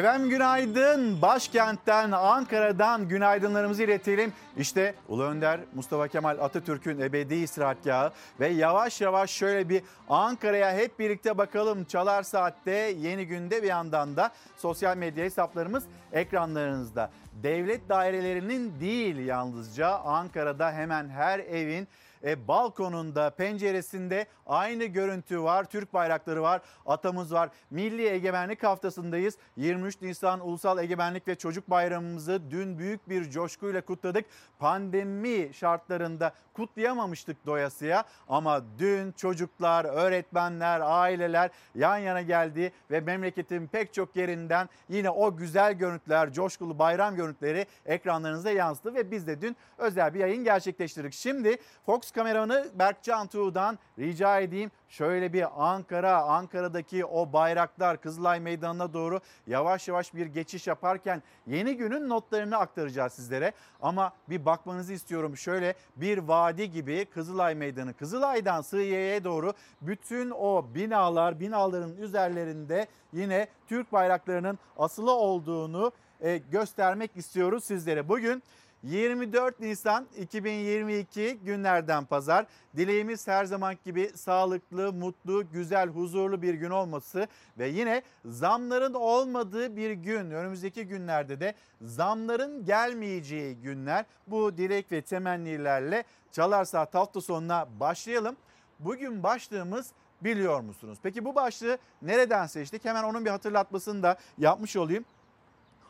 Efendim günaydın. Başkentten, Ankara'dan günaydınlarımızı iletelim. İşte Ulu Önder Mustafa Kemal Atatürk'ün ebedi istirahatgahı ve yavaş yavaş şöyle bir Ankara'ya hep birlikte bakalım. Çalar Saat'te yeni günde bir yandan da sosyal medya hesaplarımız ekranlarınızda. Devlet dairelerinin değil yalnızca Ankara'da hemen her evin e, balkonunda, penceresinde aynı görüntü var. Türk bayrakları var, atamız var. Milli Egemenlik Haftası'ndayız. 23 Nisan Ulusal Egemenlik ve Çocuk Bayramımızı dün büyük bir coşkuyla kutladık. Pandemi şartlarında kutlayamamıştık doyasıya ama dün çocuklar, öğretmenler, aileler yan yana geldi ve memleketin pek çok yerinden yine o güzel görüntüler, coşkulu bayram görüntüleri ekranlarınıza yansıdı ve biz de dün özel bir yayın gerçekleştirdik. Şimdi Fox kameramanı Berkcan Tuğ'dan rica edeyim şöyle bir Ankara, Ankara'daki o bayraklar Kızılay Meydanı'na doğru yavaş yavaş bir geçiş yaparken yeni günün notlarını aktaracağız sizlere. Ama bir bakmanızı istiyorum şöyle bir vadi gibi Kızılay Meydanı, Kızılay'dan Sığıye'ye doğru bütün o binalar, binaların üzerlerinde yine Türk bayraklarının asılı olduğunu e, göstermek istiyoruz sizlere. Bugün 24 Nisan 2022 günlerden pazar. Dileğimiz her zaman gibi sağlıklı, mutlu, güzel, huzurlu bir gün olması ve yine zamların olmadığı bir gün. Önümüzdeki günlerde de zamların gelmeyeceği günler. Bu dilek ve temennilerle Çalar Saat hafta sonuna başlayalım. Bugün başlığımız biliyor musunuz? Peki bu başlığı nereden seçtik? Hemen onun bir hatırlatmasını da yapmış olayım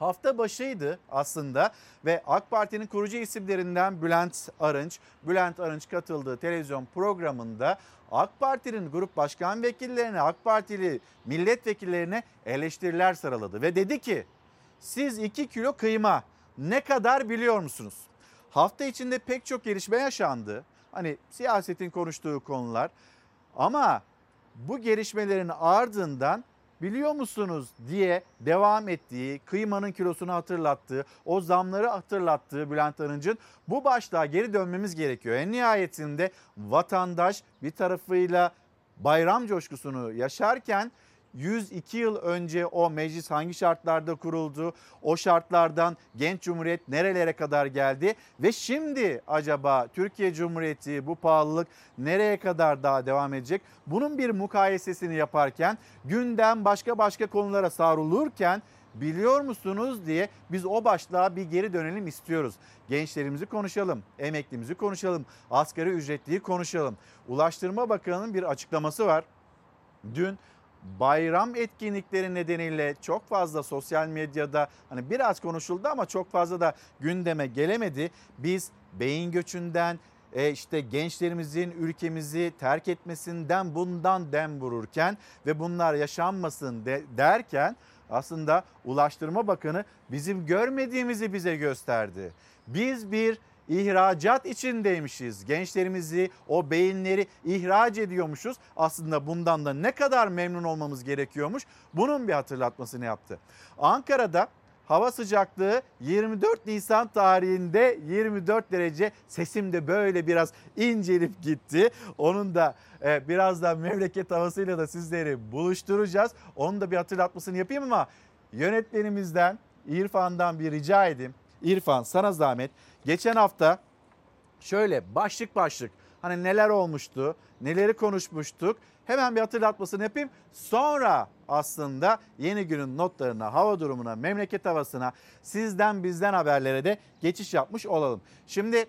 hafta başıydı aslında ve AK Parti'nin kurucu isimlerinden Bülent Arınç, Bülent Arınç katıldığı televizyon programında AK Parti'nin grup başkan vekillerine, AK Partili milletvekillerine eleştiriler sıraladı ve dedi ki siz 2 kilo kıyma ne kadar biliyor musunuz? Hafta içinde pek çok gelişme yaşandı. Hani siyasetin konuştuğu konular ama bu gelişmelerin ardından biliyor musunuz diye devam ettiği, kıymanın kilosunu hatırlattığı, o zamları hatırlattığı Bülent Arınç'ın bu başlığa geri dönmemiz gerekiyor. En nihayetinde vatandaş bir tarafıyla bayram coşkusunu yaşarken 102 yıl önce o meclis hangi şartlarda kuruldu? O şartlardan genç cumhuriyet nerelere kadar geldi? Ve şimdi acaba Türkiye Cumhuriyeti bu pahalılık nereye kadar daha devam edecek? Bunun bir mukayesesini yaparken gündem başka başka konulara savrulurken biliyor musunuz diye biz o başlığa bir geri dönelim istiyoruz. Gençlerimizi konuşalım, emeklimizi konuşalım, asgari ücretliyi konuşalım. Ulaştırma Bakanı'nın bir açıklaması var. Dün bayram etkinlikleri nedeniyle çok fazla sosyal medyada hani biraz konuşuldu ama çok fazla da gündeme gelemedi. Biz beyin göçünden e işte gençlerimizin ülkemizi terk etmesinden bundan dem vururken ve bunlar yaşanmasın de, derken aslında Ulaştırma Bakanı bizim görmediğimizi bize gösterdi. Biz bir ihracat içindeymişiz. Gençlerimizi, o beyinleri ihraç ediyormuşuz. Aslında bundan da ne kadar memnun olmamız gerekiyormuş. Bunun bir hatırlatmasını yaptı. Ankara'da hava sıcaklığı 24 Nisan tarihinde 24 derece. Sesim de böyle biraz incelip gitti. Onun da e, birazdan memleket havasıyla da sizleri buluşturacağız. Onun da bir hatırlatmasını yapayım ama yönetmenimizden İrfan'dan bir rica edeyim. İrfan sana zahmet. Geçen hafta şöyle başlık başlık hani neler olmuştu, neleri konuşmuştuk. Hemen bir hatırlatmasını yapayım. Sonra aslında yeni günün notlarına, hava durumuna, memleket havasına, sizden bizden haberlere de geçiş yapmış olalım. Şimdi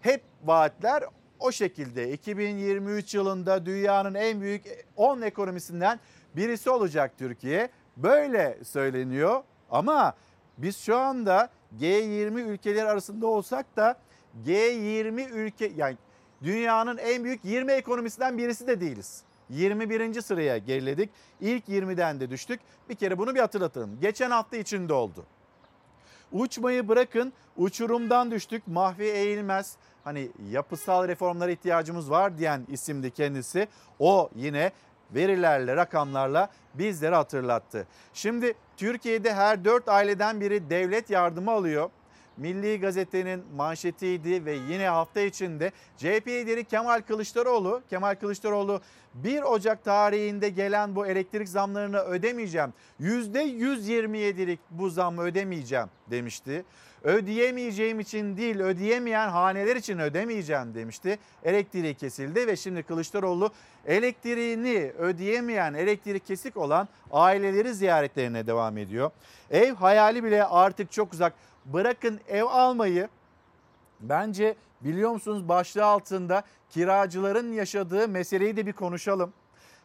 hep vaatler o şekilde 2023 yılında dünyanın en büyük 10 ekonomisinden birisi olacak Türkiye. Böyle söyleniyor ama biz şu anda G20 ülkeleri arasında olsak da G20 ülke yani dünyanın en büyük 20 ekonomisinden birisi de değiliz. 21. sıraya geriledik. İlk 20'den de düştük. Bir kere bunu bir hatırlatalım. Geçen hafta içinde oldu. Uçmayı bırakın uçurumdan düştük. Mahvi Eğilmez hani yapısal reformlara ihtiyacımız var diyen isimdi kendisi. O yine verilerle, rakamlarla bizlere hatırlattı. Şimdi Türkiye'de her 4 aileden biri devlet yardımı alıyor Milli Gazete'nin manşetiydi ve yine hafta içinde CHP lideri Kemal Kılıçdaroğlu, Kemal Kılıçdaroğlu 1 Ocak tarihinde gelen bu elektrik zamlarını ödemeyeceğim. %127'lik bu zammı ödemeyeceğim demişti. Ödeyemeyeceğim için değil ödeyemeyen haneler için ödemeyeceğim demişti. Elektriği kesildi ve şimdi Kılıçdaroğlu elektriğini ödeyemeyen elektrik kesik olan aileleri ziyaretlerine devam ediyor. Ev hayali bile artık çok uzak. Bırakın ev almayı bence biliyor musunuz başlığı altında kiracıların yaşadığı meseleyi de bir konuşalım.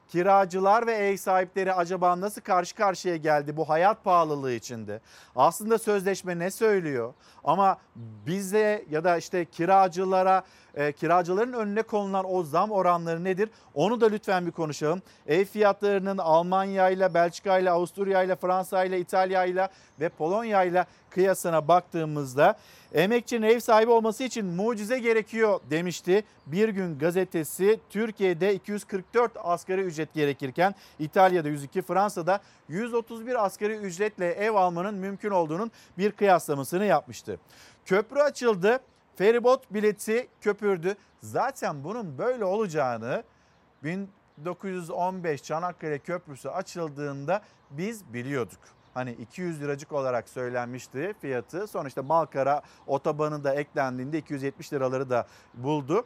Kiracılar ve ev sahipleri acaba nasıl karşı karşıya geldi bu hayat pahalılığı içinde? Aslında sözleşme ne söylüyor? Ama bize ya da işte kiracılara, e, kiracıların önüne konulan o zam oranları nedir? Onu da lütfen bir konuşalım. Ev fiyatlarının Almanya ile, Belçika ile, Avusturya ile, Fransa ile, İtalya ile ve Polonya ile kıyasına baktığımızda emekçinin ev sahibi olması için mucize gerekiyor demişti. Bir gün gazetesi Türkiye'de 244 asgari ücret gerekirken İtalya'da 102, Fransa'da 131 asgari ücretle ev almanın mümkün olduğunun bir kıyaslamasını yapmıştı. Köprü açıldı. Feribot bileti köpürdü. Zaten bunun böyle olacağını 1915 Çanakkale Köprüsü açıldığında biz biliyorduk. Hani 200 liracık olarak söylenmişti fiyatı. Sonra işte Malkara otobanı da eklendiğinde 270 liraları da buldu.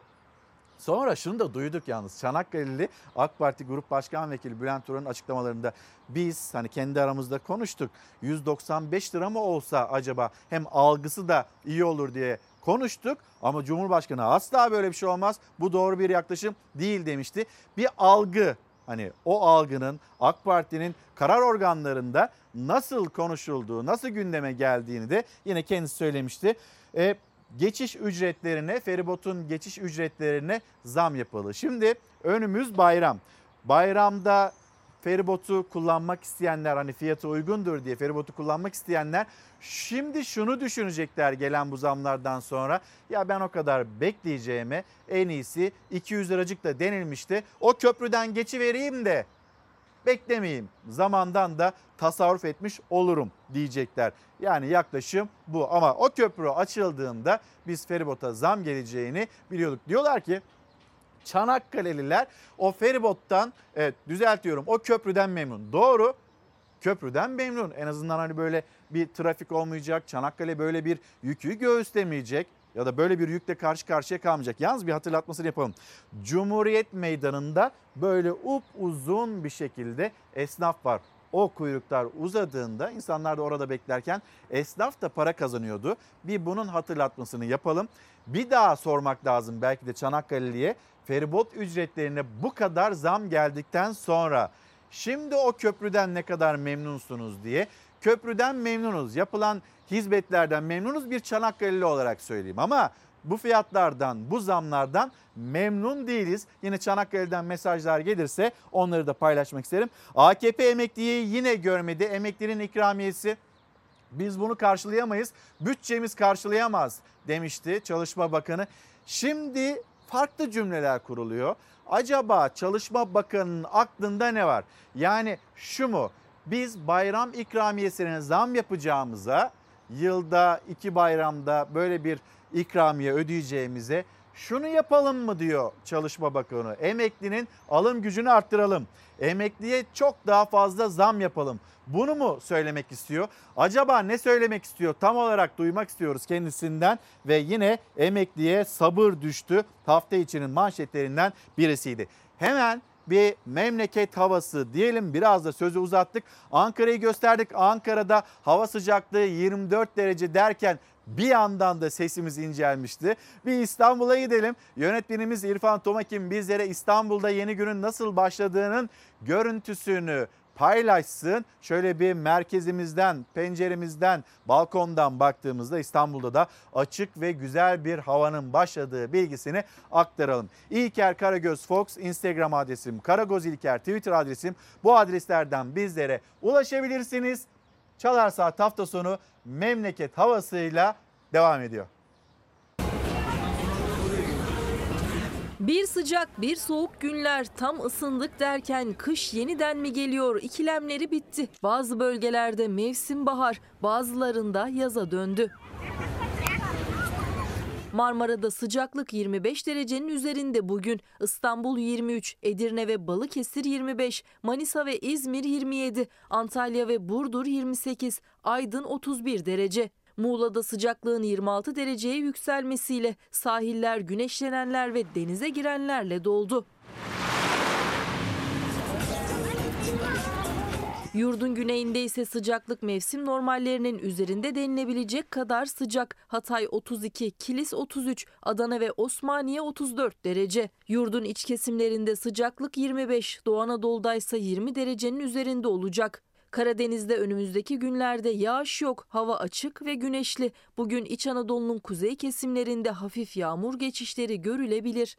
Sonra şunu da duyduk yalnız Çanakkale'li AK Parti Grup Başkan Vekili Bülent Turan'ın açıklamalarında biz hani kendi aramızda konuştuk. 195 lira mı olsa acaba hem algısı da iyi olur diye konuştuk ama Cumhurbaşkanı asla böyle bir şey olmaz. Bu doğru bir yaklaşım değil demişti. Bir algı hani o algının AK Parti'nin karar organlarında nasıl konuşulduğu, nasıl gündeme geldiğini de yine kendisi söylemişti. E, geçiş ücretlerine, feribotun geçiş ücretlerine zam yapıldı. Şimdi önümüz bayram. Bayramda feribotu kullanmak isteyenler hani fiyatı uygundur diye feribotu kullanmak isteyenler şimdi şunu düşünecekler gelen bu zamlardan sonra. Ya ben o kadar bekleyeceğime en iyisi 200 liracık da denilmişti. O köprüden geçivereyim de beklemeyeyim. Zamandan da tasarruf etmiş olurum diyecekler. Yani yaklaşım bu ama o köprü açıldığında biz feribota zam geleceğini biliyorduk. Diyorlar ki Çanakkale'liler o feribottan evet düzeltiyorum o köprüden memnun. Doğru köprüden memnun. En azından hani böyle bir trafik olmayacak. Çanakkale böyle bir yükü göğüslemeyecek ya da böyle bir yükle karşı karşıya kalmayacak. Yalnız bir hatırlatmasını yapalım. Cumhuriyet Meydanı'nda böyle up uzun bir şekilde esnaf var. O kuyruklar uzadığında insanlar da orada beklerken esnaf da para kazanıyordu. Bir bunun hatırlatmasını yapalım. Bir daha sormak lazım belki de Çanakkale'liye feribot ücretlerine bu kadar zam geldikten sonra şimdi o köprüden ne kadar memnunsunuz diye köprüden memnunuz. Yapılan hizmetlerden memnunuz bir Çanakkale'li olarak söyleyeyim ama bu fiyatlardan, bu zamlardan memnun değiliz. Yine Çanakkale'den mesajlar gelirse onları da paylaşmak isterim. AKP emekliyi yine görmedi. Emeklinin ikramiyesi biz bunu karşılayamayız. Bütçemiz karşılayamaz demişti Çalışma Bakanı. Şimdi farklı cümleler kuruluyor. Acaba Çalışma Bakanı'nın aklında ne var? Yani şu mu? Biz bayram ikramiyesine zam yapacağımıza yılda iki bayramda böyle bir ikramiye ödeyeceğimize şunu yapalım mı diyor Çalışma Bakanı. Emeklinin alım gücünü arttıralım. Emekliye çok daha fazla zam yapalım. Bunu mu söylemek istiyor? Acaba ne söylemek istiyor? Tam olarak duymak istiyoruz kendisinden ve yine emekliye sabır düştü. Hafta içinin manşetlerinden birisiydi. Hemen bir memleket havası diyelim biraz da sözü uzattık. Ankara'yı gösterdik. Ankara'da hava sıcaklığı 24 derece derken bir yandan da sesimiz incelmişti. Bir İstanbul'a gidelim. Yönetmenimiz İrfan Tomakin bizlere İstanbul'da yeni günün nasıl başladığının görüntüsünü paylaşsın. Şöyle bir merkezimizden, penceremizden, balkondan baktığımızda İstanbul'da da açık ve güzel bir havanın başladığı bilgisini aktaralım. İlker Karagöz Fox Instagram adresim, Karagoz İlker Twitter adresim. Bu adreslerden bizlere ulaşabilirsiniz. Çalar Saat hafta sonu memleket havasıyla devam ediyor. Bir sıcak bir soğuk günler tam ısındık derken kış yeniden mi geliyor ikilemleri bitti. Bazı bölgelerde mevsim bahar bazılarında yaza döndü. Marmara'da sıcaklık 25 derecenin üzerinde bugün. İstanbul 23, Edirne ve Balıkesir 25, Manisa ve İzmir 27, Antalya ve Burdur 28, Aydın 31 derece. Muğla'da sıcaklığın 26 dereceye yükselmesiyle sahiller güneşlenenler ve denize girenlerle doldu. Yurdun güneyinde ise sıcaklık mevsim normallerinin üzerinde denilebilecek kadar sıcak. Hatay 32, Kilis 33, Adana ve Osmaniye 34 derece. Yurdun iç kesimlerinde sıcaklık 25, Doğu Anadolu'da ise 20 derecenin üzerinde olacak. Karadeniz'de önümüzdeki günlerde yağış yok, hava açık ve güneşli. Bugün İç Anadolu'nun kuzey kesimlerinde hafif yağmur geçişleri görülebilir.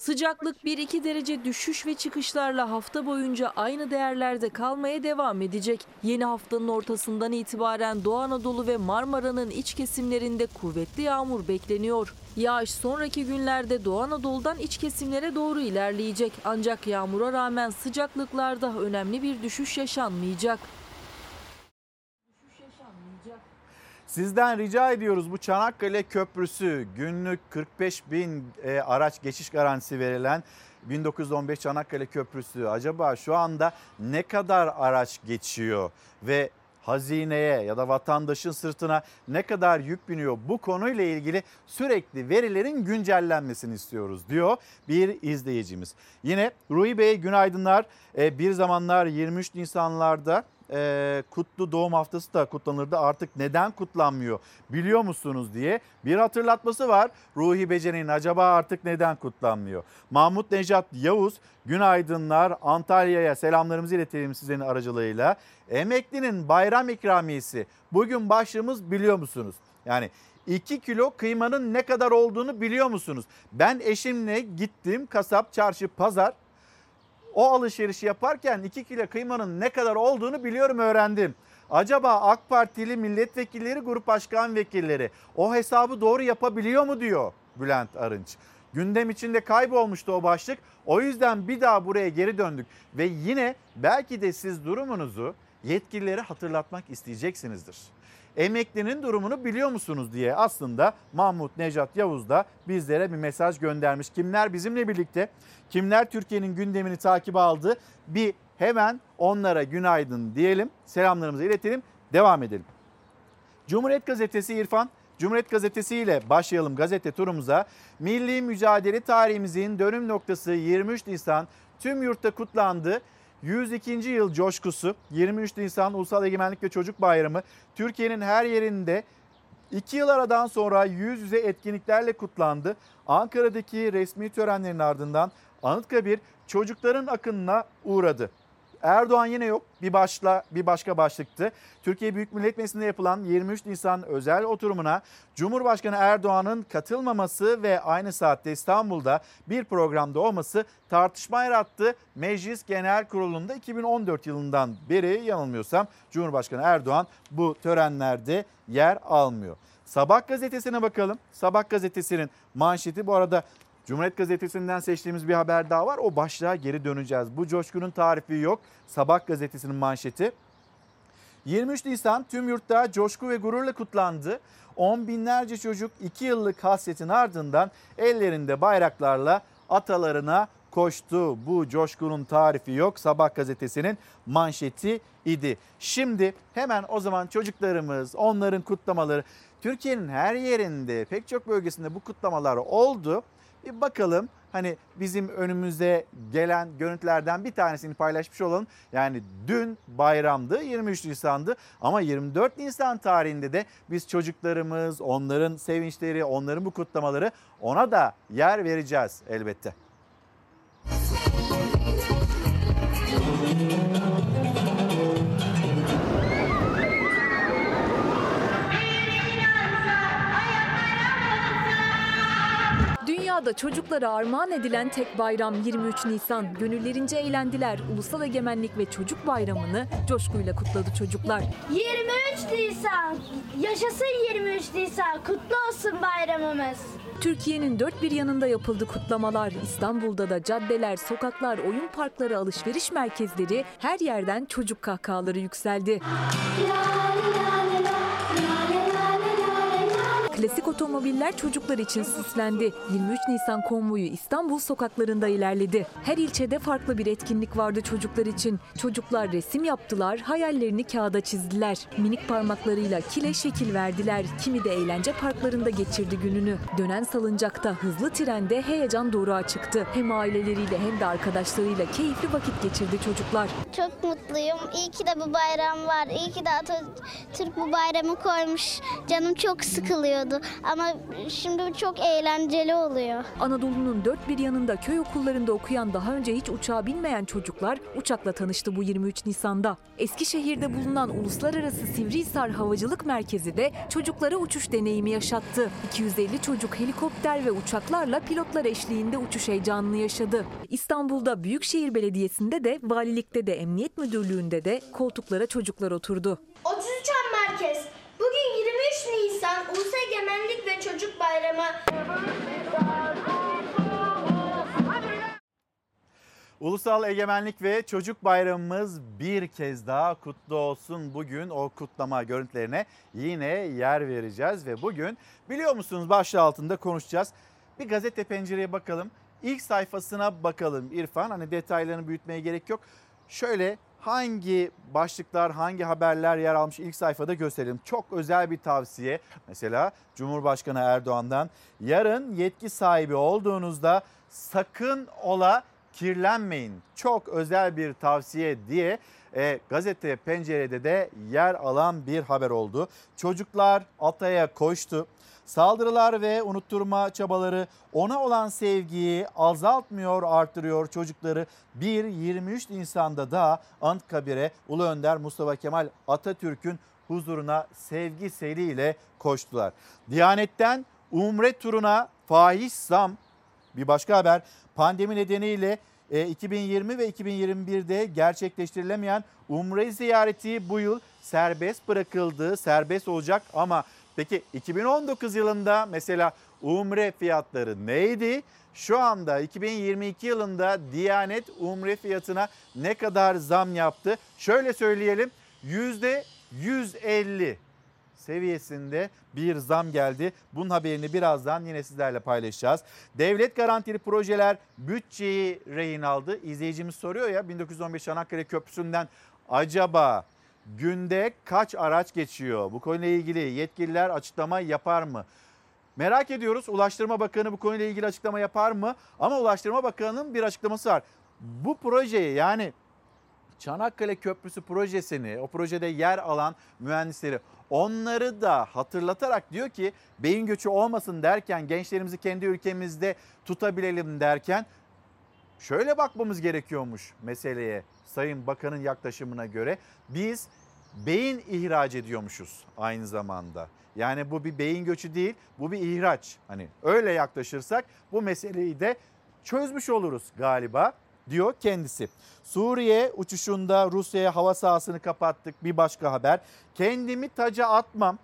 Sıcaklık 1-2 derece düşüş ve çıkışlarla hafta boyunca aynı değerlerde kalmaya devam edecek. Yeni haftanın ortasından itibaren Doğu Anadolu ve Marmara'nın iç kesimlerinde kuvvetli yağmur bekleniyor. Yağış sonraki günlerde Doğu Anadolu'dan iç kesimlere doğru ilerleyecek. Ancak yağmura rağmen sıcaklıklarda önemli bir düşüş yaşanmayacak. Düşüş yaşanmayacak. Sizden rica ediyoruz bu Çanakkale Köprüsü günlük 45 bin e, araç geçiş garantisi verilen 1915 Çanakkale Köprüsü acaba şu anda ne kadar araç geçiyor ve hazineye ya da vatandaşın sırtına ne kadar yük biniyor bu konuyla ilgili sürekli verilerin güncellenmesini istiyoruz diyor bir izleyicimiz. Yine Ruhi Bey günaydınlar. E, bir zamanlar 23 Nisanlarda e, kutlu doğum haftası da kutlanırdı. Artık neden kutlanmıyor biliyor musunuz diye bir hatırlatması var. Ruhi Bece'nin acaba artık neden kutlanmıyor? Mahmut Nejat Yavuz günaydınlar Antalya'ya selamlarımızı iletelim sizlerin aracılığıyla. Emeklinin bayram ikramiyesi bugün başlığımız biliyor musunuz? Yani 2 kilo kıymanın ne kadar olduğunu biliyor musunuz? Ben eşimle gittim kasap, çarşı, pazar o alışverişi yaparken 2 kilo kıymanın ne kadar olduğunu biliyorum öğrendim. Acaba AK Partili milletvekilleri, grup başkan vekilleri o hesabı doğru yapabiliyor mu diyor Bülent Arınç. Gündem içinde kaybolmuştu o başlık. O yüzden bir daha buraya geri döndük ve yine belki de siz durumunuzu yetkililere hatırlatmak isteyeceksinizdir. Emeklinin durumunu biliyor musunuz diye aslında Mahmut Necat Yavuz da bizlere bir mesaj göndermiş. Kimler bizimle birlikte, kimler Türkiye'nin gündemini takip aldı bir hemen onlara günaydın diyelim. Selamlarımızı iletelim, devam edelim. Cumhuriyet Gazetesi İrfan, Cumhuriyet Gazetesi ile başlayalım gazete turumuza. Milli mücadele tarihimizin dönüm noktası 23 Nisan tüm yurtta kutlandı. 102. yıl coşkusu 23 Nisan Ulusal Egemenlik ve Çocuk Bayramı Türkiye'nin her yerinde 2 yıl aradan sonra yüz yüze etkinliklerle kutlandı. Ankara'daki resmi törenlerin ardından Anıtkabir çocukların akınına uğradı. Erdoğan yine yok. Bir başla bir başka başlıktı. Türkiye Büyük Millet Meclisi'nde yapılan 23 Nisan özel oturumuna Cumhurbaşkanı Erdoğan'ın katılmaması ve aynı saatte İstanbul'da bir programda olması tartışma yarattı. Meclis Genel Kurulu'nda 2014 yılından beri yanılmıyorsam Cumhurbaşkanı Erdoğan bu törenlerde yer almıyor. Sabah gazetesine bakalım. Sabah gazetesinin manşeti bu arada Cumhuriyet Gazetesi'nden seçtiğimiz bir haber daha var. O başlığa geri döneceğiz. Bu coşkunun tarifi yok. Sabah gazetesinin manşeti. 23 Nisan tüm yurtta coşku ve gururla kutlandı. On binlerce çocuk 2 yıllık hasretin ardından ellerinde bayraklarla atalarına koştu. Bu coşkunun tarifi yok. Sabah gazetesinin manşeti idi. Şimdi hemen o zaman çocuklarımız, onların kutlamaları Türkiye'nin her yerinde pek çok bölgesinde bu kutlamalar oldu. Bir bakalım hani bizim önümüze gelen görüntülerden bir tanesini paylaşmış olalım. Yani dün bayramdı 23 Nisan'dı ama 24 Nisan tarihinde de biz çocuklarımız, onların sevinçleri, onların bu kutlamaları ona da yer vereceğiz elbette. Dünyada çocuklara armağan edilen tek bayram 23 Nisan. Gönüllerince eğlendiler. Ulusal Egemenlik ve Çocuk Bayramı'nı coşkuyla kutladı çocuklar. 23 Nisan. Yaşasın 23 Nisan. Kutlu olsun bayramımız. Türkiye'nin dört bir yanında yapıldı kutlamalar. İstanbul'da da caddeler, sokaklar, oyun parkları, alışveriş merkezleri her yerden çocuk kahkahaları yükseldi. Klasik otomobiller çocuklar için süslendi. 23 Nisan konvoyu İstanbul sokaklarında ilerledi. Her ilçede farklı bir etkinlik vardı çocuklar için. Çocuklar resim yaptılar, hayallerini kağıda çizdiler. Minik parmaklarıyla kile şekil verdiler. Kimi de eğlence parklarında geçirdi gününü. Dönen salıncakta, hızlı trende heyecan doğruğa çıktı. Hem aileleriyle hem de arkadaşlarıyla keyifli vakit geçirdi çocuklar. Çok mutluyum. İyi ki de bu bayram var. İyi ki de Atatürk bu bayramı koymuş. Canım çok sıkılıyordu. Ama şimdi çok eğlenceli oluyor. Anadolu'nun dört bir yanında köy okullarında okuyan daha önce hiç uçağa binmeyen çocuklar uçakla tanıştı bu 23 Nisan'da. Eskişehir'de bulunan Uluslararası Sivrihisar Havacılık Merkezi de çocuklara uçuş deneyimi yaşattı. 250 çocuk helikopter ve uçaklarla pilotlar eşliğinde uçuş heyecanını yaşadı. İstanbul'da Büyükşehir Belediyesi'nde de, valilikte de, emniyet müdürlüğünde de koltuklara çocuklar oturdu. 33 An Merkez. Bugün 23 Nisan Ulusal Egemenlik ve Çocuk Bayramı. Ulusal Egemenlik ve Çocuk Bayramımız bir kez daha kutlu olsun. Bugün o kutlama görüntülerine yine yer vereceğiz ve bugün biliyor musunuz başlığı altında konuşacağız. Bir gazete pencereye bakalım. İlk sayfasına bakalım İrfan. Hani detaylarını büyütmeye gerek yok. Şöyle hangi başlıklar, hangi haberler yer almış ilk sayfada gösterelim. Çok özel bir tavsiye. Mesela Cumhurbaşkanı Erdoğan'dan yarın yetki sahibi olduğunuzda sakın ola kirlenmeyin. Çok özel bir tavsiye diye e, gazete pencerede de yer alan bir haber oldu. Çocuklar Altay'a koştu. Saldırılar ve unutturma çabaları ona olan sevgiyi azaltmıyor, artırıyor çocukları. 1-23 Nisan'da da Anıtkabir'e Ulu Önder Mustafa Kemal Atatürk'ün huzuruna sevgi seriyle koştular. Diyanet'ten Umre turuna fahiş zam bir başka haber pandemi nedeniyle e, 2020 ve 2021'de gerçekleştirilemeyen Umre ziyareti bu yıl serbest bırakıldı, serbest olacak ama peki 2019 yılında mesela Umre fiyatları neydi? Şu anda 2022 yılında Diyanet Umre fiyatına ne kadar zam yaptı? Şöyle söyleyelim yüzde 150 seviyesinde bir zam geldi. Bunun haberini birazdan yine sizlerle paylaşacağız. Devlet garantili projeler bütçeyi rehin aldı. İzleyicimiz soruyor ya 1915 Çanakkale Köprüsü'nden acaba günde kaç araç geçiyor? Bu konuyla ilgili yetkililer açıklama yapar mı? Merak ediyoruz. Ulaştırma Bakanı bu konuyla ilgili açıklama yapar mı? Ama Ulaştırma Bakanı'nın bir açıklaması var. Bu projeyi yani Çanakkale Köprüsü projesini, o projede yer alan mühendisleri onları da hatırlatarak diyor ki beyin göçü olmasın derken gençlerimizi kendi ülkemizde tutabilelim derken şöyle bakmamız gerekiyormuş meseleye Sayın Bakan'ın yaklaşımına göre. Biz beyin ihraç ediyormuşuz aynı zamanda. Yani bu bir beyin göçü değil, bu bir ihraç. Hani öyle yaklaşırsak bu meseleyi de çözmüş oluruz galiba diyor kendisi. Suriye uçuşunda Rusya'ya hava sahasını kapattık bir başka haber. Kendimi taca atmam.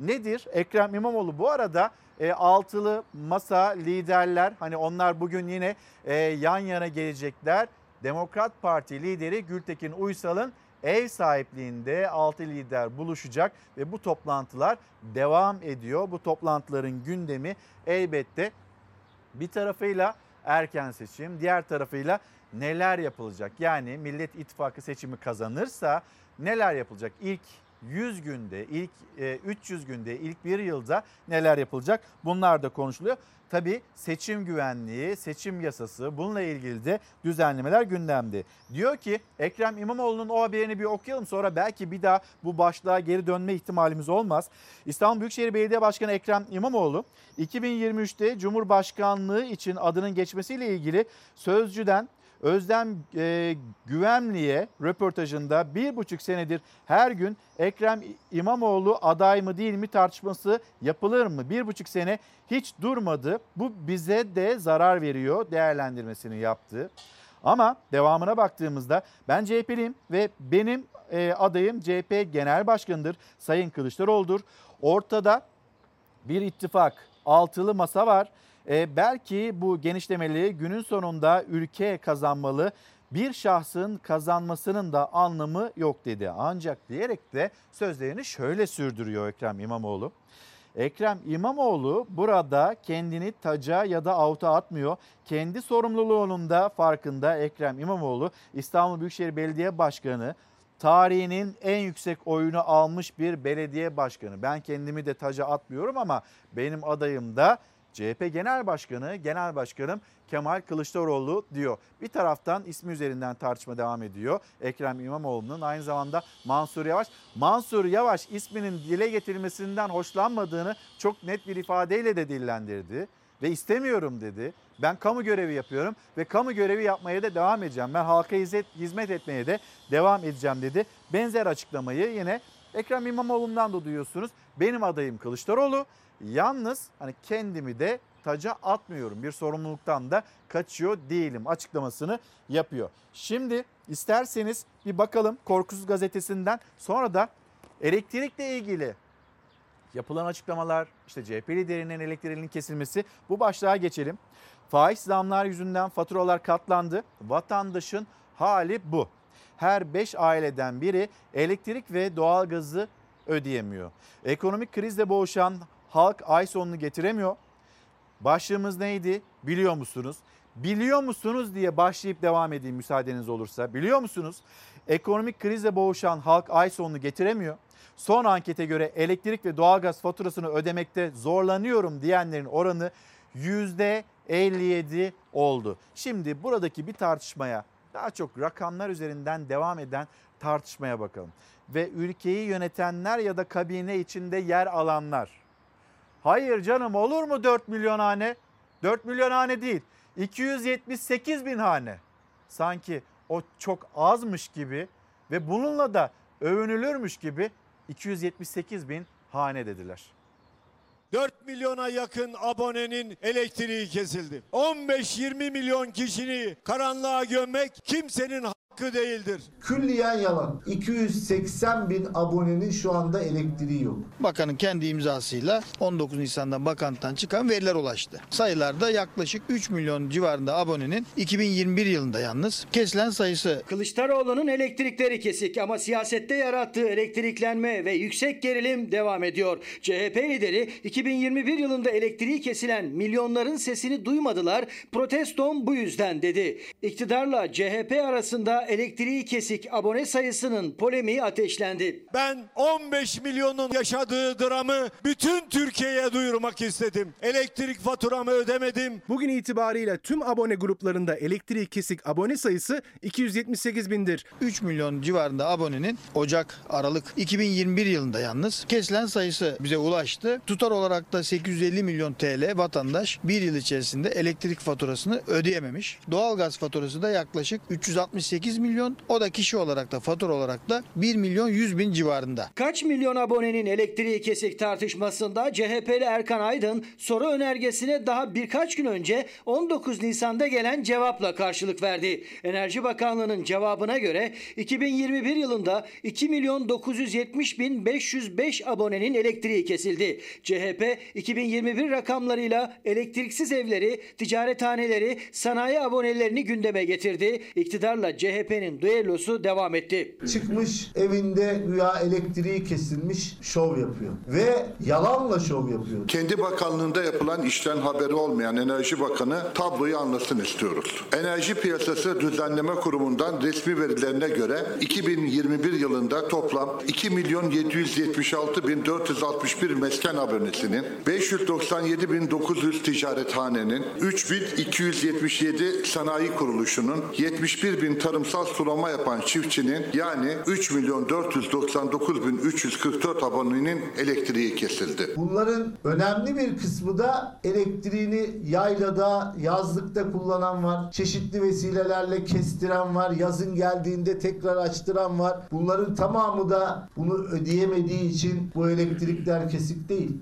Nedir? Ekrem İmamoğlu bu arada e, altılı masa liderler hani onlar bugün yine e, yan yana gelecekler. Demokrat Parti lideri Gültekin Uysal'ın ev sahipliğinde altı lider buluşacak ve bu toplantılar devam ediyor. Bu toplantıların gündemi elbette bir tarafıyla erken seçim, diğer tarafıyla neler yapılacak? Yani Millet İttifakı seçimi kazanırsa neler yapılacak? İlk 100 günde, ilk 300 günde, ilk bir yılda neler yapılacak? Bunlar da konuşuluyor. Tabii seçim güvenliği, seçim yasası bununla ilgili de düzenlemeler gündemde. Diyor ki Ekrem İmamoğlu'nun o haberini bir okuyalım sonra belki bir daha bu başlığa geri dönme ihtimalimiz olmaz. İstanbul Büyükşehir Belediye Başkanı Ekrem İmamoğlu 2023'te Cumhurbaşkanlığı için adının geçmesiyle ilgili Sözcü'den Özlem e, Güvenli'ye röportajında bir buçuk senedir her gün Ekrem İmamoğlu aday mı değil mi tartışması yapılır mı? Bir buçuk sene hiç durmadı. Bu bize de zarar veriyor değerlendirmesini yaptı. Ama devamına baktığımızda ben CHP'liyim ve benim e, adayım CHP Genel Başkanı'dır. Sayın Kılıçdaroğlu'dur. Ortada bir ittifak, altılı masa var. E, belki bu genişlemeli günün sonunda ülke kazanmalı. Bir şahsın kazanmasının da anlamı yok dedi. Ancak diyerek de sözlerini şöyle sürdürüyor Ekrem İmamoğlu. Ekrem İmamoğlu burada kendini taca ya da avuta atmıyor. Kendi sorumluluğunun da farkında Ekrem İmamoğlu İstanbul Büyükşehir Belediye Başkanı tarihinin en yüksek oyunu almış bir belediye başkanı. Ben kendimi de taca atmıyorum ama benim adayım da CHP Genel Başkanı, Genel Başkanım Kemal Kılıçdaroğlu diyor. Bir taraftan ismi üzerinden tartışma devam ediyor. Ekrem İmamoğlu'nun aynı zamanda Mansur Yavaş. Mansur Yavaş isminin dile getirilmesinden hoşlanmadığını çok net bir ifadeyle de dillendirdi. Ve istemiyorum dedi. Ben kamu görevi yapıyorum ve kamu görevi yapmaya da devam edeceğim. Ben halka hizmet, etmeye de devam edeceğim dedi. Benzer açıklamayı yine Ekrem İmamoğlu'ndan da duyuyorsunuz. Benim adayım Kılıçdaroğlu. Yalnız hani kendimi de taca atmıyorum. Bir sorumluluktan da kaçıyor değilim açıklamasını yapıyor. Şimdi isterseniz bir bakalım Korkusuz Gazetesi'nden sonra da elektrikle ilgili yapılan açıklamalar, işte CHP liderinin elektriğinin kesilmesi bu başlığa geçelim. Faiz zamlar yüzünden faturalar katlandı. Vatandaşın hali bu. Her 5 aileden biri elektrik ve doğalgazı ödeyemiyor. Ekonomik krizle boğuşan halk ay sonunu getiremiyor. Başlığımız neydi biliyor musunuz? Biliyor musunuz diye başlayıp devam edeyim müsaadeniz olursa. Biliyor musunuz? Ekonomik krizle boğuşan halk ay sonunu getiremiyor. Son ankete göre elektrik ve doğalgaz faturasını ödemekte zorlanıyorum diyenlerin oranı %57 oldu. Şimdi buradaki bir tartışmaya daha çok rakamlar üzerinden devam eden tartışmaya bakalım. Ve ülkeyi yönetenler ya da kabine içinde yer alanlar. Hayır canım olur mu 4 milyon hane? 4 milyon hane değil 278 bin hane. Sanki o çok azmış gibi ve bununla da övünülürmüş gibi 278 bin hane dediler. 4 milyona yakın abonenin elektriği kesildi. 15-20 milyon kişini karanlığa gömmek kimsenin hakkı değildir. Külliyen yalan. 280 bin abonenin şu anda elektriği yok. Bakanın kendi imzasıyla 19 Nisan'da bakanlıktan çıkan veriler ulaştı. Sayılarda yaklaşık 3 milyon civarında abonenin 2021 yılında yalnız kesilen sayısı Kılıçdaroğlu'nun elektrikleri kesik ama siyasette yarattığı elektriklenme ve yüksek gerilim devam ediyor. CHP lideri 2021 yılında elektriği kesilen milyonların sesini duymadılar. Protestom bu yüzden dedi. İktidarla CHP arasında elektriği kesik abone sayısının polemiği ateşlendi. Ben 15 milyonun yaşadığı dramı bütün Türkiye'ye duyurmak istedim. Elektrik faturamı ödemedim. Bugün itibariyle tüm abone gruplarında elektriği kesik abone sayısı 278 bindir. 3 milyon civarında abonenin Ocak, Aralık 2021 yılında yalnız kesilen sayısı bize ulaştı. Tutar olarak da 850 milyon TL vatandaş bir yıl içerisinde elektrik faturasını ödeyememiş. Doğalgaz faturası da yaklaşık 368 milyon. O da kişi olarak da fatura olarak da 1 milyon 100 bin civarında. Kaç milyon abonenin elektriği kesik tartışmasında CHP'li Erkan Aydın soru önergesine daha birkaç gün önce 19 Nisan'da gelen cevapla karşılık verdi. Enerji Bakanlığı'nın cevabına göre 2021 yılında 2 milyon 970 bin 505 abonenin elektriği kesildi. CHP 2021 rakamlarıyla elektriksiz evleri, ticarethaneleri, sanayi abonelerini gündeme getirdi. İktidarla CHP'nin düellosu devam etti. Çıkmış evinde güya elektriği kesilmiş şov yapıyor. Ve yalanla şov yapıyor. Kendi bakanlığında yapılan işten haberi olmayan Enerji Bakanı tabloyu anlasın istiyoruz. Enerji Piyasası Düzenleme Kurumu'ndan resmi verilerine göre 2021 yılında toplam 2 milyon 776 bin 461 mesken abonesinin, 597 bin 900 ticarethanenin, 3 bin 277 sanayi kuruluşunun, 71 bin tarımsal sulama yapan çiftçinin yani 3 milyon 499 bin 344 abonenin elektriği kesildi. Bunların önemli bir kısmı da elektriğini yaylada, yazlıkta kullanan var. Çeşitli vesilelerle kestiren var. Yazın geldiğinde tekrar açtıran var. Bunların tamamı da bunu ödeyemediği için bu elektrikler kesik değil.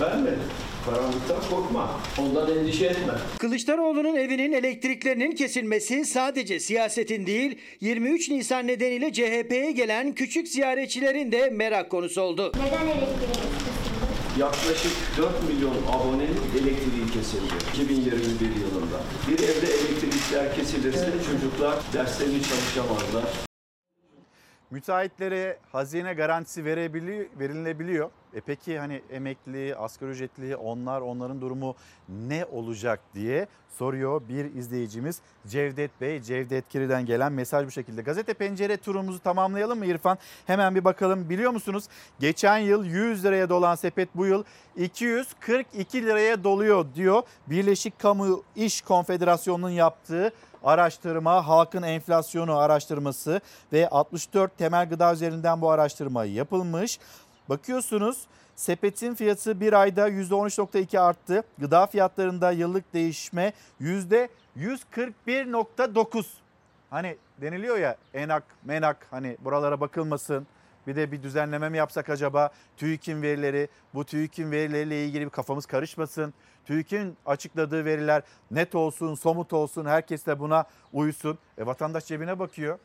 Ben mi? Karanlıktan korkma. Ondan endişe etme. Kılıçdaroğlu'nun evinin elektriklerinin kesilmesi sadece siyasetin değil 23 Nisan nedeniyle CHP'ye gelen küçük ziyaretçilerin de merak konusu oldu. Neden elektriği Yaklaşık 4 milyon abonenin elektriği kesildi 2021 yılında. Bir evde elektrikler kesilirse çocuklar derslerini çalışamazlar. Müteahhitlere hazine garantisi verebili, verilebiliyor. E peki hani emekli, asgari ücretli onlar onların durumu ne olacak diye soruyor bir izleyicimiz Cevdet Bey. Cevdet Kiri'den gelen mesaj bu şekilde. Gazete Pencere turumuzu tamamlayalım mı İrfan? Hemen bir bakalım. Biliyor musunuz? Geçen yıl 100 liraya dolan sepet bu yıl 242 liraya doluyor diyor. Birleşik Kamu İş Konfederasyonu'nun yaptığı araştırma, halkın enflasyonu araştırması ve 64 temel gıda üzerinden bu araştırma yapılmış. Bakıyorsunuz sepetin fiyatı bir ayda %13.2 arttı. Gıda fiyatlarında yıllık değişme %141.9. Hani deniliyor ya enak menak hani buralara bakılmasın. Bir de bir düzenleme mi yapsak acaba? TÜİK'in verileri, bu TÜİK'in verileriyle ilgili bir kafamız karışmasın. TÜİK'in açıkladığı veriler net olsun, somut olsun, herkes de buna uysun. E vatandaş cebine bakıyor.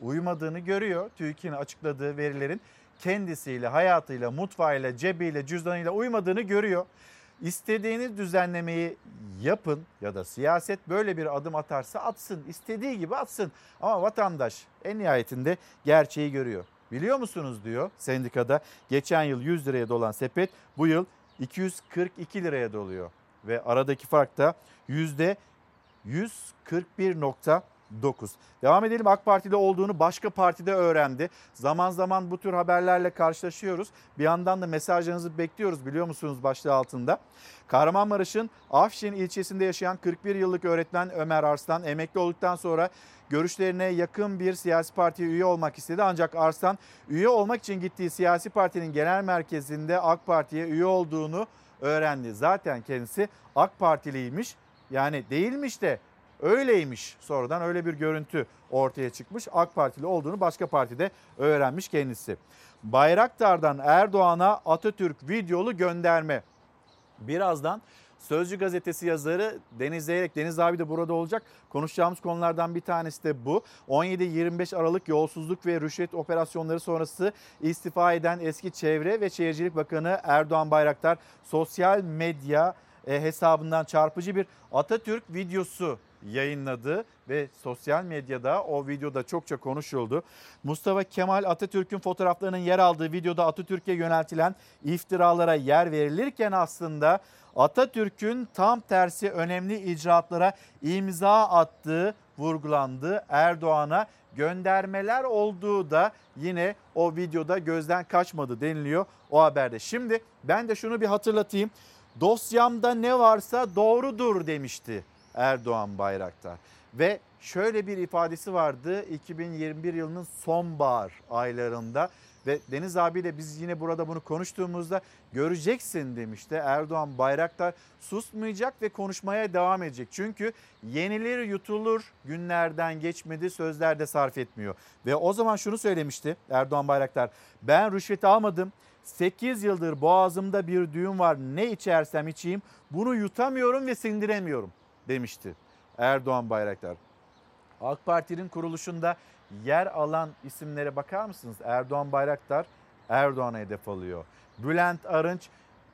Uymadığını görüyor TÜİK'in açıkladığı verilerin kendisiyle, hayatıyla, mutfağıyla, cebiyle, cüzdanıyla uymadığını görüyor. İstediğiniz düzenlemeyi yapın ya da siyaset böyle bir adım atarsa atsın. istediği gibi atsın. Ama vatandaş en nihayetinde gerçeği görüyor. Biliyor musunuz diyor sendikada geçen yıl 100 liraya dolan sepet bu yıl 242 liraya doluyor. Ve aradaki fark da yüzde 141.9. Devam edelim AK Parti'de olduğunu başka partide öğrendi. Zaman zaman bu tür haberlerle karşılaşıyoruz. Bir yandan da mesajlarınızı bekliyoruz biliyor musunuz başlığı altında. Kahramanmaraş'ın Afşin ilçesinde yaşayan 41 yıllık öğretmen Ömer Arslan emekli olduktan sonra görüşlerine yakın bir siyasi partiye üye olmak istedi. Ancak Arslan üye olmak için gittiği siyasi partinin genel merkezinde AK Parti'ye üye olduğunu öğrendi. Zaten kendisi AK Partiliymiş. Yani değilmiş de öyleymiş. Sonradan öyle bir görüntü ortaya çıkmış. AK Partili olduğunu başka partide öğrenmiş kendisi. Bayraktar'dan Erdoğan'a Atatürk videolu gönderme. Birazdan Sözcü gazetesi yazarı Deniz Zeyrek, Deniz abi de burada olacak. Konuşacağımız konulardan bir tanesi de bu. 17-25 Aralık yolsuzluk ve rüşvet operasyonları sonrası istifa eden eski Çevre ve Şehircilik Bakanı Erdoğan Bayraktar sosyal medya e, hesabından çarpıcı bir Atatürk videosu yayınladı ve sosyal medyada o videoda çokça konuşuldu. Mustafa Kemal Atatürk'ün fotoğraflarının yer aldığı videoda Atatürk'e yöneltilen iftiralara yer verilirken aslında Atatürk'ün tam tersi önemli icraatlara imza attığı vurgulandı. Erdoğan'a göndermeler olduğu da yine o videoda gözden kaçmadı deniliyor o haberde. Şimdi ben de şunu bir hatırlatayım. Dosyamda ne varsa doğrudur demişti Erdoğan Bayraktar. Ve şöyle bir ifadesi vardı 2021 yılının sonbahar aylarında ve Deniz abiyle biz yine burada bunu konuştuğumuzda göreceksin demişti. Erdoğan Bayraktar susmayacak ve konuşmaya devam edecek. Çünkü yenilir yutulur günlerden geçmedi sözler de sarf etmiyor. Ve o zaman şunu söylemişti Erdoğan Bayraktar. Ben rüşvet almadım. 8 yıldır boğazımda bir düğüm var ne içersem içeyim bunu yutamıyorum ve sindiremiyorum demişti Erdoğan Bayraktar. AK Parti'nin kuruluşunda yer alan isimlere bakar mısınız? Erdoğan Bayraktar Erdoğan'a hedef alıyor. Bülent Arınç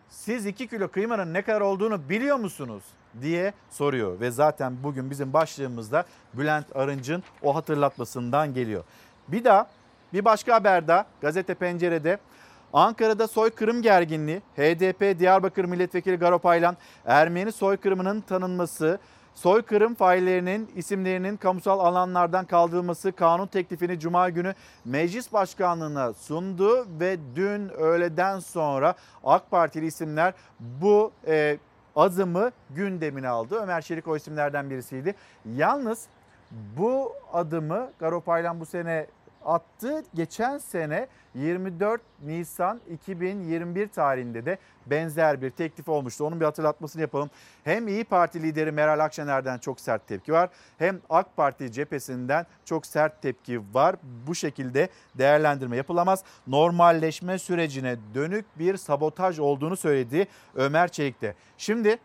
siz 2 kilo kıymanın ne kadar olduğunu biliyor musunuz diye soruyor. Ve zaten bugün bizim başlığımızda Bülent Arınç'ın o hatırlatmasından geliyor. Bir daha bir başka haber daha gazete pencerede Ankara'da soykırım gerginliği, HDP Diyarbakır Milletvekili Garopaylan Ermeni soykırımının tanınması, soykırım faillerinin isimlerinin kamusal alanlardan kaldırılması kanun teklifini Cuma günü Meclis Başkanlığı'na sundu ve dün öğleden sonra AK Partili isimler bu e, adımı gündemine aldı. Ömer Şerik o isimlerden birisiydi. Yalnız bu adımı Garopaylan bu sene attı. Geçen sene 24 Nisan 2021 tarihinde de benzer bir teklif olmuştu. Onun bir hatırlatmasını yapalım. Hem İyi Parti lideri Meral Akşener'den çok sert tepki var. Hem AK Parti cephesinden çok sert tepki var. Bu şekilde değerlendirme yapılamaz. Normalleşme sürecine dönük bir sabotaj olduğunu söyledi Ömer Çelik de. Şimdi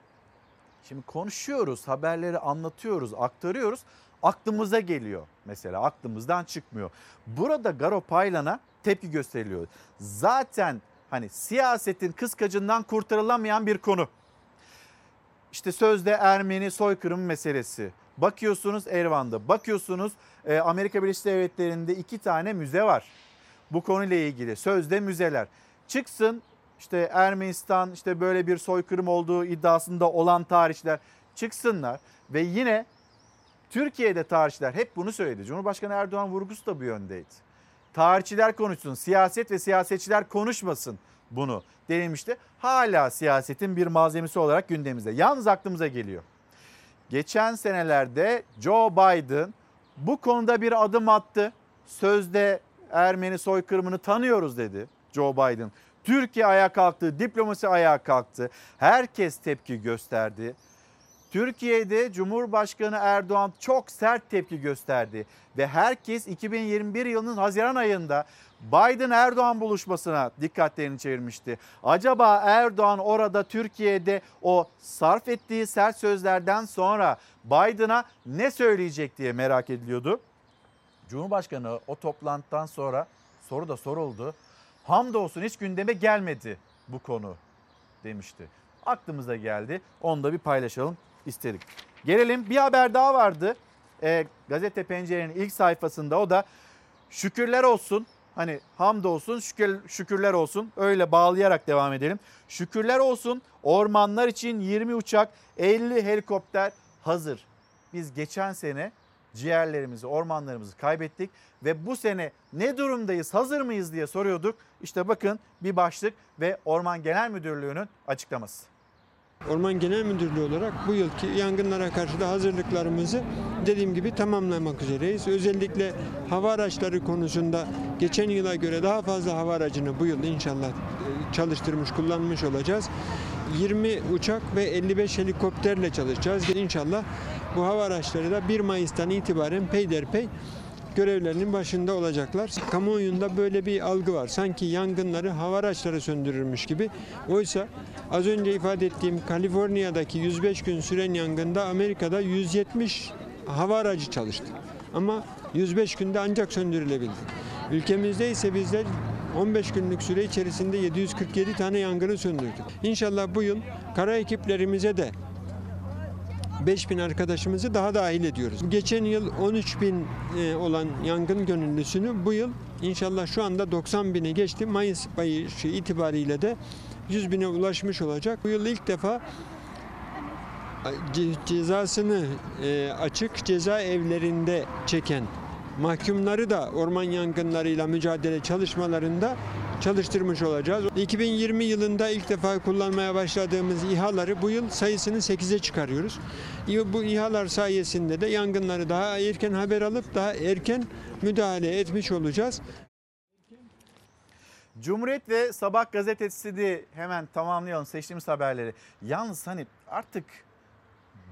Şimdi konuşuyoruz, haberleri anlatıyoruz, aktarıyoruz. Aklımıza geliyor mesela aklımızdan çıkmıyor. Burada Garo Paylan'a tepki gösteriliyor. Zaten hani siyasetin kıskacından kurtarılamayan bir konu. İşte sözde Ermeni soykırım meselesi. Bakıyorsunuz Erivan'da, bakıyorsunuz e, Amerika Birleşik Devletleri'nde iki tane müze var. Bu konuyla ilgili sözde müzeler. Çıksın işte Ermenistan işte böyle bir soykırım olduğu iddiasında olan tarihçiler çıksınlar ve yine Türkiye'de tarihçiler hep bunu söyledi. Cumhurbaşkanı Erdoğan vurgusu da bu yöndeydi. Tarihçiler konuşsun, siyaset ve siyasetçiler konuşmasın bunu denilmişti. Hala siyasetin bir malzemesi olarak gündemimizde. Yalnız aklımıza geliyor. Geçen senelerde Joe Biden bu konuda bir adım attı. Sözde Ermeni soykırımını tanıyoruz dedi Joe Biden. Türkiye ayağa kalktı, diplomasi ayağa kalktı. Herkes tepki gösterdi. Türkiye'de Cumhurbaşkanı Erdoğan çok sert tepki gösterdi ve herkes 2021 yılının Haziran ayında Biden Erdoğan buluşmasına dikkatlerini çevirmişti. Acaba Erdoğan orada Türkiye'de o sarf ettiği sert sözlerden sonra Biden'a ne söyleyecek diye merak ediliyordu. Cumhurbaşkanı o toplantıdan sonra soru da soruldu. Hamdolsun hiç gündeme gelmedi bu konu demişti. Aklımıza geldi. Onu da bir paylaşalım istedik. Gelelim bir haber daha vardı. E, gazete Pencere'nin ilk sayfasında o da şükürler olsun. Hani hamdolsun şükür, şükürler olsun öyle bağlayarak devam edelim. Şükürler olsun ormanlar için 20 uçak 50 helikopter hazır. Biz geçen sene ciğerlerimizi, ormanlarımızı kaybettik ve bu sene ne durumdayız, hazır mıyız diye soruyorduk. İşte bakın bir başlık ve Orman Genel Müdürlüğü'nün açıklaması. Orman Genel Müdürlüğü olarak bu yılki yangınlara karşı da hazırlıklarımızı dediğim gibi tamamlamak üzereyiz. Özellikle hava araçları konusunda geçen yıla göre daha fazla hava aracını bu yıl inşallah e, çalıştırmış, kullanmış olacağız. 20 uçak ve 55 helikopterle çalışacağız. İnşallah bu hava araçları da 1 Mayıs'tan itibaren peyderpey görevlerinin başında olacaklar. Kamuoyunda böyle bir algı var. Sanki yangınları hava araçları söndürürmüş gibi. Oysa az önce ifade ettiğim Kaliforniya'daki 105 gün süren yangında Amerika'da 170 hava aracı çalıştı. Ama 105 günde ancak söndürülebildi. Ülkemizde ise bizler 15 günlük süre içerisinde 747 tane yangını söndürdük. İnşallah bu yıl kara ekiplerimize de 5000 arkadaşımızı daha dahil ediyoruz. Geçen yıl 13 bin e, olan yangın gönüllüsünü bu yıl inşallah şu anda 90 bine geçti. Mayıs ayı itibariyle de 100 bine ulaşmış olacak. Bu yıl ilk defa cezasını e, açık cezaevlerinde çeken mahkumları da orman yangınlarıyla mücadele çalışmalarında çalıştırmış olacağız. 2020 yılında ilk defa kullanmaya başladığımız İHA'ları bu yıl sayısını 8'e çıkarıyoruz. Bu İHA'lar sayesinde de yangınları daha erken haber alıp daha erken müdahale etmiş olacağız. Cumhuriyet ve Sabah gazetesi de hemen tamamlayalım seçtiğimiz haberleri. Yalnız hani artık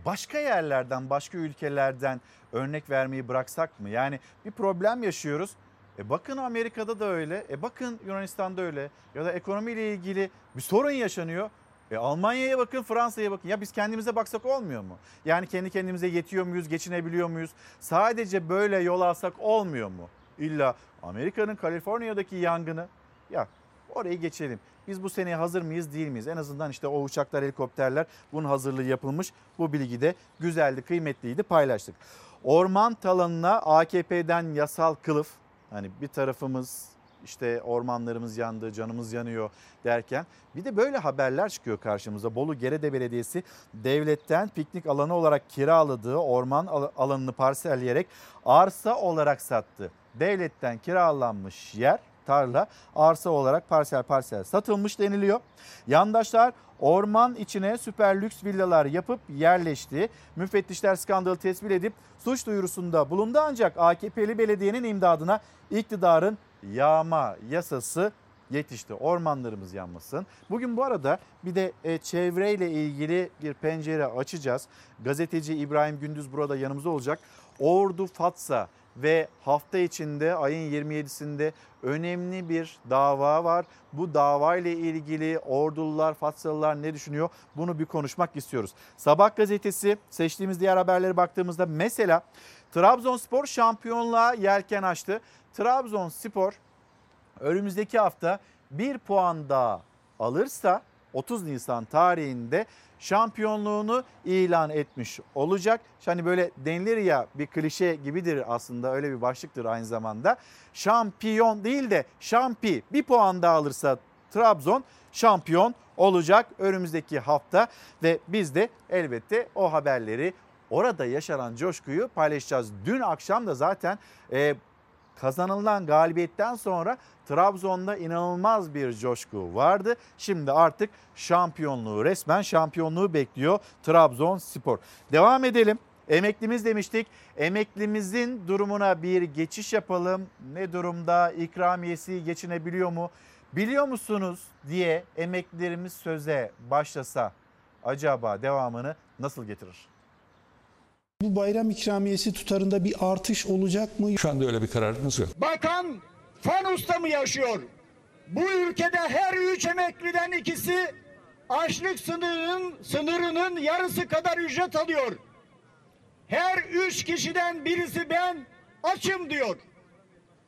başka yerlerden, başka ülkelerden örnek vermeyi bıraksak mı? Yani bir problem yaşıyoruz. E bakın Amerika'da da öyle. E bakın Yunanistan'da öyle. Ya da ekonomiyle ilgili bir sorun yaşanıyor. E Almanya'ya bakın, Fransa'ya bakın. Ya biz kendimize baksak olmuyor mu? Yani kendi kendimize yetiyor muyuz, geçinebiliyor muyuz? Sadece böyle yol alsak olmuyor mu? İlla Amerika'nın Kaliforniya'daki yangını ya orayı geçelim. Biz bu seneye hazır mıyız değil miyiz? En azından işte o uçaklar, helikopterler bunun hazırlığı yapılmış. Bu bilgi de güzeldi, kıymetliydi paylaştık. Orman talanına AKP'den yasal kılıf Hani bir tarafımız işte ormanlarımız yandı, canımız yanıyor derken bir de böyle haberler çıkıyor karşımıza. Bolu Gerede Belediyesi devletten piknik alanı olarak kiraladığı orman alanını parselleyerek arsa olarak sattı. Devletten kiralanmış yer tarla arsa olarak parsel parsel satılmış deniliyor. Yandaşlar orman içine süper lüks villalar yapıp yerleşti. Müfettişler skandalı tespit edip suç duyurusunda bulundu ancak AKP'li belediyenin imdadına iktidarın yağma yasası yetişti. Ormanlarımız yanmasın. Bugün bu arada bir de e, çevreyle ilgili bir pencere açacağız. Gazeteci İbrahim Gündüz burada yanımızda olacak. Ordu Fatsa ve hafta içinde ayın 27'sinde önemli bir dava var. Bu dava ile ilgili Ordulular, Fatsalılar ne düşünüyor? Bunu bir konuşmak istiyoruz. Sabah gazetesi seçtiğimiz diğer haberlere baktığımızda mesela Trabzonspor şampiyonluğa yelken açtı. Trabzonspor önümüzdeki hafta bir puan daha alırsa 30 Nisan tarihinde şampiyonluğunu ilan etmiş olacak. Hani böyle denilir ya bir klişe gibidir aslında öyle bir başlıktır aynı zamanda. Şampiyon değil de şampi bir puan daha alırsa Trabzon şampiyon olacak önümüzdeki hafta ve biz de elbette o haberleri orada yaşanan coşkuyu paylaşacağız. Dün akşam da zaten e, kazanılan galibiyetten sonra Trabzon'da inanılmaz bir coşku vardı. Şimdi artık şampiyonluğu resmen şampiyonluğu bekliyor Trabzonspor. Devam edelim. Emeklimiz demiştik. Emeklimizin durumuna bir geçiş yapalım. Ne durumda? İkramiyesi geçinebiliyor mu? Biliyor musunuz diye emeklilerimiz söze başlasa acaba devamını nasıl getirir? Bu bayram ikramiyesi tutarında bir artış olacak mı? Şu anda öyle bir kararımız yok. Bakan fanusta mı yaşıyor? Bu ülkede her üç emekliden ikisi açlık sınırının, sınırının yarısı kadar ücret alıyor. Her üç kişiden birisi ben açım diyor.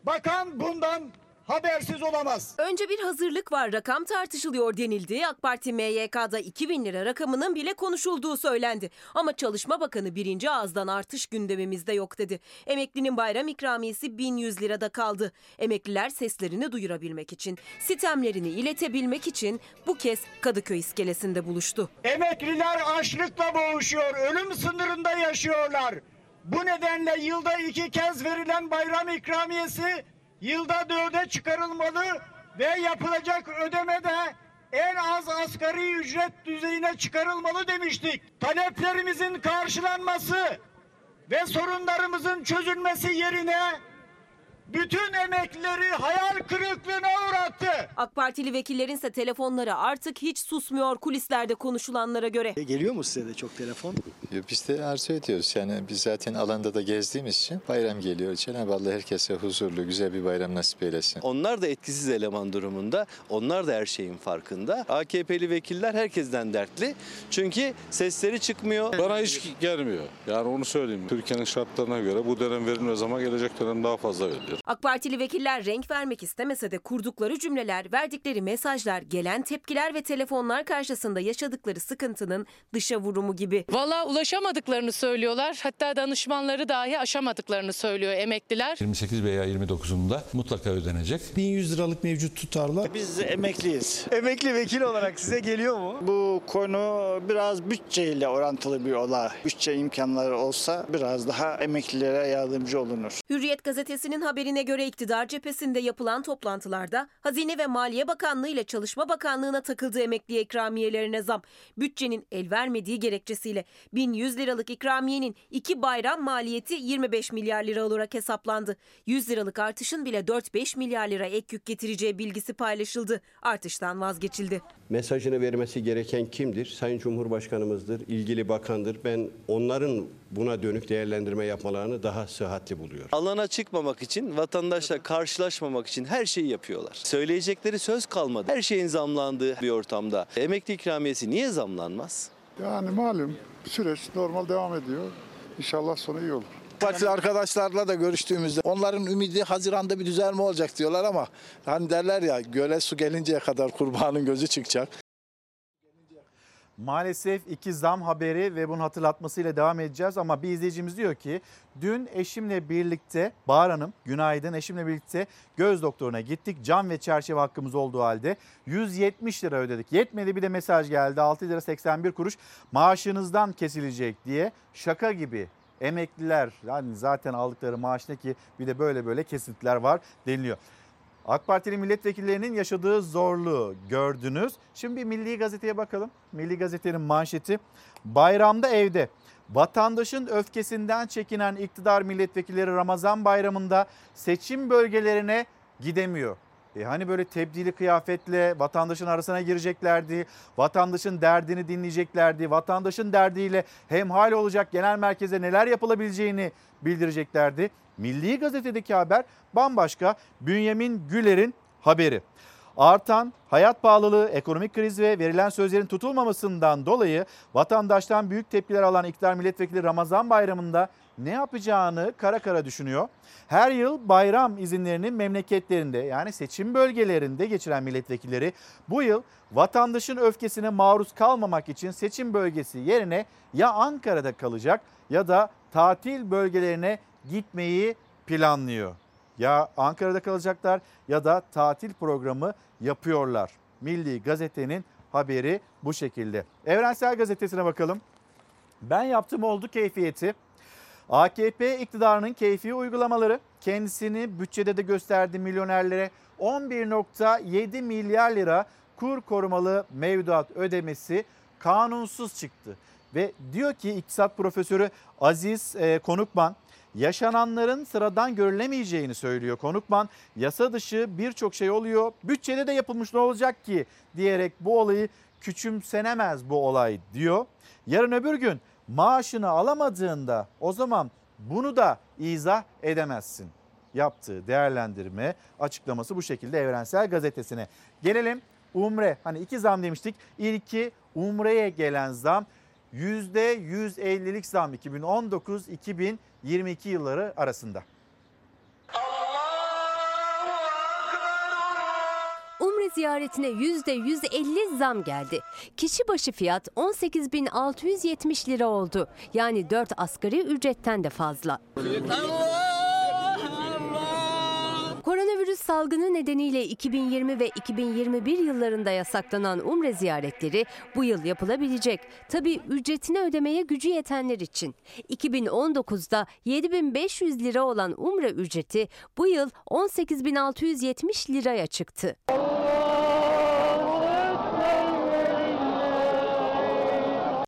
Bakan bundan habersiz olamaz. Önce bir hazırlık var. Rakam tartışılıyor denildi. AK Parti MYK'da 2000 lira rakamının bile konuşulduğu söylendi. Ama Çalışma Bakanı birinci ağızdan artış gündemimizde yok dedi. Emeklinin bayram ikramiyesi 1100 lirada kaldı. Emekliler seslerini duyurabilmek için, sitemlerini iletebilmek için bu kez Kadıköy iskelesinde buluştu. Emekliler açlıkla boğuşuyor, ölüm sınırında yaşıyorlar. Bu nedenle yılda iki kez verilen bayram ikramiyesi yılda dörde çıkarılmalı ve yapılacak ödeme de en az asgari ücret düzeyine çıkarılmalı demiştik. Taleplerimizin karşılanması ve sorunlarımızın çözülmesi yerine bütün emeklileri hayal kırıklığına uğrattı. AK Partili vekillerin ise telefonları artık hiç susmuyor kulislerde konuşulanlara göre. Geliyor mu size de çok telefon? Biz de arzu ediyoruz. Yani biz zaten alanda da gezdiğimiz için bayram geliyor. Cenab-ı Allah herkese huzurlu, güzel bir bayram nasip eylesin. Onlar da etkisiz eleman durumunda. Onlar da her şeyin farkında. AKP'li vekiller herkesten dertli. Çünkü sesleri çıkmıyor. Bana hiç gelmiyor. Yani onu söyleyeyim. Türkiye'nin şartlarına göre bu dönem verilmez ama gelecek dönem daha fazla verilir. AK Partili vekiller renk vermek istemese de kurdukları cümleler, verdikleri mesajlar, gelen tepkiler ve telefonlar karşısında yaşadıkları sıkıntının dışa vurumu gibi. Valla ulaşamadıklarını söylüyorlar. Hatta danışmanları dahi aşamadıklarını söylüyor emekliler. 28 veya 29'unda mutlaka ödenecek. 1100 liralık mevcut tutarla. Biz emekliyiz. Emekli vekil olarak size geliyor mu? Bu konu biraz bütçeyle orantılı bir olay. Bütçe imkanları olsa biraz daha emeklilere yardımcı olunur. Hürriyet gazetesinin haberine göre iktidar cephesinde yapılan toplantılarda Hazine ve Maliye Bakanlığı ile Çalışma Bakanlığı'na takıldığı emekli ikramiyelerine zam. Bütçenin el vermediği gerekçesiyle 1100 liralık ikramiyenin iki bayram maliyeti 25 milyar lira olarak hesaplandı. 100 liralık artışın bile 4-5 milyar lira ek yük getireceği bilgisi paylaşıldı. Artıştan vazgeçildi. Mesajını vermesi gereken kimdir? Sayın Cumhurbaşkanımızdır, ilgili bakandır. Ben onların buna dönük değerlendirme yapmalarını daha sıhhatli buluyorum. Alana çıkmamak için, vatandaşla karşılaşmamak için her şeyi yapıyorlar. Söyleyecekleri söz kalmadı. Her şeyin zamlandığı bir ortamda emekli ikramiyesi niye zamlanmaz? Yani malum süreç normal devam ediyor. İnşallah sonu iyi olur. Partili arkadaşlarla da görüştüğümüzde onların ümidi Haziran'da bir düzelme olacak diyorlar ama hani derler ya göle su gelinceye kadar kurbanın gözü çıkacak. Maalesef iki zam haberi ve bunun hatırlatmasıyla devam edeceğiz ama bir izleyicimiz diyor ki dün eşimle birlikte Bahar Hanım günaydın eşimle birlikte göz doktoruna gittik. Cam ve çerçeve hakkımız olduğu halde 170 lira ödedik. Yetmedi bir de mesaj geldi 6 lira 81 kuruş maaşınızdan kesilecek diye şaka gibi emekliler yani zaten aldıkları maaş ne ki bir de böyle böyle kesintiler var deniliyor. AK Partili milletvekillerinin yaşadığı zorluğu gördünüz. Şimdi bir Milli Gazete'ye bakalım. Milli Gazete'nin manşeti bayramda evde. Vatandaşın öfkesinden çekinen iktidar milletvekilleri Ramazan bayramında seçim bölgelerine gidemiyor. E hani böyle tebdili kıyafetle vatandaşın arasına gireceklerdi. Vatandaşın derdini dinleyeceklerdi. Vatandaşın derdiyle hemhal olacak genel merkeze neler yapılabileceğini bildireceklerdi. Milli Gazete'deki haber bambaşka. Bünyamin Güler'in haberi. Artan hayat pahalılığı, ekonomik kriz ve verilen sözlerin tutulmamasından dolayı vatandaştan büyük tepkiler alan iktidar milletvekili Ramazan bayramında ne yapacağını kara kara düşünüyor. Her yıl bayram izinlerini memleketlerinde yani seçim bölgelerinde geçiren milletvekilleri bu yıl vatandaşın öfkesine maruz kalmamak için seçim bölgesi yerine ya Ankara'da kalacak ya da tatil bölgelerine gitmeyi planlıyor. Ya Ankara'da kalacaklar ya da tatil programı yapıyorlar. Milli Gazete'nin haberi bu şekilde. Evrensel Gazetesi'ne bakalım. Ben yaptım oldu keyfiyeti. AKP iktidarının keyfi uygulamaları kendisini bütçede de gösterdi milyonerlere 11.7 milyar lira kur korumalı mevduat ödemesi kanunsuz çıktı. Ve diyor ki iktisat profesörü Aziz e, Konukman yaşananların sıradan görülemeyeceğini söylüyor. Konukman yasa dışı birçok şey oluyor. Bütçede de yapılmış ne olacak ki diyerek bu olayı küçümsenemez bu olay diyor. Yarın öbür gün maaşını alamadığında o zaman bunu da izah edemezsin. Yaptığı değerlendirme açıklaması bu şekilde Evrensel Gazetesi'ne. Gelelim Umre. Hani iki zam demiştik. İlki Umre'ye gelen zam %150'lik zam 2019-2022 yılları arasında. Ziyaretine %150 zam geldi. Kişi başı fiyat 18.670 lira oldu. Yani 4 asgari ücretten de fazla. Salgını nedeniyle 2020 ve 2021 yıllarında yasaklanan umre ziyaretleri bu yıl yapılabilecek. Tabi ücretini ödemeye gücü yetenler için. 2019'da 7500 lira olan umre ücreti bu yıl 18670 liraya çıktı.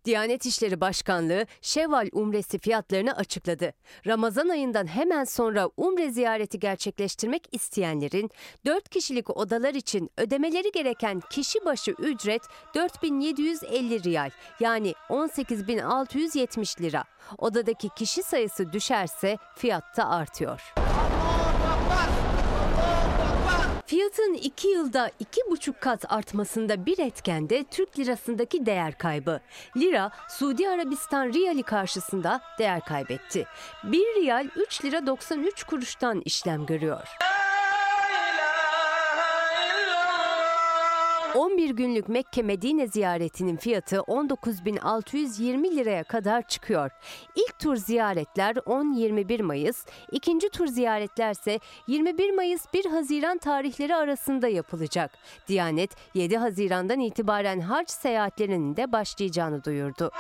Diyanet İşleri Başkanlığı Şevval Umresi fiyatlarını açıkladı. Ramazan ayından hemen sonra Umre ziyareti gerçekleştirmek isteyenlerin 4 kişilik odalar için ödemeleri gereken kişi başı ücret 4750 riyal yani 18670 lira. Odadaki kişi sayısı düşerse fiyat da artıyor. Fiyatın 2 yılda 2,5 kat artmasında bir etken de Türk lirasındaki değer kaybı. Lira, Suudi Arabistan riyali karşısında değer kaybetti. 1 riyal 3 lira 93 kuruştan işlem görüyor. 11 günlük Mekke Medine ziyaretinin fiyatı 19.620 liraya kadar çıkıyor. İlk tur ziyaretler 10-21 Mayıs, ikinci tur ziyaretlerse 21 Mayıs 1 Haziran tarihleri arasında yapılacak. Diyanet 7 Haziran'dan itibaren hac seyahatlerinin de başlayacağını duyurdu.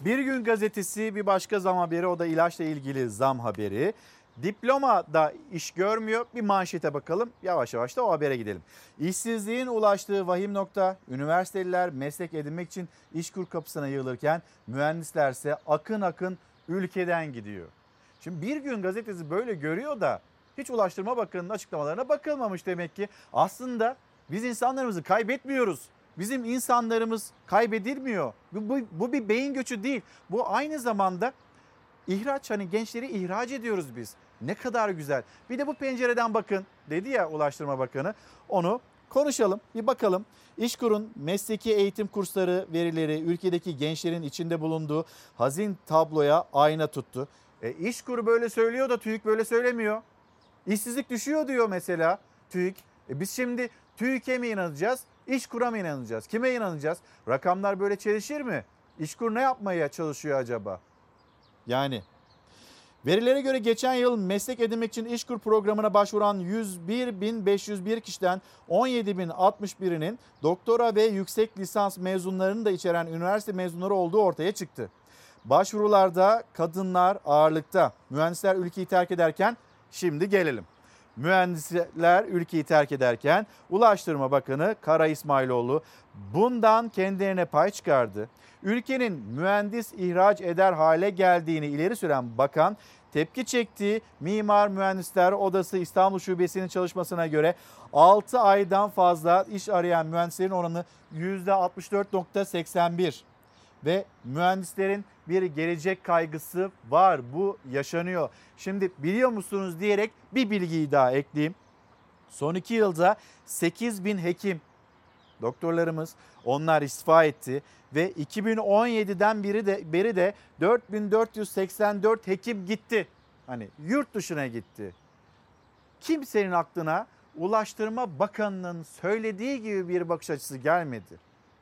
Bir gün gazetesi bir başka zam haberi o da ilaçla ilgili zam haberi. Diploma da iş görmüyor. Bir manşete bakalım. Yavaş yavaş da o habere gidelim. İşsizliğin ulaştığı vahim nokta üniversiteliler meslek edinmek için işkur kapısına yığılırken mühendislerse akın akın ülkeden gidiyor. Şimdi bir gün gazetesi böyle görüyor da hiç Ulaştırma Bakanı'nın açıklamalarına bakılmamış demek ki. Aslında biz insanlarımızı kaybetmiyoruz. Bizim insanlarımız kaybedilmiyor. Bu, bu, bu bir beyin göçü değil. Bu aynı zamanda ihraç hani gençleri ihraç ediyoruz biz. Ne kadar güzel. Bir de bu pencereden bakın dedi ya Ulaştırma Bakanı. Onu konuşalım bir bakalım. İşkur'un mesleki eğitim kursları verileri ülkedeki gençlerin içinde bulunduğu hazin tabloya ayna tuttu. E, İşkur böyle söylüyor da TÜİK böyle söylemiyor. İşsizlik düşüyor diyor mesela TÜİK. E, biz şimdi TÜİK'e mi inanacağız? İşkur'a mı inanacağız? Kime inanacağız? Rakamlar böyle çelişir mi? İşkur ne yapmaya çalışıyor acaba? Yani verilere göre geçen yıl meslek edinmek için İşkur programına başvuran 101.501 kişiden 17.061'inin doktora ve yüksek lisans mezunlarını da içeren üniversite mezunları olduğu ortaya çıktı. Başvurularda kadınlar ağırlıkta. Mühendisler ülkeyi terk ederken şimdi gelelim. Mühendisler ülkeyi terk ederken Ulaştırma Bakanı Kara İsmailoğlu bundan kendilerine pay çıkardı. Ülkenin mühendis ihraç eder hale geldiğini ileri süren bakan tepki çektiği Mimar Mühendisler Odası İstanbul Şubesi'nin çalışmasına göre 6 aydan fazla iş arayan mühendislerin oranı %64.81 ve mühendislerin bir gelecek kaygısı var. Bu yaşanıyor. Şimdi biliyor musunuz diyerek bir bilgiyi daha ekleyeyim. Son iki yılda 8 bin hekim, doktorlarımız onlar istifa etti ve 2017'den beri de beri de 4484 hekim gitti. Hani yurt dışına gitti. Kimsenin aklına Ulaştırma Bakanı'nın söylediği gibi bir bakış açısı gelmedi.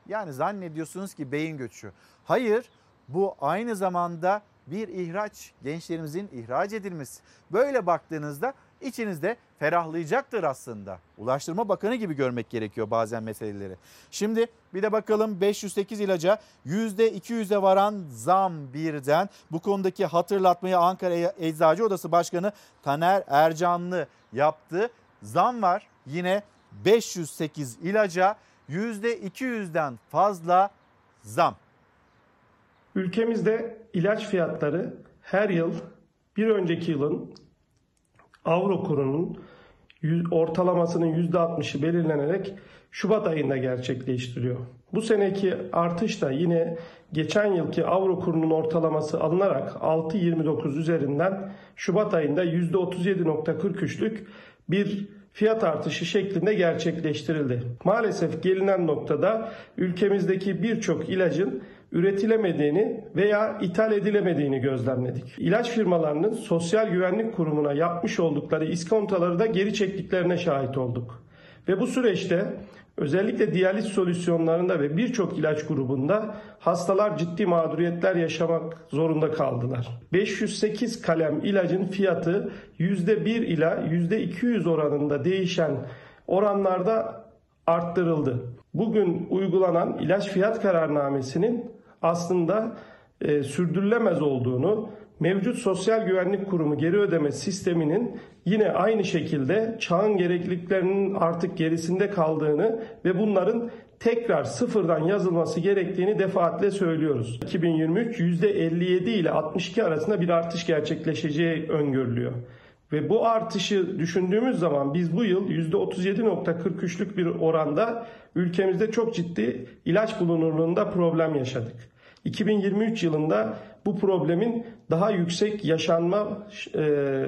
Yani zannediyorsunuz ki beyin göçü. Hayır bu aynı zamanda bir ihraç, gençlerimizin ihraç edilmesi. Böyle baktığınızda içinizde ferahlayacaktır aslında. Ulaştırma Bakanı gibi görmek gerekiyor bazen meseleleri. Şimdi bir de bakalım 508 ilaca %200'e varan zam birden. Bu konudaki hatırlatmayı Ankara Eczacı Odası Başkanı Taner Ercanlı yaptı. Zam var yine 508 ilaca %200'den fazla zam. Ülkemizde ilaç fiyatları her yıl bir önceki yılın avro kurunun ortalamasının %60'ı belirlenerek Şubat ayında gerçekleştiriyor. Bu seneki artış da yine geçen yılki avro kurunun ortalaması alınarak 6.29 üzerinden Şubat ayında %37.43'lük bir fiyat artışı şeklinde gerçekleştirildi. Maalesef gelinen noktada ülkemizdeki birçok ilacın üretilemediğini veya ithal edilemediğini gözlemledik. İlaç firmalarının Sosyal Güvenlik Kurumu'na yapmış oldukları iskontoları da geri çektiklerine şahit olduk. Ve bu süreçte özellikle diyaliz solüsyonlarında ve birçok ilaç grubunda hastalar ciddi mağduriyetler yaşamak zorunda kaldılar. 508 kalem ilacın fiyatı %1 ila %200 oranında değişen oranlarda arttırıldı. Bugün uygulanan ilaç fiyat kararnamesinin aslında e, sürdürülemez olduğunu, mevcut sosyal güvenlik kurumu geri ödeme sisteminin yine aynı şekilde çağın gerekliliklerinin artık gerisinde kaldığını ve bunların tekrar sıfırdan yazılması gerektiğini defaatle söylüyoruz. 2023 %57 ile 62 arasında bir artış gerçekleşeceği öngörülüyor. Ve bu artışı düşündüğümüz zaman biz bu yıl %37.43'lük bir oranda ülkemizde çok ciddi ilaç bulunurluğunda problem yaşadık. 2023 yılında bu problemin daha yüksek yaşanma e,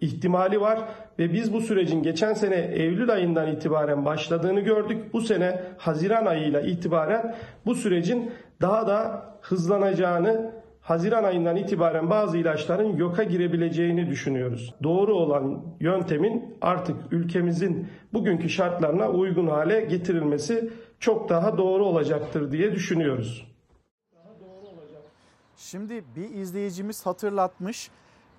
ihtimali var ve biz bu sürecin geçen sene Eylül ayından itibaren başladığını gördük. Bu sene Haziran ayıyla itibaren bu sürecin daha da hızlanacağını Haziran ayından itibaren bazı ilaçların yoka girebileceğini düşünüyoruz. Doğru olan yöntemin artık ülkemizin bugünkü şartlarına uygun hale getirilmesi çok daha doğru olacaktır diye düşünüyoruz. Şimdi bir izleyicimiz hatırlatmış.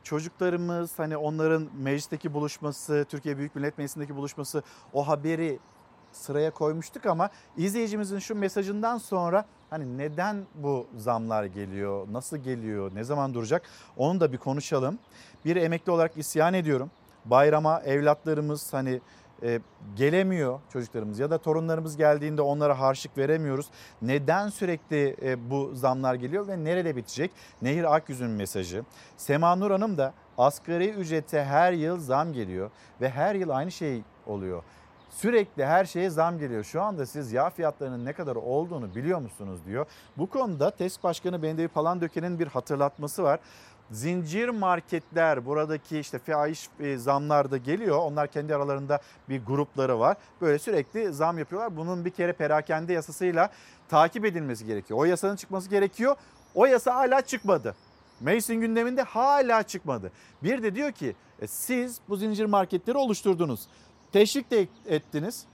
Çocuklarımız hani onların meclisteki buluşması, Türkiye Büyük Millet Meclisi'ndeki buluşması o haberi sıraya koymuştuk ama izleyicimizin şu mesajından sonra hani neden bu zamlar geliyor, nasıl geliyor, ne zaman duracak onu da bir konuşalım. Bir emekli olarak isyan ediyorum. Bayrama evlatlarımız hani e, gelemiyor çocuklarımız ya da torunlarımız geldiğinde onlara harçlık veremiyoruz. Neden sürekli e, bu zamlar geliyor ve nerede bitecek? Nehir Akyüz'ün mesajı. Sema Nur Hanım da asgari ücrete her yıl zam geliyor ve her yıl aynı şey oluyor. Sürekli her şeye zam geliyor. Şu anda siz yağ fiyatlarının ne kadar olduğunu biliyor musunuz diyor. Bu konuda TESK Başkanı Bendevi Palandöken'in bir hatırlatması var. Zincir marketler buradaki işte fahiş e, zamlar da geliyor. Onlar kendi aralarında bir grupları var. Böyle sürekli zam yapıyorlar. Bunun bir kere perakende yasasıyla takip edilmesi gerekiyor. O yasanın çıkması gerekiyor. O yasa hala çıkmadı. Meclisin gündeminde hala çıkmadı. Bir de diyor ki e, siz bu zincir marketleri oluşturdunuz. Teşvik de ettiniz.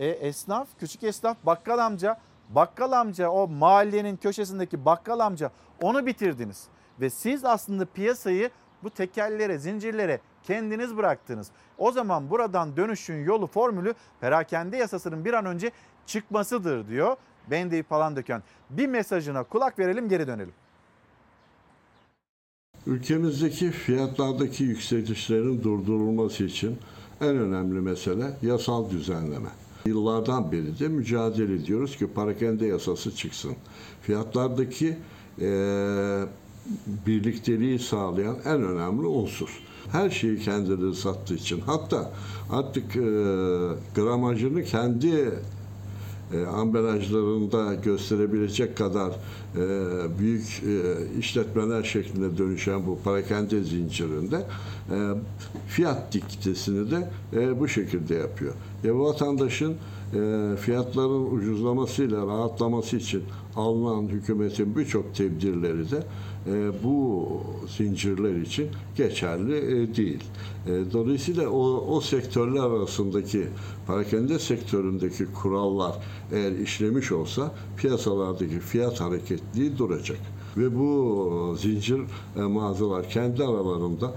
E, esnaf, küçük esnaf, bakkal amca, bakkal amca o mahallenin köşesindeki bakkal amca onu bitirdiniz. Ve siz aslında piyasayı bu tekellere, zincirlere kendiniz bıraktınız. O zaman buradan dönüşün yolu formülü perakende yasasının bir an önce çıkmasıdır diyor. Bendeyi falan döken. Bir mesajına kulak verelim geri dönelim. Ülkemizdeki fiyatlardaki yükselişlerin durdurulması için en önemli mesele yasal düzenleme. Yıllardan beri de mücadele ediyoruz ki parakende yasası çıksın. Fiyatlardaki e, birlikteliği sağlayan en önemli unsur. Her şeyi kendileri sattığı için hatta artık e, gramajını kendi e, ambalajlarında gösterebilecek kadar büyük e, işletmeler şeklinde dönüşen bu parakende zincirinde e, fiyat diktesini de e, bu şekilde yapıyor. E, vatandaşın e, fiyatların ucuzlamasıyla rahatlaması için alınan hükümetin birçok tedbirleri de e, bu zincirler için geçerli e, değil. E, dolayısıyla o, o sektörler arasındaki parakende sektöründeki kurallar eğer işlemiş olsa piyasalardaki fiyat hareketliği duracak. Ve bu zincir e, mağazalar kendi aralarında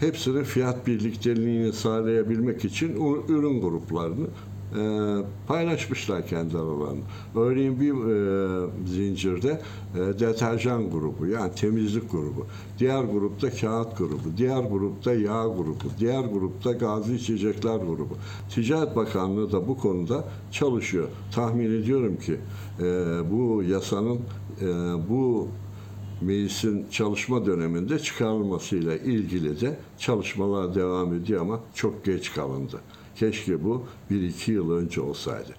hepsinin fiyat birlikteliğini sağlayabilmek için ürün gruplarını e, paylaşmışlar kendi aralarında. Örneğin bir e, zincirde e, deterjan grubu yani temizlik grubu, diğer grupta kağıt grubu, diğer grupta yağ grubu, diğer grupta gazlı içecekler grubu. Ticaret Bakanlığı da bu konuda çalışıyor. Tahmin ediyorum ki e, bu yasanın e, bu meclisin çalışma döneminde çıkarılmasıyla ilgili de çalışmalar devam ediyor ama çok geç kalındı. Keşke bu 1-2 yıl önce olsaydı.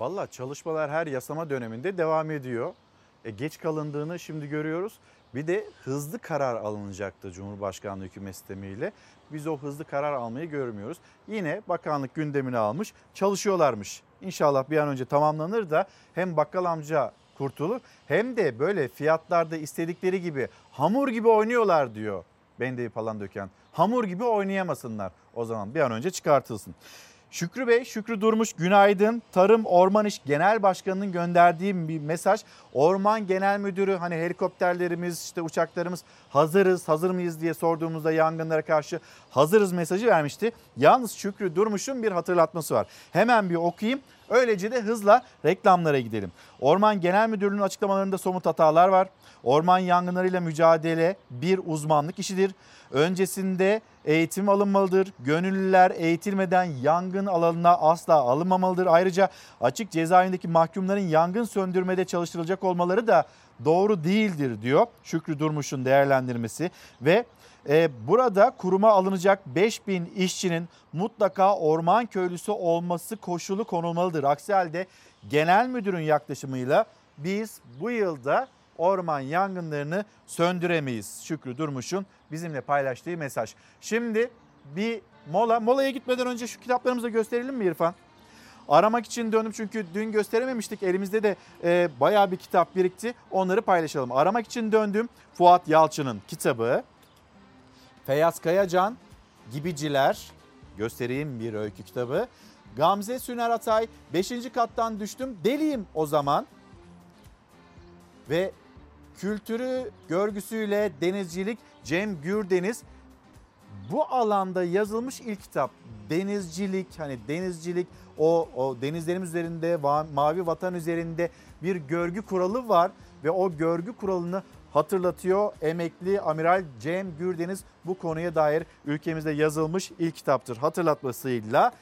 Valla çalışmalar her yasama döneminde devam ediyor. E, geç kalındığını şimdi görüyoruz. Bir de hızlı karar alınacaktı Cumhurbaşkanlığı hükümet sistemiyle. Biz o hızlı karar almayı görmüyoruz. Yine bakanlık gündemine almış çalışıyorlarmış. İnşallah bir an önce tamamlanır da hem bakkal amca kurtulur hem de böyle fiyatlarda istedikleri gibi hamur gibi oynuyorlar diyor Bendevi falan döken. Hamur gibi oynayamasınlar o zaman bir an önce çıkartılsın. Şükrü Bey, Şükrü Durmuş günaydın. Tarım Orman İş Genel Başkanı'nın gönderdiği bir mesaj. Orman Genel Müdürü hani helikopterlerimiz işte uçaklarımız hazırız hazır mıyız diye sorduğumuzda yangınlara karşı hazırız mesajı vermişti. Yalnız Şükrü Durmuş'un bir hatırlatması var. Hemen bir okuyayım. Öylece de hızla reklamlara gidelim. Orman Genel Müdürlüğü'nün açıklamalarında somut hatalar var. Orman yangınlarıyla mücadele bir uzmanlık işidir. Öncesinde eğitim alınmalıdır. Gönüllüler eğitilmeden yangın alanına asla alınmamalıdır. Ayrıca açık cezaevindeki mahkumların yangın söndürmede çalıştırılacak olmaları da doğru değildir diyor Şükrü Durmuş'un değerlendirmesi ve burada kuruma alınacak 5000 işçinin mutlaka orman köylüsü olması koşulu konulmalıdır. Aksi halde genel müdürün yaklaşımıyla biz bu yılda orman yangınlarını söndüremeyiz. Şükrü Durmuş'un bizimle paylaştığı mesaj. Şimdi bir mola. Molaya gitmeden önce şu kitaplarımızı gösterelim mi İrfan? Aramak için döndüm çünkü dün gösterememiştik. Elimizde de e, bayağı bir kitap birikti. Onları paylaşalım. Aramak için döndüm. Fuat Yalçın'ın kitabı. Feyyaz Kayacan, Gibiciler. Göstereyim bir öykü kitabı. Gamze Süner Atay, 5. kattan düştüm. Deliyim o zaman. Ve kültürü, görgüsüyle denizcilik Cem Gürdeniz bu alanda yazılmış ilk kitap denizcilik hani denizcilik o, o denizlerimiz üzerinde mavi vatan üzerinde bir görgü kuralı var ve o görgü kuralını hatırlatıyor. Emekli Amiral Cem Gürdeniz bu konuya dair ülkemizde yazılmış ilk kitaptır. Hatırlatmasıyla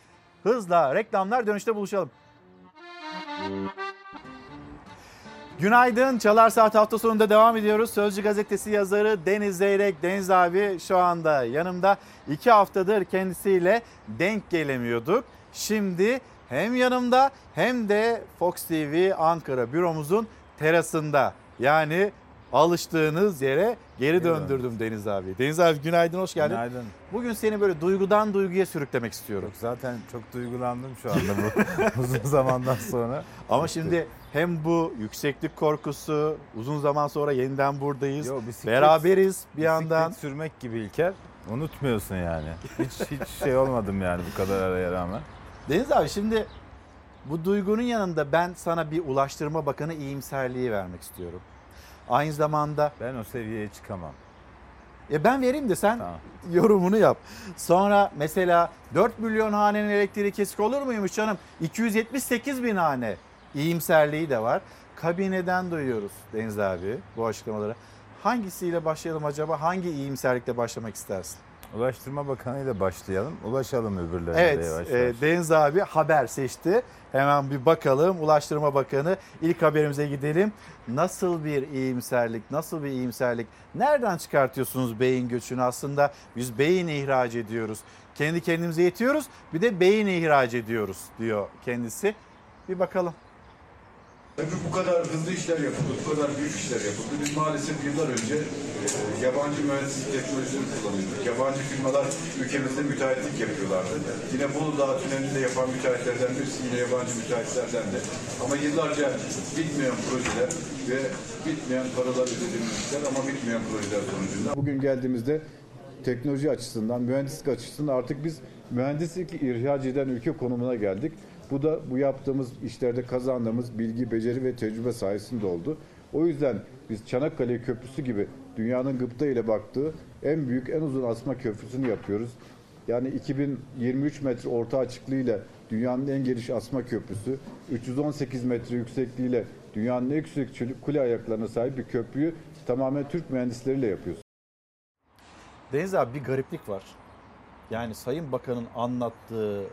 hızla reklamlar dönüşte buluşalım. Günaydın. Çalar Saat hafta sonunda devam ediyoruz. Sözcü gazetesi yazarı Deniz Zeyrek. Deniz abi şu anda yanımda. iki haftadır kendisiyle denk gelemiyorduk. Şimdi hem yanımda hem de Fox TV Ankara büromuzun terasında. Yani alıştığınız yere geri döndürdüm Deniz abi. Deniz abi günaydın, hoş geldin. Günaydın. Bugün seni böyle duygudan duyguya sürüklemek istiyorum. Zaten çok duygulandım şu anda bu uzun zamandan sonra. Ama şimdi hem bu yükseklik korkusu, uzun zaman sonra yeniden buradayız. Yo, bisiklet, beraberiz bir bisiklet yandan. sürmek gibi İlker. Unutmuyorsun yani. Hiç hiç şey olmadım yani bu kadar araya rağmen. Deniz abi şimdi bu duygunun yanında ben sana bir Ulaştırma Bakanı iyimserliği vermek istiyorum. Aynı zamanda... Ben o seviyeye çıkamam. Ya ben vereyim de sen tamam. yorumunu yap. Sonra mesela 4 milyon hanenin elektriği kesik olur muymuş canım? 278 bin hane iyimserliği de var. Kabineden duyuyoruz Deniz abi bu açıklamaları. Hangisiyle başlayalım acaba? Hangi iyimserlikle başlamak istersin? Ulaştırma Bakanı ile başlayalım. Ulaşalım öbürlerine evet, de yavaş yavaş. Evet Deniz abi haber seçti. Hemen bir bakalım. Ulaştırma Bakanı ilk haberimize gidelim. Nasıl bir iyimserlik, nasıl bir iyimserlik? Nereden çıkartıyorsunuz beyin göçünü? Aslında biz beyin ihraç ediyoruz. Kendi kendimize yetiyoruz bir de beyin ihraç ediyoruz diyor kendisi. Bir bakalım. Tabii bu kadar hızlı işler yapıldı, bu kadar büyük işler yapıldı. Biz maalesef yıllar önce e, yabancı mühendislik teknolojisini kullanıyorduk. Yabancı firmalar ülkemizde müteahhitlik yapıyorlardı. Yine Bolu Dağı tünelini de yapan müteahhitlerden birisi yine yabancı müteahhitlerden de. Ama yıllarca bitmeyen projeler ve bitmeyen paralar ödediğimiz işler ama bitmeyen projeler sonucunda. Bugün geldiğimizde teknoloji açısından, mühendislik açısından artık biz mühendislik ihraç eden ülke konumuna geldik. Bu da bu yaptığımız işlerde kazandığımız bilgi, beceri ve tecrübe sayesinde oldu. O yüzden biz Çanakkale Köprüsü gibi dünyanın gıpta ile baktığı en büyük, en uzun asma köprüsünü yapıyoruz. Yani 2023 metre orta açıklığıyla dünyanın en geniş asma köprüsü, 318 metre yüksekliğiyle dünyanın en yüksek kule ayaklarına sahip bir köprüyü tamamen Türk mühendisleriyle yapıyoruz. Deniz abi bir gariplik var. Yani Sayın Bakan'ın anlattığı,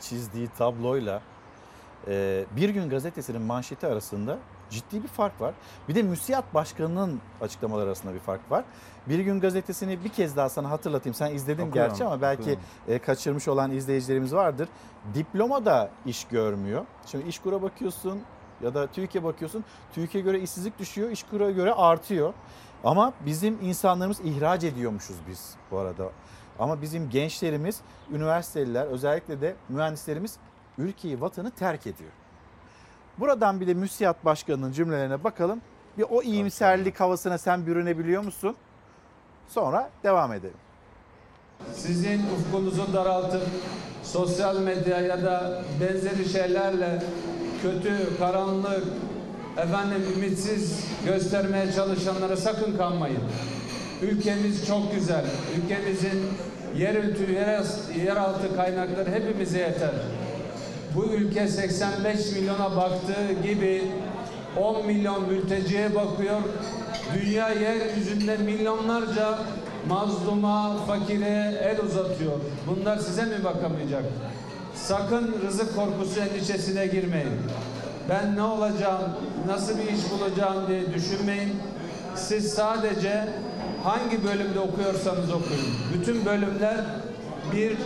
çizdiği tabloyla e, Bir Gün Gazetesi'nin manşeti arasında ciddi bir fark var. Bir de müsiyat başkanının açıklamaları arasında bir fark var. Bir Gün Gazetesi'ni bir kez daha sana hatırlatayım. Sen izledin Okuyorum, gerçi ama belki okuyorum. e, kaçırmış olan izleyicilerimiz vardır. Diploma da iş görmüyor. Şimdi İşkur'a bakıyorsun ya da TÜİK'e bakıyorsun. TÜİK'e göre işsizlik düşüyor, İşkur'a göre artıyor. Ama bizim insanlarımız ihraç ediyormuşuz biz bu arada. Ama bizim gençlerimiz, üniversiteliler, özellikle de mühendislerimiz ülkeyi, vatanı terk ediyor. Buradan bir de müsiyat başkanının cümlelerine bakalım. Bir o iyimserlik havasına sen bürünebiliyor musun? Sonra devam edelim. Sizin ufkunuzu daraltıp sosyal medya ya da benzeri şeylerle kötü, karanlık, efendim ümitsiz göstermeye çalışanlara sakın kanmayın. Ülkemiz çok güzel. Ülkemizin yerüstü, yeraltı kaynakları hepimize yeter. Bu ülke 85 milyona baktığı gibi 10 milyon mülteciye bakıyor. Dünya yeryüzünde milyonlarca mazluma, fakire el uzatıyor. Bunlar size mi bakamayacak? Sakın rızık korkusu endişesine girmeyin. Ben ne olacağım, nasıl bir iş bulacağım diye düşünmeyin. Siz sadece hangi bölümde okuyorsanız okuyun. Bütün bölümler bir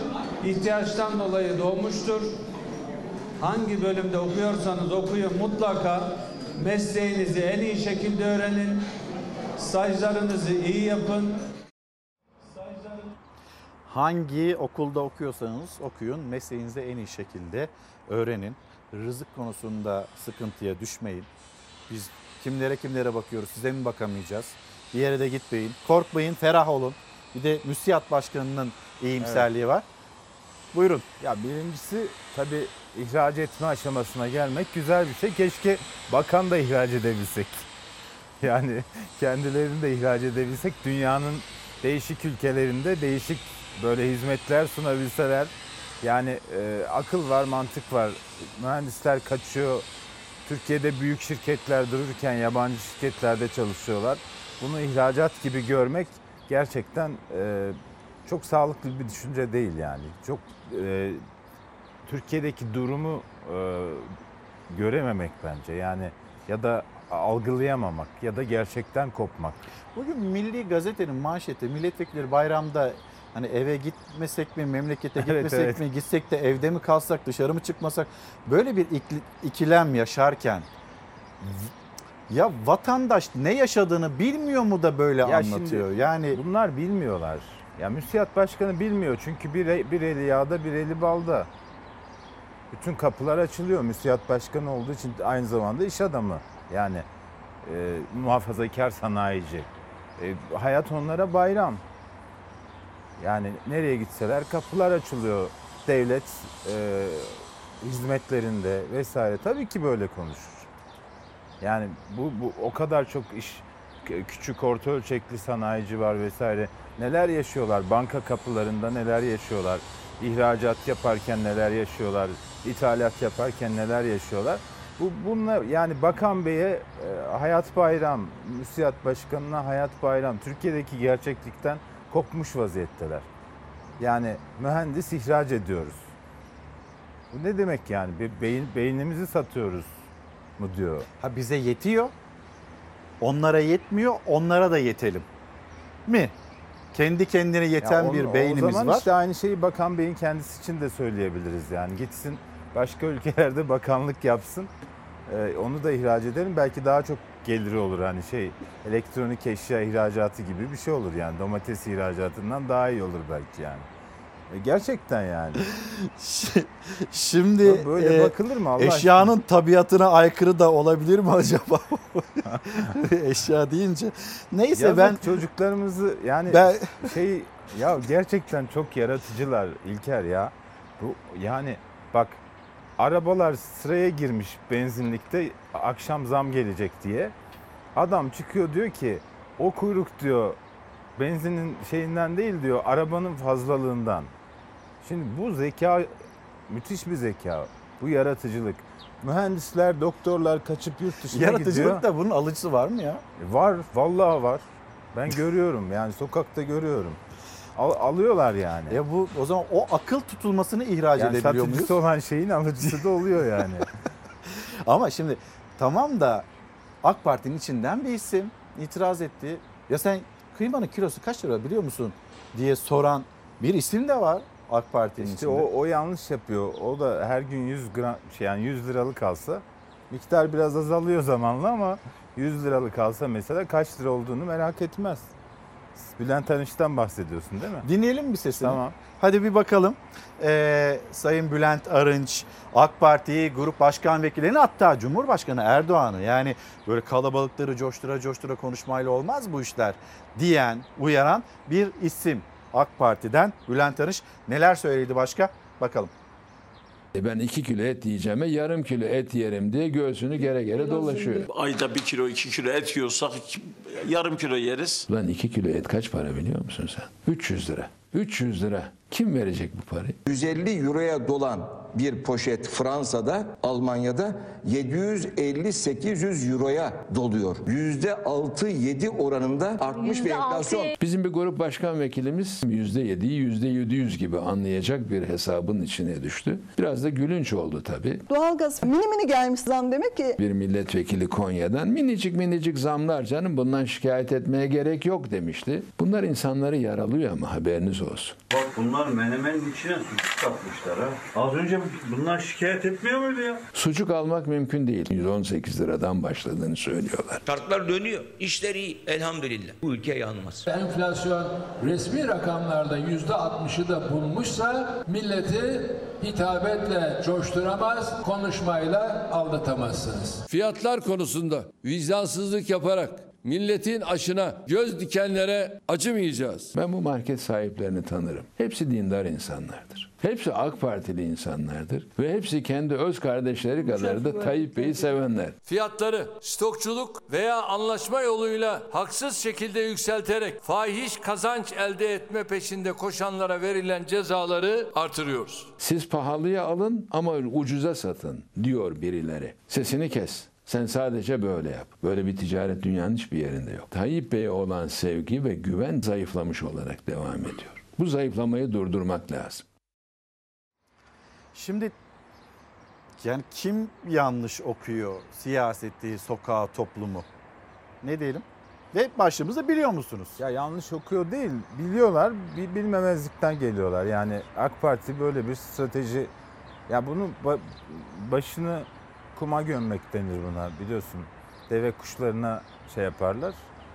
ihtiyaçtan dolayı doğmuştur. Hangi bölümde okuyorsanız okuyun mutlaka mesleğinizi en iyi şekilde öğrenin. Stajlarınızı iyi yapın. Hangi okulda okuyorsanız okuyun, mesleğinizi en iyi şekilde öğrenin. Rızık konusunda sıkıntıya düşmeyin. Biz kimlere kimlere bakıyoruz, size mi bakamayacağız? Bir yere de gitmeyin. Korkmayın, ferah olun. Bir de müsiyat başkanının iyimserliği var. Buyurun. Ya birincisi tabii ihraç etme aşamasına gelmek güzel bir şey. Keşke bakan da ihraç edebilsek. Yani kendilerini de ihraç edebilsek dünyanın değişik ülkelerinde değişik böyle hizmetler sunabilseler. Yani e, akıl var, mantık var. Mühendisler kaçıyor. Türkiye'de büyük şirketler dururken yabancı şirketlerde çalışıyorlar. Bunu ihracat gibi görmek gerçekten e, çok sağlıklı bir düşünce değil yani. Çok e, Türkiye'deki durumu e, görememek bence. Yani ya da algılayamamak ya da gerçekten kopmak. Bugün Milli Gazete'nin manşeti milletvekilleri bayramda hani eve gitmesek mi, memlekete Evet, gitmesek evet. mi, gitsek de evde mi kalsak, dışarı mı çıkmasak böyle bir ikilem yaşarken ya vatandaş ne yaşadığını bilmiyor mu da böyle Ya anlatıyor? şimdi yani bunlar bilmiyorlar. Ya müsiyat başkanı bilmiyor çünkü bir, bir eli yağda bir eli balda. Bütün kapılar açılıyor. Müsiyat başkanı olduğu için aynı zamanda iş adamı. Yani e, muhafazakar sanayici. E, hayat onlara bayram. Yani nereye gitseler kapılar açılıyor. Devlet e, hizmetlerinde vesaire. Tabii ki böyle konuşur. Yani bu, bu o kadar çok iş küçük orta ölçekli sanayici var vesaire. Neler yaşıyorlar? Banka kapılarında neler yaşıyorlar? İhracat yaparken neler yaşıyorlar? İthalat yaparken neler yaşıyorlar? Bu bunlar yani Bakan Bey'e e, Hayat Bayram, Müsiyat Başkanı'na Hayat Bayram Türkiye'deki gerçeklikten kopmuş vaziyetteler. Yani mühendis ihraç ediyoruz. Bu ne demek yani? Bir beyin, beynimizi satıyoruz mu diyor. ha bize yetiyor. Onlara yetmiyor, onlara da yetelim. Mi? Kendi kendine yeten Ya o- bir beynimiz O zaman var. işte aynı şeyi Bakan Bey'in kendisi için de söyleyebiliriz yani. Gitsin başka ülkelerde bakanlık yapsın. Ee, onu da ihraç edelim. Belki daha çok geliri olur. Hani şey elektronik eşya ihracatı gibi bir şey olur yani. Domates ihracatından daha iyi olur belki yani. E, gerçekten yani. Şimdi Böyle e, bakılır mı Allah eşyanın tabiatına aykırı da olabilir mi acaba? Eşya deyince. Neyse Yazık ben çocuklarımızı yani Ben- şey ya gerçekten çok yaratıcılar İlker ya. Bu yani bak arabalar sıraya girmiş benzinlikte akşam zam gelecek diye. Adam çıkıyor diyor ki o kuyruk diyor benzinin şeyinden değil diyor arabanın fazlalığından. Şimdi bu zeka müthiş bir zeka. Bu yaratıcılık. Mühendisler, doktorlar kaçıp yurt dışına gidiyor. yaratıcılık da bunun alıcısı var mı ya? E, Var, vallahi var. Ben görüyorum yani sokakta görüyorum. Al- alıyorlar yani. Ya bu o zaman o akıl tutulmasını ihraç yani edebiliyor muyuz? satıcısı olan şeyin alıcısı da oluyor yani. Ama şimdi tamam da AK Parti'nin içinden bir isim itiraz etti. Ya sen kıymanın kilosu kaç lira biliyor musun diye soran bir isim de var AK Parti'nin İşte içinde. o, o yanlış yapıyor. O da her gün 100 gram şey yani 100 liralık alsa miktar biraz azalıyor zamanla ama 100 liralık alsa mesela kaç lira olduğunu merak etmez. Bülent Arınç'tan bahsediyorsun değil mi? Dinleyelim bir sesini. Tamam. Hadi bir bakalım. Ee, Sayın Bülent Arınç, AK Parti Grup Başkan Vekillerini hatta Cumhurbaşkanı Erdoğan'ı yani böyle kalabalıkları coştura coştura konuşmayla olmaz bu işler diyen, uyaran bir isim. AK Parti'den Bülent Arınç neler söyledi başka? Bakalım. E Ben 2 kilo et yiyeceğime yarım kilo et yerim diye göğsünü gere gere dolaşıyor. Ayda bir kilo iki kilo et yiyorsak yarım kilo yeriz. Lan 2 kilo et kaç para biliyor musun sen? 300 lira. 300 lira. Kim verecek bu parayı? 150 euroya dolan bir poşet Fransa'da, Almanya'da 750-800 euroya doluyor. %6-7 oranında artmış bir enflasyon. Bizim bir grup başkan vekilimiz %7'yi %700 gibi anlayacak bir hesabın içine düştü. Biraz da gülünç oldu tabii. Doğalgaz mini mini gelmiş zam demek ki Bir milletvekili Konya'dan minicik minicik zamlar canım bundan şikayet etmeye gerek yok demişti. Bunlar insanları yaralıyor ama haberiniz olsun. Bak bunlar menemenin içine sucuk katmışlar ha. Az önce bunlar şikayet etmiyor muydu ya? Sucuk almak mümkün değil. 118 liradan başladığını söylüyorlar. Şartlar dönüyor. İşler iyi elhamdülillah. Bu ülke yanmaz. Enflasyon resmi rakamlarda yüzde 60'ı da bulmuşsa milleti hitabetle coşturamaz, konuşmayla aldatamazsınız. Fiyatlar konusunda vicdansızlık yaparak milletin aşına göz dikenlere acımayacağız. Ben bu market sahiplerini tanırım. Hepsi dindar insanlardır. Hepsi AK Partili insanlardır ve hepsi kendi öz kardeşleri kadar da Tayyip Bey'i sevenler. Fiyatları stokçuluk veya anlaşma yoluyla haksız şekilde yükselterek fahiş kazanç elde etme peşinde koşanlara verilen cezaları artırıyoruz. Siz pahalıya alın ama ucuza satın diyor birileri. Sesini kes. Sen sadece böyle yap. Böyle bir ticaret dünyanın hiçbir yerinde yok. Tayyip Bey'e olan sevgi ve güven zayıflamış olarak devam ediyor. Bu zayıflamayı durdurmak lazım. Şimdi yani kim yanlış okuyor siyaseti, sokağı, toplumu? Ne diyelim? Ve başlığımızda biliyor musunuz? Ya yanlış okuyor değil, biliyorlar, bir bilmemezlikten geliyorlar. Yani AK Parti böyle bir strateji, ya bunu ba- başını kuma gömmek denir buna biliyorsun. Deve kuşlarına şey yaparlar,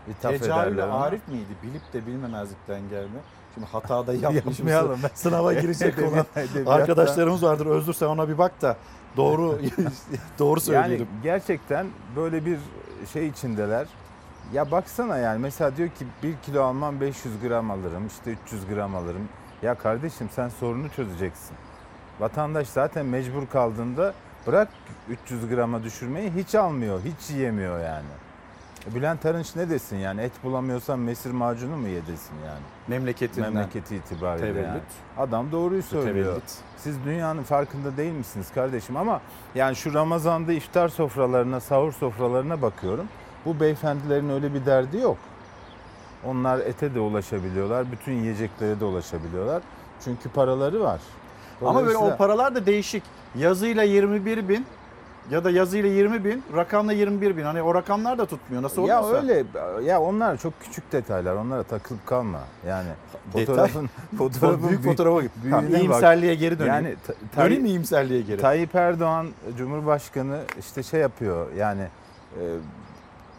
ithaf Tecavüle ederler ona. Arif miydi? Bilip de bilmemezlikten gelme. Şimdi hatada yapmışız. Yapmayalım. Sınava girecek olan Edebiyatta- arkadaşlarımız vardır. Özür sen ona bir bak da doğru doğru söyleyelim. Yani gerçekten böyle bir şey içindeler. Ya baksana yani mesela diyor ki 1 kilo almam 500 gram alırım işte 300 gram alırım. Ya kardeşim sen sorunu çözeceksin. Vatandaş zaten mecbur kaldığında bırak 300 grama düşürmeyi hiç almıyor, hiç yiyemiyor yani. E Bülent Arınç ne desin yani et bulamıyorsan mesir macunu mu yedesin yani? Memleketinden. Memleketi itibariyle Tevellüt. yani. Adam doğruyu söylüyor. Mütevellit. Siz dünyanın farkında değil misiniz kardeşim ama yani şu Ramazan'da iftar sofralarına, sahur sofralarına bakıyorum. Bu beyefendilerin öyle bir derdi yok. Onlar ete de ulaşabiliyorlar, bütün yiyeceklere de ulaşabiliyorlar. Çünkü paraları var. Ama böyle o paralar da değişik. Yazıyla 21 bin, ya da yazıyla 20 bin, rakamla 21 bin. Hani o rakamlar da tutmuyor. Nasıl Ya oluyorsa. öyle ya onlar çok küçük detaylar. Onlara takılıp kalma. Yani Detay. fotoğrafın fotoğrafın büyük büyü- fotoğrafa. Tamam, büyüğüne bak. iyimserliğe geri döneyim. Yani ta- Döneyim mi iyimserliğe geri? Tayyip Erdoğan Cumhurbaşkanı işte şey yapıyor yani e,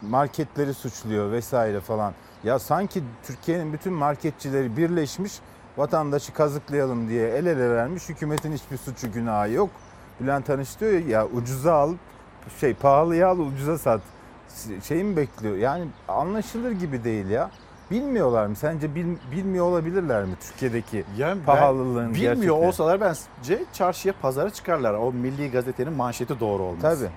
marketleri suçluyor vesaire falan. Ya sanki Türkiye'nin bütün marketçileri birleşmiş vatandaşı kazıklayalım diye el ele vermiş. Hükümetin hiçbir suçu günahı yok. Bülent Arınç diyor ya, ucuza al şey pahalıya al ucuza sat. Şey mi bekliyor? Yani anlaşılır gibi değil ya. Bilmiyorlar mı? Sence bil- bilmiyor olabilirler mi Türkiye'deki Yani pahalılığın bilmiyor gerçekleri? olsalar bence çarşıya pazara çıkarlar. O milli gazetenin manşeti doğru olmaz. Tabii.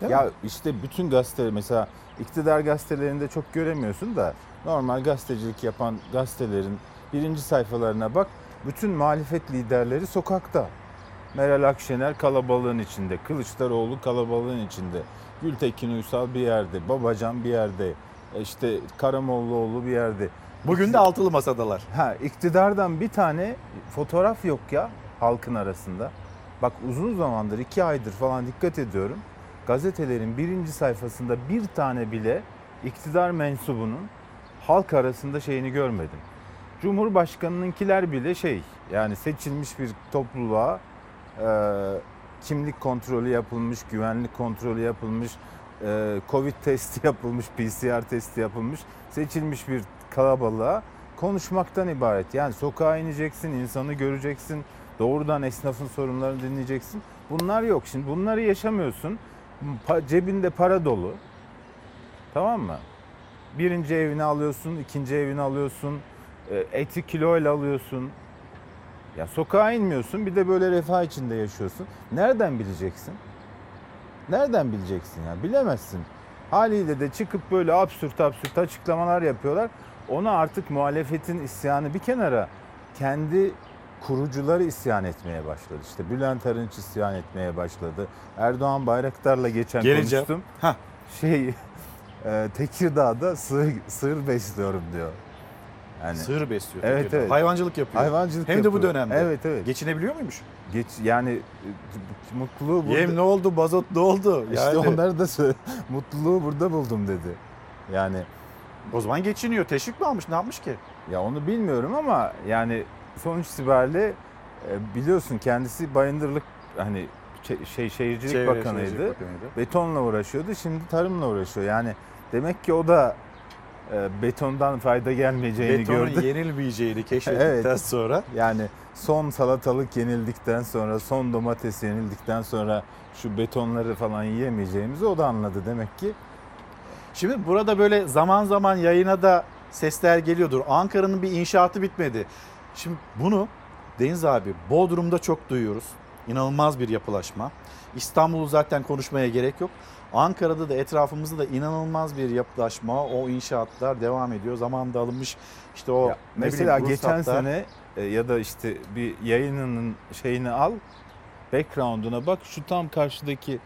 Değil ya mi? işte bütün gazete mesela iktidar gazetelerinde çok göremiyorsun da normal gazetecilik yapan gazetelerin birinci sayfalarına bak. Bütün muhalefet liderleri sokakta. Meral Akşener kalabalığın içinde, Kılıçdaroğlu kalabalığın içinde, Gültekin Uysal bir yerde, Babacan bir yerde, işte Karamollaoğlu bir yerde. Bugün de altılı masadalar. Ha iktidardan bir tane fotoğraf yok ya halkın arasında. Bak uzun zamandır iki aydır falan dikkat ediyorum. Gazetelerin birinci sayfasında bir tane bile iktidar mensubunun halk arasında şeyini görmedim. Cumhurbaşkanınınkiler bile şey yani seçilmiş bir topluluğa e, kimlik kontrolü yapılmış, güvenlik kontrolü yapılmış, e, Covid testi yapılmış, PCR testi yapılmış, seçilmiş bir kalabalığa konuşmaktan ibaret. Yani sokağa ineceksin, insanı göreceksin, doğrudan esnafın sorunlarını dinleyeceksin. Bunlar yok. Şimdi bunları yaşamıyorsun. Pa- cebinde para dolu. Tamam mı? Birinci evini alıyorsun, ikinci evini alıyorsun, eti kiloyla alıyorsun. Ya sokağa inmiyorsun, bir de böyle refah içinde yaşıyorsun. Nereden bileceksin? Nereden bileceksin ya? Bilemezsin. Haliyle de çıkıp böyle absürt absürt açıklamalar yapıyorlar. Ona artık muhalefetin isyanı bir kenara kendi kurucuları isyan etmeye başladı. İşte Bülent Arınç isyan etmeye başladı. Erdoğan Bayraktar'la geçen Geleceğim. konuştum. Hah. Şey e, Tekirdağ'da sığır, sığır besliyorum diyor. Yani, Sığır besliyor. Evet Tekirdağ. evet. Hayvancılık yapıyor. Hayvancılık Hem de bu yapıyor. dönemde. Evet evet. Geçinebiliyor muymuş? Geç yani e, mutluluğu burada. Yem ne oldu, bazot ne oldu? İşte Yani- onları da. Mutluluğu burada buldum dedi. Yani O zaman geçiniyor. Teşvik mi almış? Ne yapmış ki? ya onu bilmiyorum ama yani sonuç itibariyle e, biliyorsun kendisi bayındırlık hani şey şehircilik Çevre bakanıydı. Şehircilik Bakanıydı. Betonla uğraşıyordu. Şimdi tarımla uğraşıyor. Yani demek ki o da betondan fayda gelmeyeceğini Betonun gördü. yenilmeyeceğini keşfettikten Evet. sonra Yani son salatalık yenildikten sonra, son domates yenildikten sonra şu betonları falan yiyemeyeceğimizi o da anladı demek ki. Şimdi burada böyle zaman zaman yayına da sesler geliyordur. Ankara'nın bir inşaatı bitmedi. Şimdi bunu Deniz abi Bodrum'da çok duyuyoruz. İnanılmaz bir yapılaşma. İstanbul'u zaten konuşmaya gerek yok. Ankara'da da etrafımızda da inanılmaz bir yapılaşma. O inşaatlar devam ediyor. Zamanında alınmış işte o Ya mesela bileyim, geçen ruhsatlar. sene e, ya da işte bir yayınının şeyini al, background'una bak şu tam karşıdaki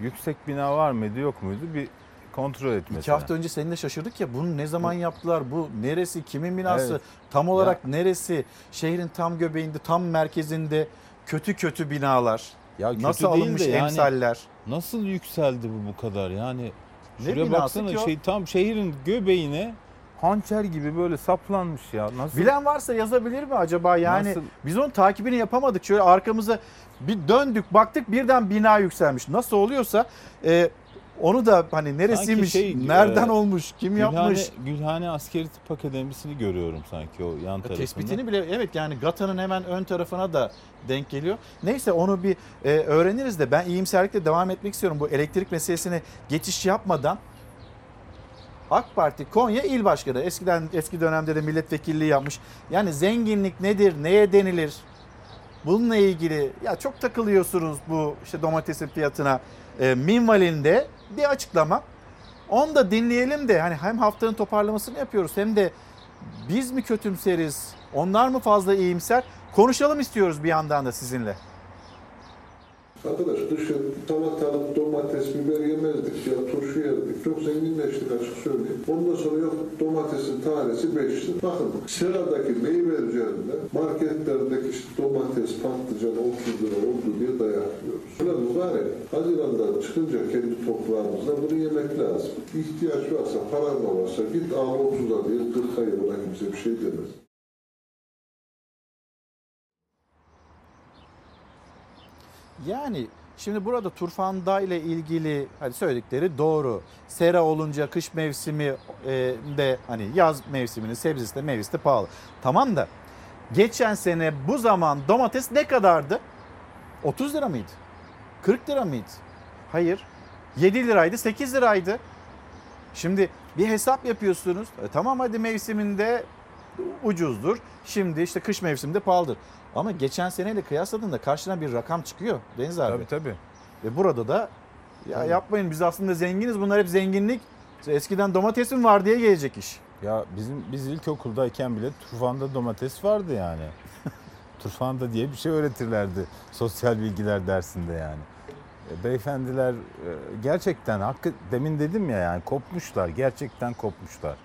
yüksek bina var mıydı yok muydu bir kontrol et mesela. İki hafta önce seninle şaşırdık ya bunu ne zaman yaptılar bu neresi kimin binası Evet. tam olarak neresi şehrin tam göbeğinde tam merkezinde kötü kötü binalar Ya kötü nasıl alınmış de yani emsaller Nasıl yükseldi bu bu kadar yani? Ne Şuraya binası baksana ki o? şey tam şehrin göbeğine hançer gibi böyle saplanmış ya. Nasıl? bilen varsa yazabilir mi acaba yani Nasıl? biz onun takibini yapamadık şöyle arkamıza bir döndük baktık birden bina yükselmiş nasıl oluyorsa e, onu da hani neresiymiş şey, nereden e, olmuş kim Gülhane, yapmış Gülhane Askeri Tıp Akademisi'ni görüyorum sanki o yan tarafında. Tespitini bile evet yani Gata'nın hemen ön tarafına da denk geliyor. Neyse onu bir e, öğreniriz de ben iyimserlikle devam etmek istiyorum. Bu elektrik meselesine geçiş yapmadan AK Parti Konya İl Başkanı eskiden eski dönemde de milletvekilliği yapmış. Yani zenginlik nedir, neye denilir? Bununla ilgili ya çok takılıyorsunuz bu işte domatesin fiyatına. E, minvalinde bir açıklama. Onu da dinleyelim de hani hem haftanın toparlamasını yapıyoruz hem de biz mi kötümseriz, onlar mı fazla iyimser? Konuşalım istiyoruz bir yandan da sizinle. Arkadaş dışı salatalık, domates, biber yemezdik ya turşu yerdik. Çok zenginleştik açık söyleyeyim. Ondan sonra yok domatesin tanesi 5 lira. Bakın sıradaki meyve üzerinde marketlerdeki işte domates, patlıcan 30 lira oldu diye dayak yiyoruz. Buna mübarek. Haziran'dan çıkınca kendi toprağımızda bunu yemek lazım. İhtiyaç varsa, paran varsa git al 30'a değil 40'a ye. Buna kimse bir şey demez. Yani şimdi burada turfanda ile ilgili hani söyledikleri doğru. Sera olunca kış mevsimi e, de hani yaz mevsiminin sebzesi de meyvesi de pahalı. Tamam da geçen sene bu zaman domates ne kadardı? 30 lira mıydı? 40 lira mıydı? Hayır. 7 liraydı 8 liraydı. Şimdi bir hesap yapıyorsunuz. E, tamam hadi mevsiminde ucuzdur. Şimdi işte kış mevsiminde pahalıdır. Ama geçen seneyle kıyasladığında karşına bir rakam çıkıyor Deniz abi. Tabii tabii. Ve burada da ya yapmayın biz aslında zenginiz bunlar hep zenginlik. Eskiden domatesim var diye gelecek iş. Ya bizim biz ilkokuldayken bile turfanda domates vardı yani. turfanda diye bir şey öğretirlerdi sosyal bilgiler dersinde yani. E, Beyefendiler e, gerçekten hakkı demin dedim ya yani kopmuşlar gerçekten kopmuşlar.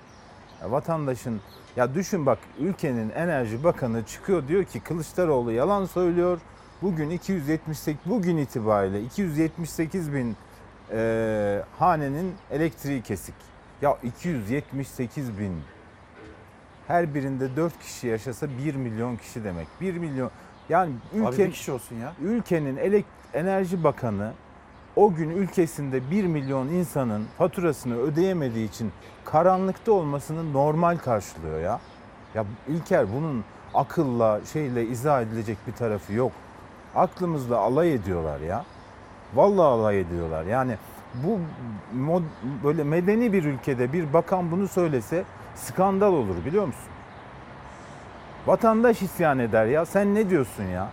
Ya vatandaşın ya düşün bak ülkenin enerji bakanı çıkıyor diyor ki Kılıçdaroğlu yalan söylüyor. Bugün 278 bugün itibariyle 278 bin e, hanenin elektriği kesik. Ya 278 bin her birinde 4 kişi yaşasa 1 milyon kişi demek. 1 milyon yani Abi ülke bir kişi olsun ya. ülkenin elek, enerji bakanı o gün ülkesinde 1 milyon insanın faturasını ödeyemediği için karanlıkta olmasını normal karşılıyor ya. Ya İlker bunun akılla şeyle izah edilecek bir tarafı yok. Aklımızla alay ediyorlar ya. Vallahi alay ediyorlar. Yani bu mod, böyle medeni bir ülkede bir bakan bunu söylese skandal olur biliyor musun? Vatandaş isyan eder ya. Sen ne diyorsun ya?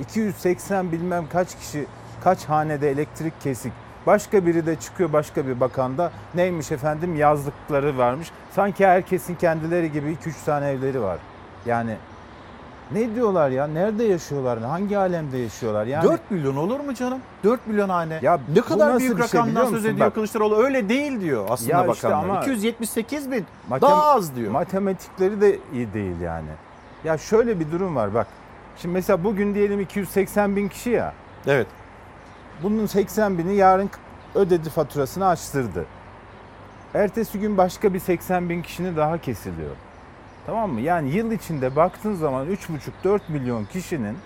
280 bilmem kaç kişi kaç hanede elektrik kesik. Başka biri de çıkıyor başka bir bakanda neymiş efendim yazlıkları varmış. Sanki herkesin kendileri gibi 2-3 tane evleri var. Yani ne diyorlar ya? Nerede yaşıyorlar? Hangi alemde yaşıyorlar? Yani 4 milyon olur mu canım? 4 milyon hane. Ya ne kadar büyük şey rakamdan biliyor söz ediyor Bak. Kılıçdaroğlu. Öyle değil diyor aslında Ya işte bakanlar. ama- 278 bin daha az diyor. Matematikleri de iyi değil yani. Ya şöyle bir durum var bak. Şimdi mesela bugün diyelim 280 bin kişi ya. Evet. Bunun 80 bini yarın ödedi faturasını açtırdı. Ertesi gün başka bir 80 bin kişinin daha kesiliyor. Tamam mı? Yani yıl içinde baktığın zaman 3,5-4 milyon kişinin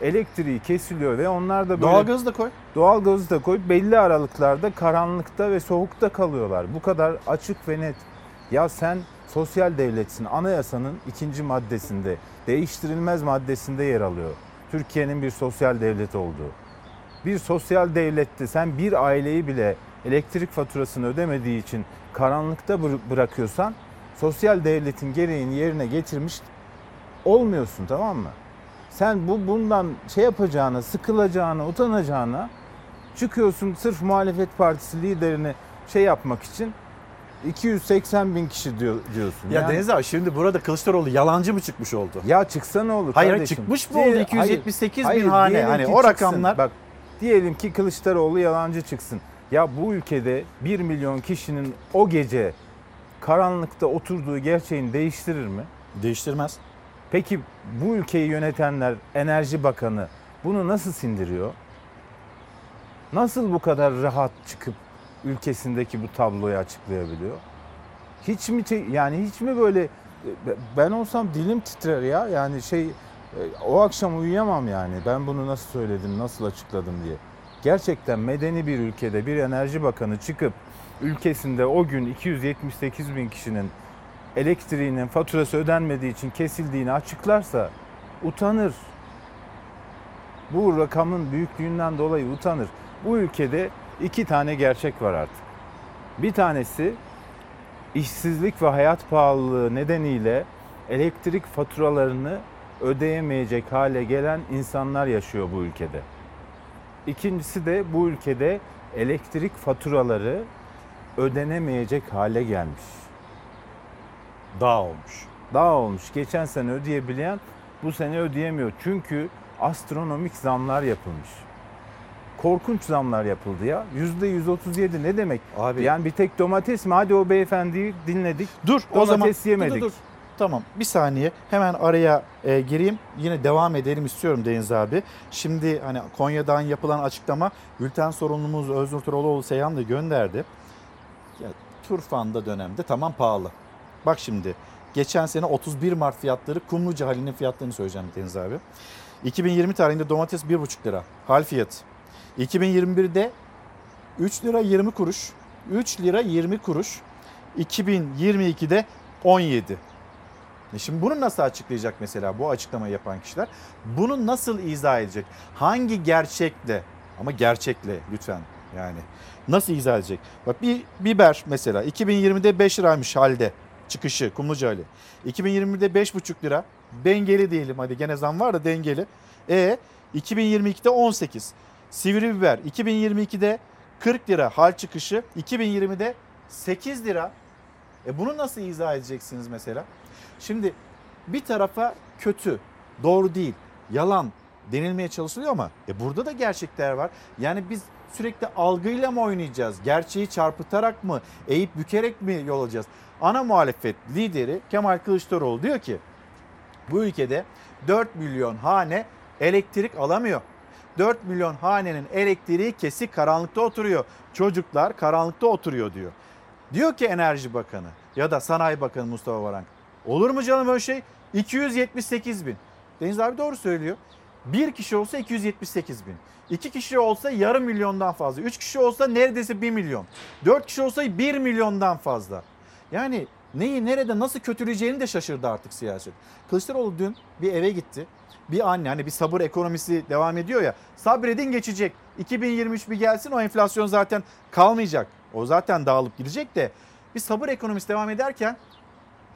elektriği kesiliyor ve onlar da böyle... Doğalgazı da koy. Doğalgazı da koy. Belli aralıklarda karanlıkta ve soğukta kalıyorlar. Bu kadar açık ve net. Ya sen sosyal devletsin. Anayasanın ikinci maddesinde, değiştirilmez maddesinde yer alıyor. Türkiye'nin bir sosyal devlet olduğu. Bir sosyal devlette sen bir aileyi bile elektrik faturasını ödemediği için karanlıkta bır- bırakıyorsan sosyal devletin gereğini yerine getirmiş olmuyorsun tamam mı? Sen bu bundan şey yapacağına, sıkılacağına, utanacağına çıkıyorsun sırf muhalefet partisi liderini şey yapmak için 280 bin kişi diyor, diyorsun. Ya Yani- Deniz abi şimdi burada Kılıçdaroğlu yalancı mı çıkmış oldu? ya çıksa ne olur Hayır, kardeşim? çıkmış mı oldu? Diyelim- 278 bin hayır, hane. Hani o çıksın. rakamlar- Bak diyelim ki Kılıçdaroğlu yalancı çıksın. Ya bu ülkede 1 milyon kişinin o gece karanlıkta oturduğu gerçeğini değiştirir mi? Değiştirmez. Peki bu ülkeyi yönetenler, Enerji Bakanı bunu nasıl sindiriyor? Nasıl bu kadar rahat çıkıp ülkesindeki bu tabloyu açıklayabiliyor? Hiç mi yani hiç mi böyle ben olsam dilim titrer ya yani şey e, o akşam uyuyamam yani ben bunu nasıl söyledim nasıl açıkladım diye. Gerçekten medeni bir ülkede bir enerji bakanı çıkıp ülkesinde o gün 278 bin kişinin elektriğinin faturası ödenmediği için kesildiğini açıklarsa utanır. Bu rakamın büyüklüğünden dolayı utanır. Bu ülkede iki tane gerçek var artık. Bir tanesi işsizlik ve hayat pahalılığı nedeniyle elektrik faturalarını ödeyemeyecek hale gelen insanlar yaşıyor bu ülkede. İkincisi de bu ülkede elektrik faturaları ödenemeyecek hale gelmiş. Daha olmuş. Daha olmuş. Geçen sene ödeyebilen bu sene ödeyemiyor. Çünkü astronomik zamlar yapılmış. korkunç zamlar yapıldı ya. %137 ne demek? Abi- Yani bir tek domates mi? Hadi o beyefendiyi dinledik. Dur o zaman Domates yemedik. Dur, dur, dur. Tamam bir saniye hemen araya e, gireyim. Yine devam edelim istiyorum Deniz abi. Şimdi hani Konya'dan yapılan açıklama bülten sorumlumuz Öznur Turoğluoğlu Seyhan da gönderdi. Ya, Turfan'da dönemde tamam pahalı. Bak şimdi geçen sene 31 Mart fiyatları Kumluca halinin fiyatlarını söyleyeceğim Deniz abi. 2020 tarihinde domates 1,5 lira hal fiyatı. 2021'de 3 lira 20 kuruş. 3 lira 20 kuruş. 2022'de 17. Şimdi bunu nasıl açıklayacak mesela bu açıklamayı yapan kişiler? Bunu nasıl izah edecek? Hangi gerçekle ama gerçekle lütfen yani nasıl izah edecek? Bak bir biber mesela 2020'de 5 liraymış halde çıkışı Kumluca Ali. 2021'de 5,5 lira dengeli diyelim hadi gene zam var da dengeli. E 2022'de 18. Sivri biber 2022'de 40 lira hal çıkışı 2020'de 8 lira. E bunu nasıl izah edeceksiniz mesela? Şimdi bir tarafa kötü, doğru değil, yalan denilmeye çalışılıyor ama e burada da gerçekler var. Yani biz sürekli algıyla mı oynayacağız? Gerçeği çarpıtarak mı, eğip bükerek mi yol alacağız? Ana muhalefet lideri Kemal Kılıçdaroğlu diyor ki bu ülkede 4 milyon hane elektrik alamıyor. 4 milyon hanenin elektriği kesik karanlıkta oturuyor. Çocuklar karanlıkta oturuyor diyor. Diyor ki Enerji Bakanı ya da Sanayi Bakanı Mustafa Varank. Olur mu canım öyle şey? 278 bin. Deniz abi doğru söylüyor. Bir kişi olsa 278 bin. İki kişi olsa yarım milyondan fazla. Üç kişi olsa neredeyse 1 milyon. Dört kişi olsa 1 milyondan fazla. Yani neyi nerede nasıl kötüleyeceğini de şaşırdı artık siyaset. Kılıçdaroğlu dün bir eve gitti. Bir anne hani bir sabır ekonomisi devam ediyor ya. Sabredin geçecek. 2023 bir gelsin o enflasyon zaten kalmayacak. O zaten dağılıp gidecek de bir sabır ekonomisi devam ederken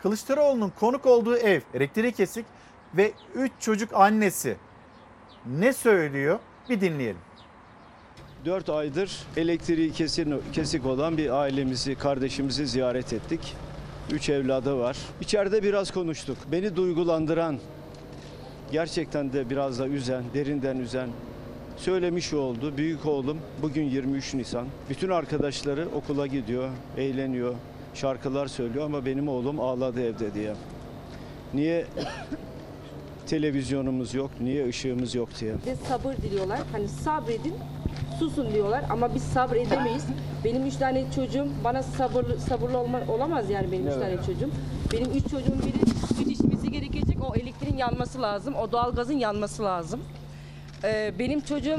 Kılıçdaroğlu'nun konuk olduğu ev elektriği kesik ve 3 çocuk annesi ne söylüyor bir dinleyelim. 4 aydır elektriği kesin, kesik olan bir ailemizi, kardeşimizi ziyaret ettik. 3 evladı var. İçeride biraz konuştuk. Beni duygulandıran, gerçekten de biraz da üzen, derinden üzen söylemiş oldu. Büyük oğlum bugün 23 Nisan. Bütün arkadaşları okula gidiyor, eğleniyor, şarkılar söylüyor ama benim oğlum ağladı evde diye. Niye televizyonumuz yok, niye ışığımız yok diye. Biz sabır diliyorlar. Hani sabredin, susun diyorlar ama biz sabredemeyiz. Benim üç tane çocuğum bana sabırlı sabırlı olma, olamaz yani benim üç Evet. tane çocuğum. Benim üç çocuğum biri yetişmesi gerekecek. O elektriğin yanması lazım. O doğalgazın yanması lazım. Ee, benim çocuğum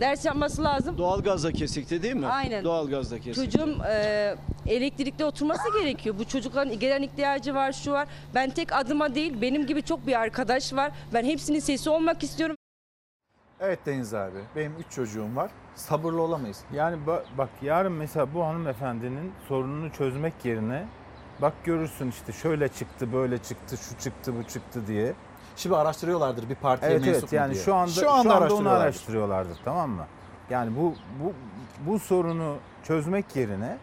ders yapması lazım. Doğalgazda kesikti değil mi? Aynen. Doğalgazda kesikti. Çocuğum e, elektrikli oturması gerekiyor. Bu çocukların gelen ihtiyacı var, şu var. Ben tek adıma değil, benim gibi çok bir arkadaş var. Ben hepsinin sesi olmak istiyorum. Evet Deniz abi benim 3 çocuğum var. Sabırlı olamayız. Yani ba- bak yarın mesela bu hanımefendinin sorununu çözmek yerine bak görürsün işte şöyle çıktı, böyle çıktı, şu çıktı, bu çıktı diye. Şimdi araştırıyorlardır bir partiye Evet mensup evet mu yani diye. şu anda şu anda, şu anda onu araştırıyorlardır tamam mı? Yani bu bu bu sorunu çözmek yerine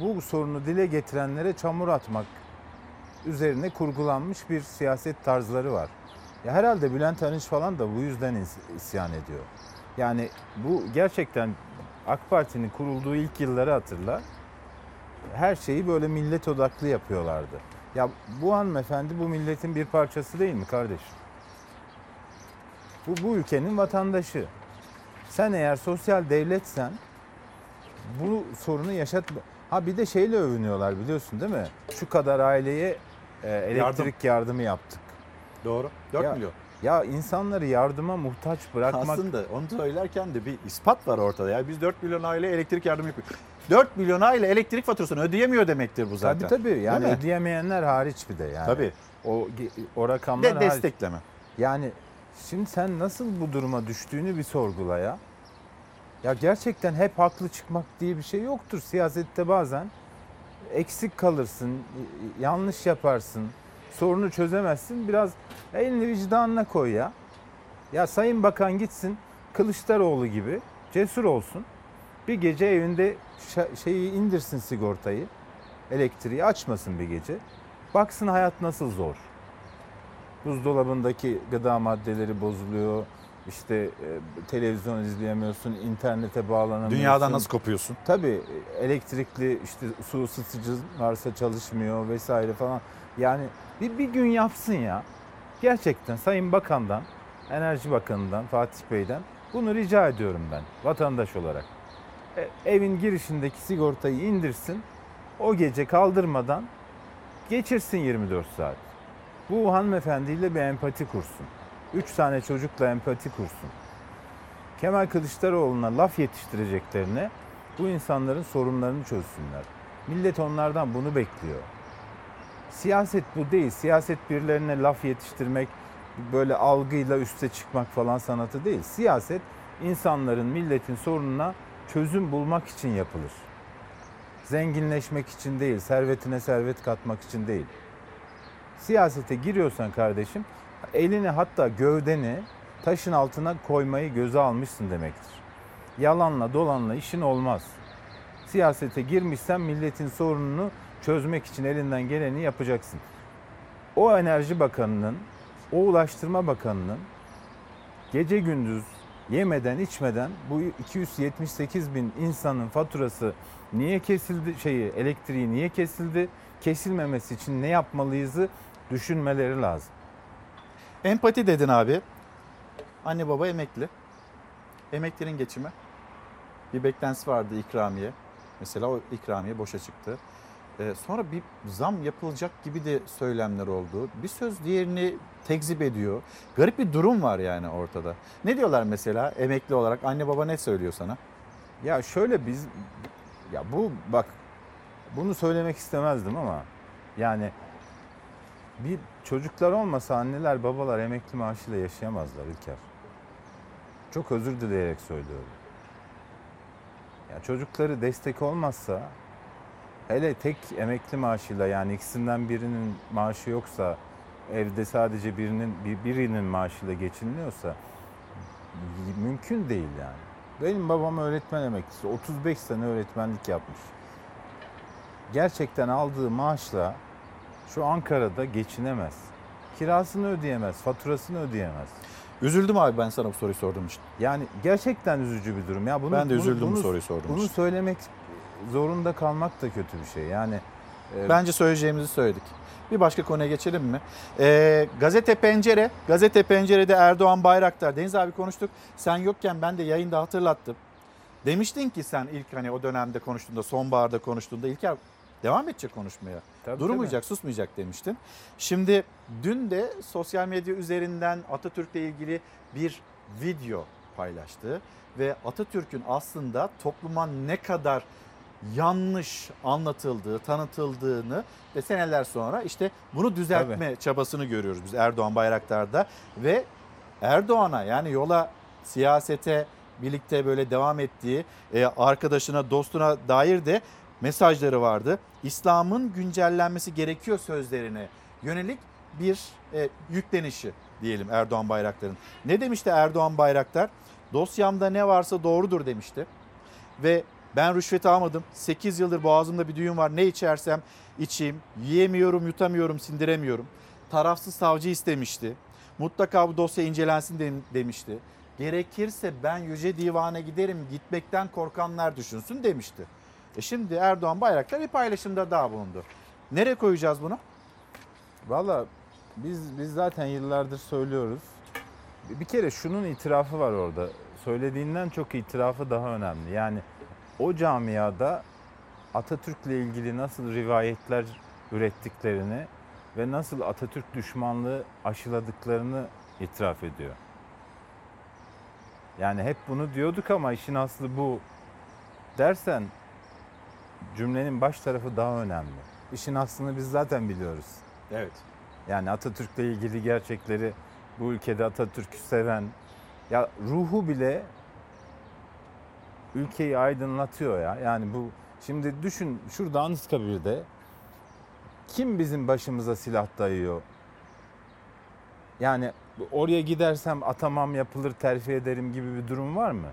bu sorunu dile getirenlere çamur atmak üzerine kurgulanmış bir siyaset tarzları var. Ya herhalde Bülent Arınç falan da bu yüzden is- isyan ediyor. Yani bu gerçekten AK Parti'nin kurulduğu ilk yılları hatırla. Her şeyi böyle millet odaklı yapıyorlardı. Ya bu hanımefendi bu milletin bir parçası değil mi kardeşim? Bu, bu ülkenin vatandaşı. Sen eğer sosyal devletsen bu sorunu yaşat... Ha bir de şeyle övünüyorlar biliyorsun değil mi? Şu kadar aileye e, elektrik yardımı yaptık. Doğru. 4 Ya- milyon. Ya insanları yardıma muhtaç bırakmak... Aslında onu söylerken de bir ispat var ortada. Ya biz 4 milyon aile elektrik yardımı yapıyoruz. 4 milyon aile elektrik faturasını ödeyemiyor demektir bu zaten. Tabii tabii yani mi? ödeyemeyenler hariç bir de yani. Tabii. O, o rakamlar Ve hariç. destekleme. Yani şimdi sen nasıl bu duruma düştüğünü bir sorgula ya. Ya gerçekten hep haklı çıkmak diye bir şey yoktur. Siyasette bazen eksik kalırsın, yanlış yaparsın, sorunu çözemezsin. Biraz elini vicdanına koy ya. Ya Sayın Bakan gitsin Kılıçdaroğlu gibi cesur olsun. Bir gece evinde şeyi indirsin sigortayı. Elektriği açmasın bir gece. Baksın hayat nasıl zor. Buzdolabındaki gıda maddeleri bozuluyor. İşte e, televizyon izleyemiyorsun, internete bağlanamıyorsun. Dünyadan nasıl kopuyorsun? Tabii elektrikli işte su ısıtıcı varsa çalışmıyor vesaire falan. Yani bir, bir gün yapsın ya. Gerçekten Sayın Bakan'dan, Enerji Bakanı'ndan, Fatih Bey'den bunu rica ediyorum ben vatandaş olarak. E, evin girişindeki sigortayı indirsin. O gece kaldırmadan geçirsin 24 saat. Bu hanımefendiyle bir empati kursun. Üç tane çocukla empati kursun. Kemal Kılıçdaroğlu'na laf yetiştireceklerine bu insanların sorunlarını çözsünler. Millet onlardan bunu bekliyor. Siyaset bu değil. Siyaset birilerine laf yetiştirmek, böyle algıyla üste çıkmak falan sanatı değil. Siyaset insanların, milletin sorununa çözüm bulmak için yapılır. Zenginleşmek için değil, servetine servet katmak için değil. Siyasete giriyorsan kardeşim, elini hatta gövdeni taşın altına koymayı göze almışsın demektir. Yalanla dolanla işin olmaz. Siyasete girmişsen milletin sorununu çözmek için elinden geleni yapacaksın. O Enerji Bakanı'nın, o Ulaştırma Bakanı'nın gece gündüz yemeden içmeden bu 278 bin insanın faturası niye kesildi şeyi elektriği niye kesildi kesilmemesi için ne yapmalıyızı düşünmeleri lazım. Empati dedin abi. Anne baba emekli. Emeklinin geçimi. Bir beklentisi vardı ikramiye. Mesela o ikramiye boşa çıktı. Ee, sonra bir zam yapılacak gibi de söylemler oldu. Bir söz diğerini tekzip ediyor. Garip bir durum var yani ortada. Ne diyorlar mesela emekli olarak anne baba ne söylüyor sana? Ya şöyle biz ya bu bak bunu söylemek istemezdim ama yani bir çocuklar olmasa anneler babalar emekli maaşıyla yaşayamazlar İlker. Çok özür dileyerek söylüyorum. Ya çocukları destek olmazsa hele tek emekli maaşıyla yani ikisinden birinin maaşı yoksa evde sadece birinin bir- birinin maaşıyla geçiniliyorsa mümkün değil yani. Benim babam öğretmen emeklisi. 35 sene öğretmenlik yapmış. Gerçekten aldığı maaşla şu Ankara'da geçinemez. Kirasını ödeyemez, faturasını ödeyemez. Üzüldüm abi ben sana bu soruyu sorduğum için. Yani gerçekten üzücü bir durum. Ya bunu, Ben de bunu- üzüldüm bu bunu- soruyu sorduğum Bunu için. söylemek zorunda kalmak da kötü bir şey. Yani e, Bence söyleyeceğimizi söyledik. Bir başka konuya geçelim mi? Ee, gazete Pencere, Gazete Pencere'de Erdoğan Bayraktar. Deniz abi konuştuk. Sen yokken ben de yayında hatırlattım. Demiştin ki sen ilk hani o dönemde konuştuğunda, sonbaharda konuştuğunda İlker devam edecek konuşmaya. Tabii, Durmayacak, susmayacak demiştin. Şimdi dün de sosyal medya üzerinden Atatürk'le ilgili bir video paylaştı. Ve Atatürk'ün aslında topluma ne kadar yanlış anlatıldığı, tanıtıldığını ve seneler sonra işte bunu düzeltme çabasını görüyoruz biz Erdoğan Bayraktar'da ve Erdoğan'a yani yola siyasete birlikte böyle devam ettiği e, arkadaşına, dostuna dair de mesajları vardı. İslam'ın güncellenmesi gerekiyor sözlerine yönelik bir e, yüklenişi diyelim Erdoğan Bayraktar'ın. Ne demişti Erdoğan Bayraktar? Dosyamda ne varsa doğrudur demişti. Ve ben rüşvet almadım. 8 yıldır boğazımda bir düğün var. Ne içersem içeyim. Yiyemiyorum, yutamıyorum, sindiremiyorum. Tarafsız savcı istemişti. Mutlaka bu dosya incelensin de- demişti. Gerekirse ben Yüce Divan'a giderim. Gitmekten korkanlar düşünsün demişti. E şimdi Erdoğan Bayraktar bir paylaşımda daha bulundu. Nereye koyacağız bunu? Valla biz biz zaten yıllardır söylüyoruz. Bir kere şunun itirafı var orada. Söylediğinden çok itirafı daha önemli. Yani o camiada Atatürk'le ilgili nasıl rivayetler ürettiklerini ve nasıl Atatürk düşmanlığı aşıladıklarını itiraf ediyor. Yani hep bunu diyorduk ama işin aslı bu dersen cümlenin baş tarafı daha önemli. İşin aslını biz zaten biliyoruz. Evet. Yani Atatürk'le ilgili gerçekleri bu ülkede Atatürk'ü seven ya ruhu bile ülkeyi aydınlatıyor ya. Yani bu şimdi düşün şurada Anıtkabir'de kim bizim başımıza silah dayıyor? Yani oraya gidersem atamam yapılır terfi ederim gibi bir durum var mı?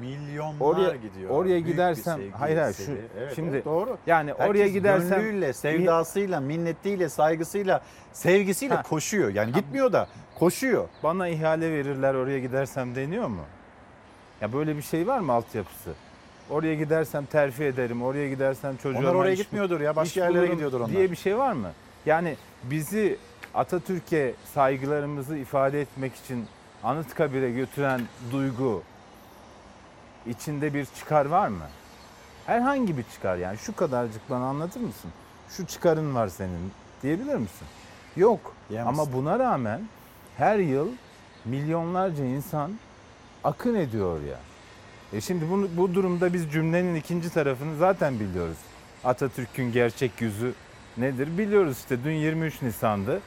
Milyonlar Oraya gidiyor. oraya Büyük sevgi, hayır hayır şu. Evet, şimdi evet, doğru. yani Herkes oraya gidersem gönlüyle, sevdasıyla, minnetiyle, saygısıyla, sevgisiyle Ha. koşuyor. Yani gitmiyor da koşuyor. bana ihale verirler oraya gidersem deniyor mu? Ya böyle bir şey var mı altyapısı? Oraya gidersem terfi ederim, oraya gidersem çocuğuma Onlar oraya iş- gitmiyordur ya, başka yerlere gidiyordur onlar. Diye bir şey var mı? Yani bizi Atatürk'e saygılarımızı ifade etmek için Anıtkabir'e götüren duygu içinde bir çıkar var mı? Herhangi bir çıkar yani şu kadarcık bana anlatır mısın? Şu çıkarın var senin diyebilir misin? Yok. Diyemezsin. Ama buna rağmen her yıl milyonlarca insan akın ediyor ya. E şimdi bunu, bu durumda biz cümlenin ikinci tarafını zaten biliyoruz. Atatürk'ün gerçek yüzü nedir biliyoruz işte dün 23 Nisan'dı.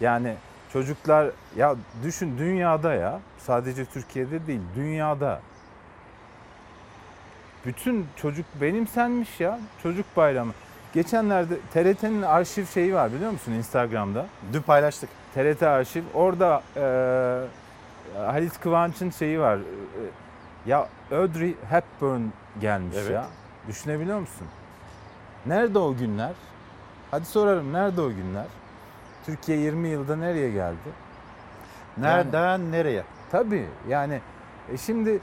Yani çocuklar ya düşün dünyada ya sadece Türkiye'de değil dünyada bütün çocuk benimsenmiş ya çocuk bayramı. Geçenlerde TRT'nin arşiv şeyi var biliyor musun Instagram'da? Dün paylaştık. TRT arşiv. Orada e, Halit Kıvanç'ın şeyi var. E, ya Audrey Hepburn gelmiş Evet. ya. Düşünebiliyor musun? Nerede o günler? Hadi sorarım nerede o günler? Türkiye 20 yılda nereye geldi? Nereden nereye? Tabii yani e şimdi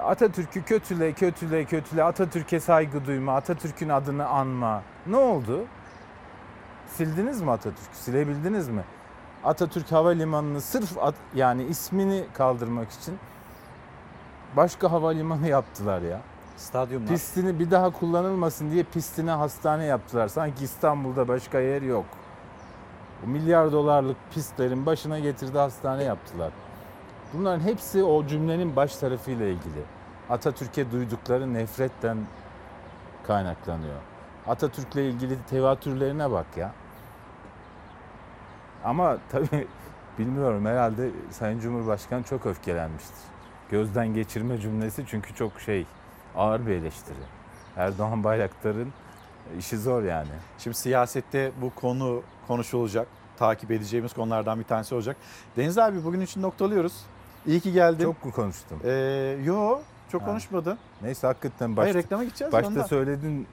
Atatürk'ü kötüle kötüle kötüle Atatürk'e saygı duyma, Atatürk'ün adını anma. Ne oldu? Sildiniz mi Atatürk'ü? Silebildiniz mi? Atatürk Havalimanı'nı sırf at- yani ismini kaldırmak için başka havalimanı yaptılar ya. Stadyumlar. Pistini bir daha kullanılmasın diye pistine hastane yaptılar. Sanki İstanbul'da başka yer yok. O milyar dolarlık pistlerin başına getirdi hastane yaptılar. Bunların hepsi o cümlenin baş tarafıyla ilgili. Atatürk'e duydukları nefretten kaynaklanıyor. Atatürk'le ilgili tevatürlerine bak ya. Ama tabii bilmiyorum herhalde Sayın Cumhurbaşkanı çok öfkelenmiştir. Gözden geçirme cümlesi çünkü çok şey ağır bir eleştiri. Erdoğan Bayraktar'ın işi zor yani. Şimdi siyasette bu konu konuşulacak. Takip edeceğimiz konulardan bir tanesi olacak. Deniz abi bugün için noktalıyoruz. İyi ki geldin. Çok mu konuştum? Ee, yo çok Ha. konuşmadın. Neyse hakikaten başta, Hayır reklama gideceğiz başta ondan. söyledin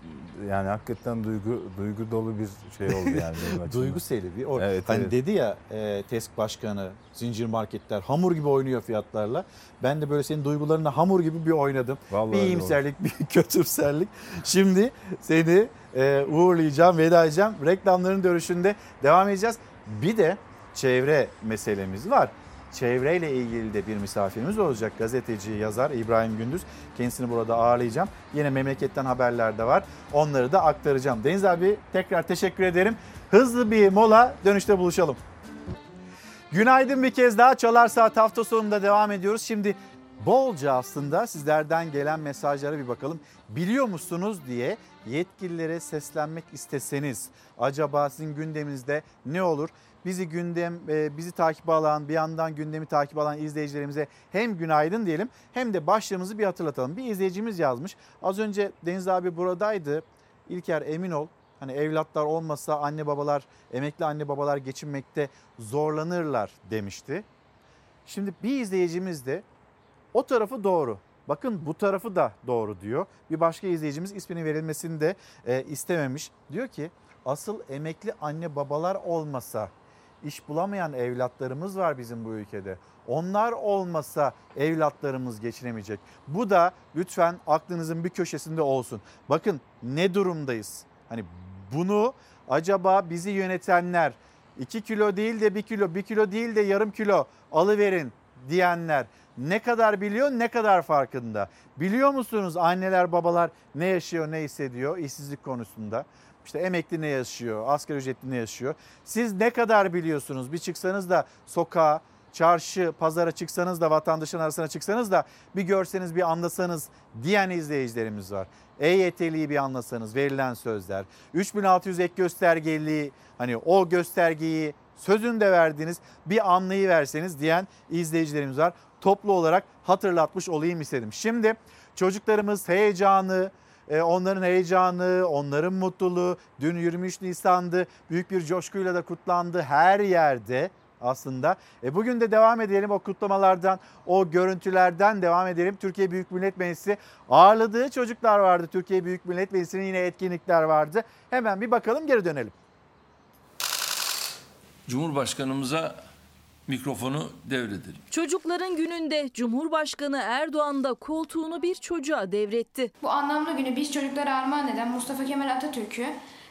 yani hakikaten duygu duygu dolu bir şey oldu yani. Duygu seli bir. O, Evet, hani evet. dedi ya e, TESK başkanı zincir marketler hamur gibi oynuyor fiyatlarla. Ben de böyle senin duygularına hamur gibi bir oynadım. Vallahi bir iyimserlik, bir kötümserlik. Şimdi seni e, uğurlayacağım, veda edeceğim. Reklamların dönüşünde devam edeceğiz. Bir de çevre meselemiz var. Çevreyle ilgili de bir misafirimiz olacak. Gazeteci, yazar İbrahim Gündüz. Kendisini burada ağırlayacağım. Yine memleketten haberler de var. Onları da aktaracağım. Deniz abi tekrar teşekkür ederim. Hızlı bir mola dönüşte buluşalım. Günaydın bir kez daha Çalar Saat hafta sonunda devam ediyoruz. Şimdi bolca aslında sizlerden gelen mesajlara bir bakalım. Biliyor musunuz diye yetkililere seslenmek isteseniz acaba sizin gündeminizde ne olur? Bizi gündem e, bizi takip alan bir yandan gündemi takip alan izleyicilerimize hem günaydın diyelim hem de başlığımızı bir hatırlatalım. Bir izleyicimiz yazmış. Az önce Deniz abi buradaydı. İlker emin ol hani evlatlar olmasa anne babalar emekli anne babalar geçinmekte zorlanırlar demişti. Şimdi bir izleyicimiz de o tarafı doğru. Bakın bu tarafı da doğru diyor. Bir başka izleyicimiz isminin verilmesini de e, istememiş. Diyor ki asıl emekli anne babalar olmasa iş bulamayan evlatlarımız var bizim bu ülkede. Onlar olmasa evlatlarımız geçinemeyecek. Bu da lütfen aklınızın bir köşesinde olsun. Bakın ne durumdayız? Hani bunu acaba bizi yönetenler 2 kilo değil de 1 kilo, 1 kilo değil de yarım kilo alıverin diyenler ne kadar biliyor ne kadar farkında. Biliyor musunuz anneler babalar ne yaşıyor ne hissediyor işsizlik konusunda? İşte emekli ne yaşıyor, asgari ücretli ne yaşıyor? Siz ne kadar biliyorsunuz? Bir çıksanız da sokağa, çarşı, pazara çıksanız da vatandaşın arasına çıksanız da bir görseniz bir anlasanız diyen izleyicilerimiz var. EYT'liyi bir anlasanız verilen sözler. 3600 ek göstergeliği hani o göstergeyi sözünde verdiğiniz bir anlayı verseniz diyen izleyicilerimiz var. Toplu olarak hatırlatmış olayım istedim. Şimdi çocuklarımız heyecanı, onların heyecanı, onların mutluluğu dün 23 Nisan'dı. Büyük bir coşkuyla da kutlandı her yerde. aslında. E bugün de devam edelim o kutlamalardan, o görüntülerden devam edelim. Türkiye Büyük Millet Meclisi ağırladığı çocuklar vardı. Türkiye Büyük Millet Meclisi'nin yine etkinlikler vardı. Hemen bir bakalım geri dönelim. Cumhurbaşkanımıza mikrofonu devredelim. Çocukların gününde Cumhurbaşkanı Erdoğan da koltuğunu bir çocuğa devretti. Bu anlamlı günü biz çocuklara armağan eden Mustafa Kemal Atatürk'ü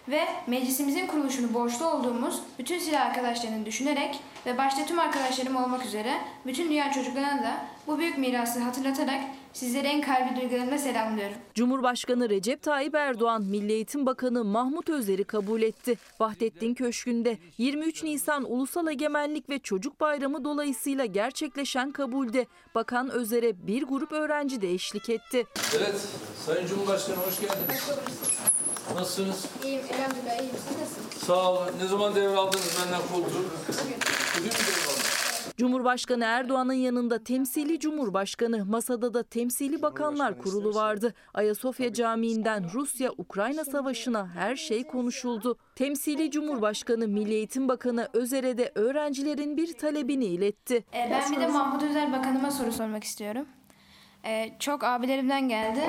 ve meclisimizin kuruluşunu borçlu olduğumuz bütün silah arkadaşlarını düşünerek ve başta tüm arkadaşlarım olmak üzere bütün dünya çocuklarına da bu büyük mirası hatırlatarak sizlere en kalbi duygularımla selamlıyorum. Cumhurbaşkanı Recep Tayyip Erdoğan, Milli Eğitim Bakanı Mahmut Özer'i kabul etti. Vahdettin Köşkü'nde 23 Nisan Ulusal Egemenlik ve Çocuk Bayramı dolayısıyla gerçekleşen kabulde Bakan Özer'e bir grup öğrenci de eşlik etti. Evet, Sayın Cumhurbaşkanı hoş geldiniz. Nasılsınız? İyiyim, elhamdülillah iyiyim. Siz nasılsınız? Sağ olun. Ne zaman devraldınız benden koltuğu? Bugün mü devraldınız? Cumhurbaşkanı Erdoğan'ın yanında temsili Cumhurbaşkanı, masada da temsili bakanlar kurulu vardı. Ayasofya Camii'nden Rusya-Ukrayna savaşına her şey konuşuldu. Temsili Cumhurbaşkanı Milli Eğitim Bakanı Özer'e de öğrencilerin bir talebini iletti. Ee, ben bir de Mahmut Özer Bakanıma soru sormak istiyorum. Ee, çok abilerimden geldi.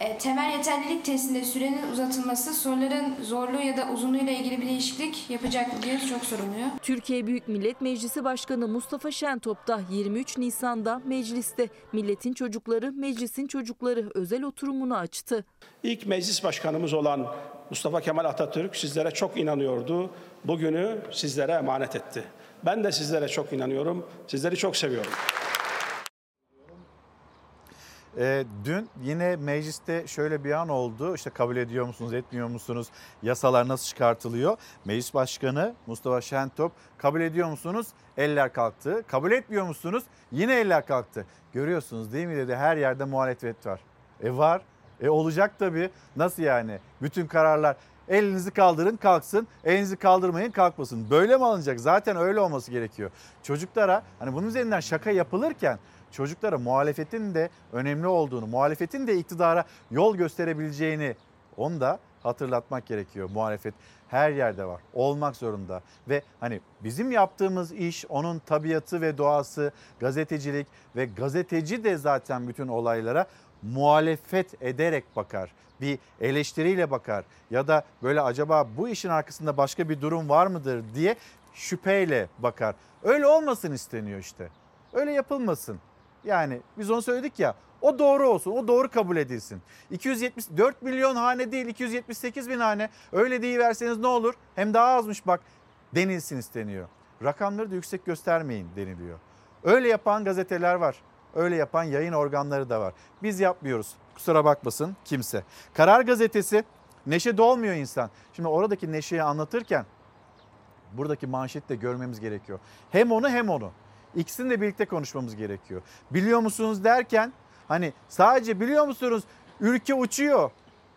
Ee, temel yeterlilik testinde sürenin uzatılması soruların zorluğu ya da uzunluğuyla ilgili bir değişiklik yapacak mı diye çok soruluyor. Türkiye Büyük Millet Meclisi Başkanı Mustafa Şentop da 23 Nisan'da mecliste milletin çocukları, meclisin çocukları özel oturumunu açtı. İlk meclis başkanımız olan Mustafa Kemal Atatürk sizlere çok inanıyordu. Bugünü sizlere emanet etti. Ben de sizlere çok inanıyorum. Sizleri çok seviyorum. E, dün yine mecliste şöyle bir an oldu. İşte kabul ediyor musunuz, etmiyor musunuz? Yasalar nasıl çıkartılıyor? Meclis Başkanı Mustafa Şentop kabul ediyor musunuz? Eller kalktı. Kabul etmiyor musunuz? Yine eller kalktı. Görüyorsunuz değil mi dedi her yerde muhalefet var. E var. E olacak tabii. Nasıl yani? Bütün kararlar elinizi kaldırın kalksın, elinizi kaldırmayın kalkmasın. Böyle mi alınacak? Zaten öyle olması gerekiyor. Çocuklara hani bunun üzerinden şaka yapılırken çocuklara muhalefetin de önemli olduğunu, muhalefetin de iktidara yol gösterebileceğini onu da hatırlatmak gerekiyor. Muhalefet her yerde var. Olmak zorunda. Ve hani bizim yaptığımız iş onun tabiatı ve doğası, gazetecilik ve gazeteci de zaten bütün olaylara muhalefet ederek bakar. Bir eleştiriyle bakar ya da böyle acaba bu işin arkasında başka bir durum var mıdır diye şüpheyle bakar. Öyle olmasın isteniyor işte. Öyle yapılmasın. Yani biz onu söyledik ya o doğru olsun, o doğru kabul edilsin. 274 milyon hane değil 278 bin hane öyle deyiverseniz ne olur? Hem daha azmış bak denilsin isteniyor. Rakamları da yüksek göstermeyin deniliyor. Öyle yapan gazeteler var. Öyle yapan yayın organları da var. Biz yapmıyoruz. Kusura bakmasın kimse. Karar gazetesi neşe dolmuyor insan. Şimdi oradaki neşeyi anlatırken buradaki manşeti de görmemiz gerekiyor. Hem onu hem onu. İkisini de birlikte konuşmamız gerekiyor. Biliyor musunuz derken hani sadece biliyor musunuz ülke uçuyor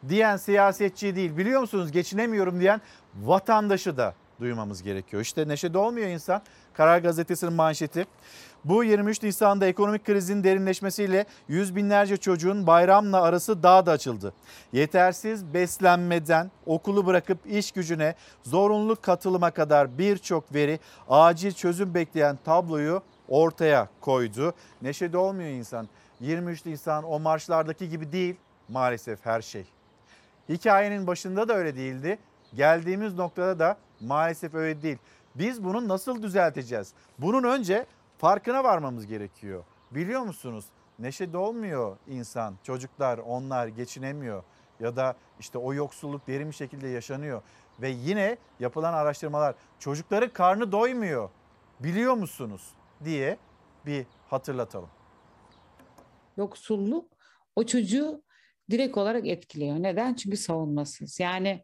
diyen siyasetçi değil. Biliyor musunuz geçinemiyorum diyen vatandaşı da duymamız gerekiyor. İşte neşede olmuyor insan. Karar Gazetesi'nin manşeti. Bu 23 Nisan'da ekonomik krizin derinleşmesiyle yüz binlerce çocuğun bayramla arası daha da açıldı. Yetersiz beslenmeden okulu bırakıp iş gücüne zorunlu katılıma kadar birçok veri acil çözüm bekleyen tabloyu ortaya koydu. Neşede olmuyor insan. 23 Nisan o marşlardaki gibi değil maalesef her şey. Hikayenin başında da öyle değildi. Geldiğimiz noktada da maalesef öyle değil. Biz bunu nasıl düzelteceğiz? Bunun önce farkına varmamız gerekiyor. Biliyor musunuz? Neşe dolmuyor insan, çocuklar onlar geçinemiyor ya da işte o yoksulluk derin bir şekilde yaşanıyor. Ve yine yapılan araştırmalar çocukların karnı doymuyor biliyor musunuz diye bir hatırlatalım. Yoksulluk o çocuğu direkt olarak etkiliyor. Neden? Çünkü savunmasız. Yani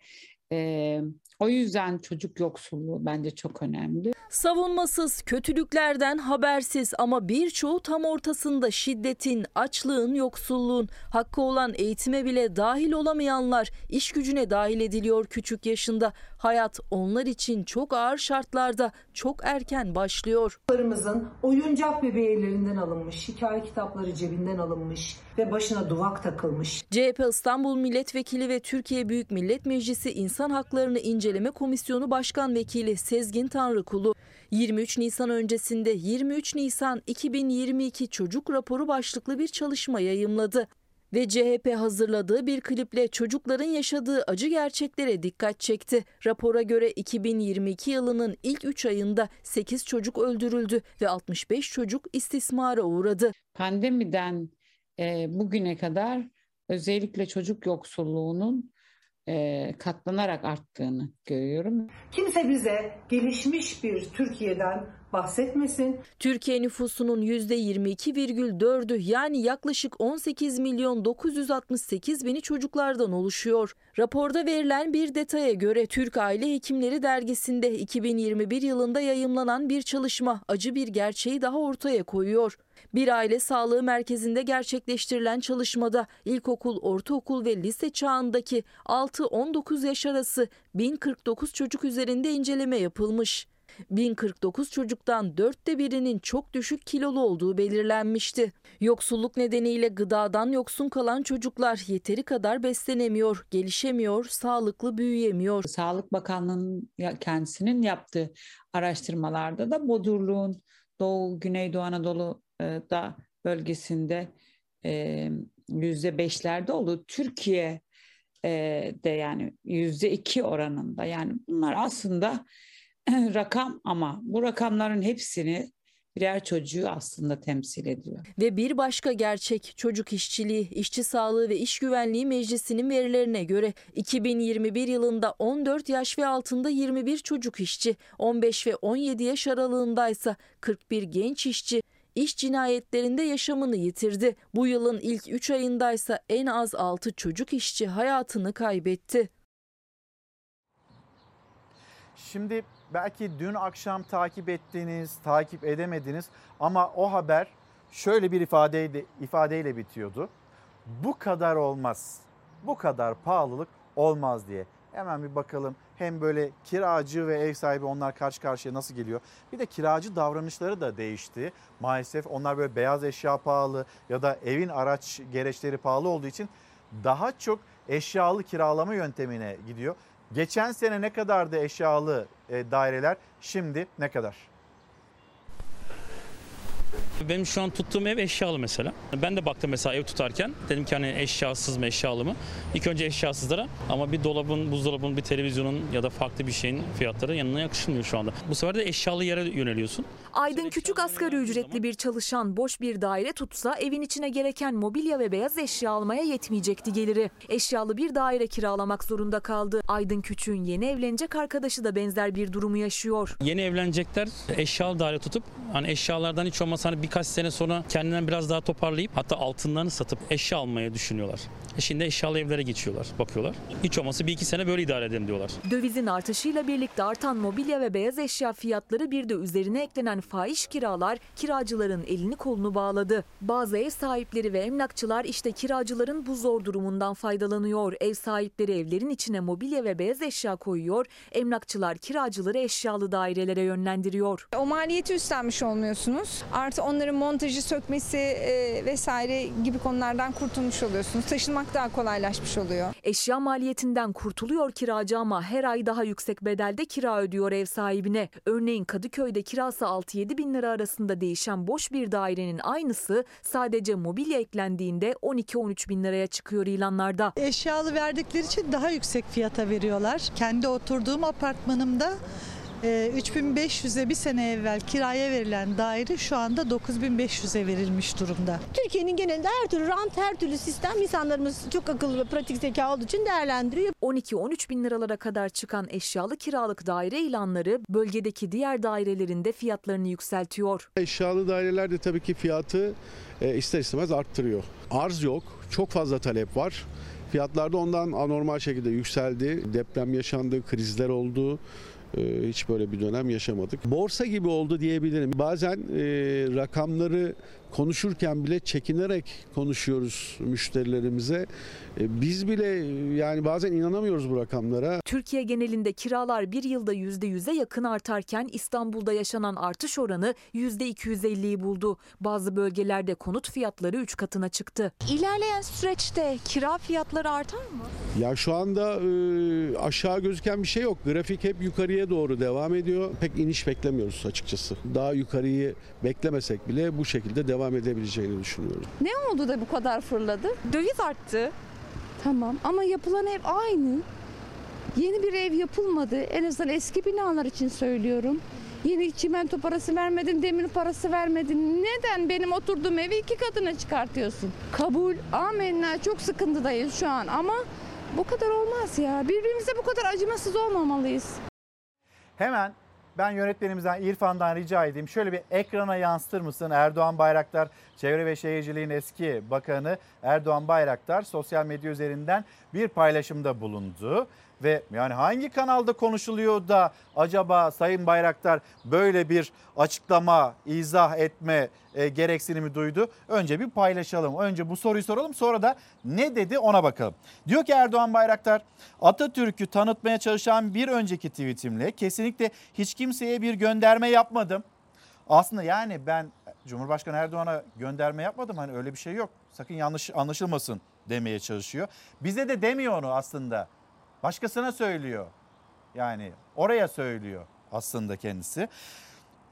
e, o yüzden çocuk yoksulluğu bence çok önemli. Savunmasız, kötülüklerden habersiz ama birçoğu tam ortasında şiddetin, açlığın, yoksulluğun, hakkı olan eğitime bile dahil olamayanlar iş gücüne dahil ediliyor küçük yaşında. Hayat onlar için çok ağır şartlarda çok erken başlıyor. Çocuklarımızın oyuncak bebeği ellerinden alınmış, hikaye kitapları cebinden alınmış ve başına duvak takılmış. CHP İstanbul Milletvekili ve Türkiye Büyük Millet Meclisi İnsan Haklarını İnce İnceleme Komisyonu Başkan Vekili Sezgin Tanrıkulu, 23 Nisan öncesinde 23 Nisan 2022 çocuk raporu başlıklı bir çalışma yayımladı ve CHP hazırladığı bir kliple çocukların yaşadığı acı gerçeklere dikkat çekti. Rapora göre 2022 yılının ilk 3 ayında 8 çocuk öldürüldü ve 65 çocuk istismara uğradı. Pandemiden bugüne kadar özellikle çocuk yoksulluğunun e, katlanarak arttığını görüyorum. Kimse bize gelişmiş bir Türkiye'den bahsetmesin. Türkiye nüfusunun %22,4'ü yani yaklaşık 18 milyon 968 bini çocuklardan oluşuyor. Raporda verilen bir detaya göre Türk Aile Hekimleri dergisinde 2021 yılında yayımlanan bir çalışma acı bir gerçeği daha ortaya koyuyor. Bir aile sağlığı merkezinde gerçekleştirilen çalışmada ilkokul, ortaokul ve lise çağındaki 6-19 yaş arası 1049 çocuk üzerinde inceleme yapılmış. 1049 çocuktan dörtte birinin çok düşük kilolu olduğu belirlenmişti. Yoksulluk nedeniyle gıdadan yoksun kalan çocuklar yeteri kadar beslenemiyor, gelişemiyor, sağlıklı büyüyemiyor. Sağlık Bakanlığı'nın kendisinin yaptığı araştırmalarda da bodurluğun Doğu, Güneydoğu Anadolu'da bölgesinde yüzde beşlerde oldu. Türkiye de yani yüzde iki oranında yani bunlar aslında rakam ama bu rakamların hepsini birer çocuğu aslında temsil ediyor. Ve bir başka gerçek çocuk işçiliği, işçi sağlığı ve iş güvenliği meclisinin verilerine göre 2021 yılında 14 yaş ve altında 21 çocuk işçi, 15 ve 17 yaş aralığındaysa 41 genç işçi iş cinayetlerinde yaşamını yitirdi. Bu yılın ilk 3 ayındaysa en az 6 çocuk işçi hayatını kaybetti. Şimdi belki dün akşam takip ettiğiniz, takip edemediniz ama o haber şöyle bir ifadeyle, ifadeyle bitiyordu. Bu kadar olmaz, bu kadar pahalılık olmaz diye. Hemen bir bakalım hem böyle kiracı ve ev sahibi onlar karşı karşıya nasıl geliyor. Bir de kiracı davranışları da değişti. Maalesef onlar böyle beyaz eşya pahalı ya da evin araç gereçleri pahalı olduğu için daha çok eşyalı kiralama yöntemine gidiyor. Geçen sene ne kadardı eşyalı e, daireler? Şimdi ne kadar? Benim şu an tuttuğum ev eşyalı mesela. Ben de baktım mesela ev tutarken. Dedim ki hani eşyasız mı eşyalı mı? İlk önce eşyasızlara ama bir dolabın, buzdolabının, bir televizyonun ya da farklı bir şeyin fiyatları yanına yakışmıyor şu anda. Bu sefer de eşyalı yere yöneliyorsun. Aydın küçük asgari ücretli bir çalışan boş bir daire tutsa evin içine gereken mobilya ve beyaz eşya almaya yetmeyecekti geliri. Eşyalı bir daire kiralamak zorunda kaldı. Aydın Küçük'ün yeni evlenecek arkadaşı da benzer bir durumu yaşıyor. Yeni evlenecekler eşyalı daire tutup hani eşyalardan hiç olmazsa hani birkaç sene sonra kendinden biraz daha toparlayıp hatta altınlarını satıp eşya almaya düşünüyorlar. E şimdi eşyalı evlere geçiyorlar, bakıyorlar. Hiç olmazsa bir iki sene böyle idare edelim diyorlar. Dövizin artışıyla birlikte artan mobilya ve beyaz eşya fiyatları bir de üzerine eklenen fahiş kiralar kiracıların elini kolunu bağladı. Bazı ev sahipleri ve emlakçılar işte kiracıların bu zor durumundan faydalanıyor. Ev sahipleri evlerin içine mobilya ve beyaz eşya koyuyor. Emlakçılar kiracıları eşyalı dairelere yönlendiriyor. O maliyeti üstlenmiş olmuyorsunuz. Artı onların montajı, sökmesi e, vesaire gibi konulardan kurtulmuş oluyorsunuz. Taşınmak daha kolaylaşmış oluyor. Eşya maliyetinden kurtuluyor kiracı ama her ay daha yüksek bedelde kira ödüyor ev sahibine. Örneğin Kadıköy'de kirası 6-7 bin lira arasında değişen boş bir dairenin aynısı sadece mobilya eklendiğinde 12-13 bin liraya çıkıyor ilanlarda. Eşyalı verdikleri için daha yüksek fiyata veriyorlar. Kendi oturduğum apartmanımda 3500'e bir sene evvel kiraya verilen daire şu anda 9500'e verilmiş durumda. Türkiye'nin genelinde her türlü rant, her türlü sistem insanlarımız çok akıllı ve pratik zeka olduğu için değerlendiriyor. 12-13 bin liralara kadar çıkan eşyalı kiralık daire ilanları bölgedeki diğer dairelerin de fiyatlarını yükseltiyor. Eşyalı daireler de tabii ki fiyatı ister istemez arttırıyor. Arz yok, çok fazla talep var. Fiyatlar da ondan anormal şekilde yükseldi. Deprem yaşandı, krizler oldu. Hiç böyle bir dönem yaşamadık. Borsa gibi oldu diyebilirim. Bazen e, rakamları konuşurken bile çekinerek konuşuyoruz müşterilerimize. E, Biz bile yani bazen inanamıyoruz bu rakamlara. Türkiye genelinde kiralar bir yılda %100'e yakın artarken İstanbul'da yaşanan artış oranı %250'yi buldu. Bazı bölgelerde konut fiyatları 3 katına çıktı. İlerleyen süreçte kira fiyatları artar mı? Ya şu anda e, aşağı gözüken bir şey yok. Grafik hep yukarıya doğru devam ediyor. Pek iniş beklemiyoruz açıkçası. Daha yukarıyı beklemesek bile bu şekilde devam edebileceğini düşünüyorum. Ne oldu da bu kadar fırladı? Döviz arttı. Tamam ama yapılan ev aynı. Yeni bir ev yapılmadı. En azından eski binalar için söylüyorum. Yeni çimento parası vermedin, demir parası vermedin. Neden benim oturduğum evi iki katına çıkartıyorsun? Kabul, amenna çok sıkıntıdayız şu an ama bu kadar olmaz ya. Birbirimize bu kadar acımasız olmamalıyız. Hemen ben yönetmenimizden İrfan'dan rica edeyim. Şöyle bir ekrana yansıtır mısın? Erdoğan Bayraktar, Çevre ve Şehirciliğin eski bakanı Erdoğan Bayraktar sosyal medya üzerinden bir paylaşımda bulundu. Ve yani hangi kanalda konuşuluyor da acaba Sayın Bayraktar böyle bir açıklama, izah etme e, gereksinimi duydu? Önce bir paylaşalım. Önce bu soruyu soralım sonra da ne dedi ona bakalım. Diyor ki Erdoğan Bayraktar Atatürk'ü tanıtmaya çalışan bir önceki tweetimle kesinlikle hiç kimseye bir gönderme yapmadım. Aslında yani ben Cumhurbaşkanı Erdoğan'a gönderme yapmadım. Hani öyle bir şey yok. Sakın yanlış anlaşılmasın demeye çalışıyor. Bize de demiyor onu aslında. Başkasına söylüyor. Yani oraya söylüyor aslında kendisi.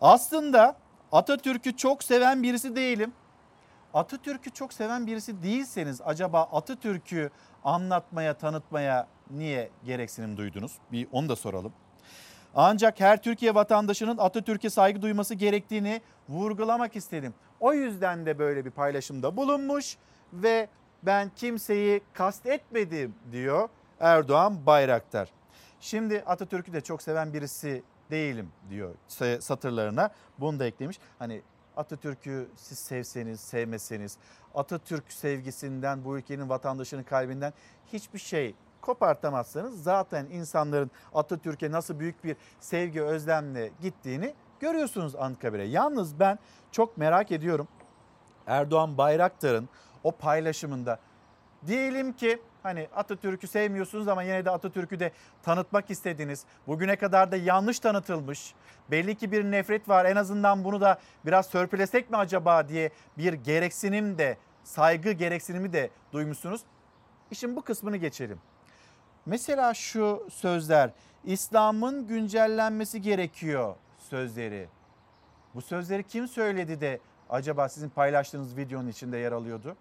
Aslında Atatürk'ü çok seven birisi değilim. Atatürk'ü çok seven birisi değilseniz acaba Atatürk'ü anlatmaya, tanıtmaya niye gereksinim duydunuz? Bir onu da soralım. Ancak her Türkiye vatandaşının Atatürk'e saygı duyması gerektiğini vurgulamak istedim. O yüzden de böyle bir paylaşımda bulunmuş ve ben kimseyi kastetmedim diyor Erdoğan Bayraktar. Şimdi Atatürk'ü de çok seven birisi değilim diyor satırlarına. Bunu da eklemiş. Hani Atatürk'ü siz sevseniz, sevmeseniz, Atatürk sevgisinden, bu ülkenin vatandaşının kalbinden hiçbir şey kopartamazsanız zaten insanların Atatürk'e nasıl büyük bir sevgi, özlemle gittiğini görüyorsunuz Anıtkabir'e. Yalnız ben çok merak ediyorum Erdoğan Bayraktar'ın o paylaşımında diyelim ki hani Atatürk'ü sevmiyorsunuz ama yine de Atatürk'ü de tanıtmak istediniz. Bugüne kadar da yanlış tanıtılmış. Belli ki bir nefret var. En azından bunu da biraz törpülesek mi acaba diye bir gereksinim de saygı gereksinimi de duymuşsunuz. İşin bu kısmını geçelim. Mesela şu sözler İslam'ın güncellenmesi gerekiyor sözleri. Bu sözleri kim söyledi de acaba sizin paylaştığınız videonun içinde yer alıyordu?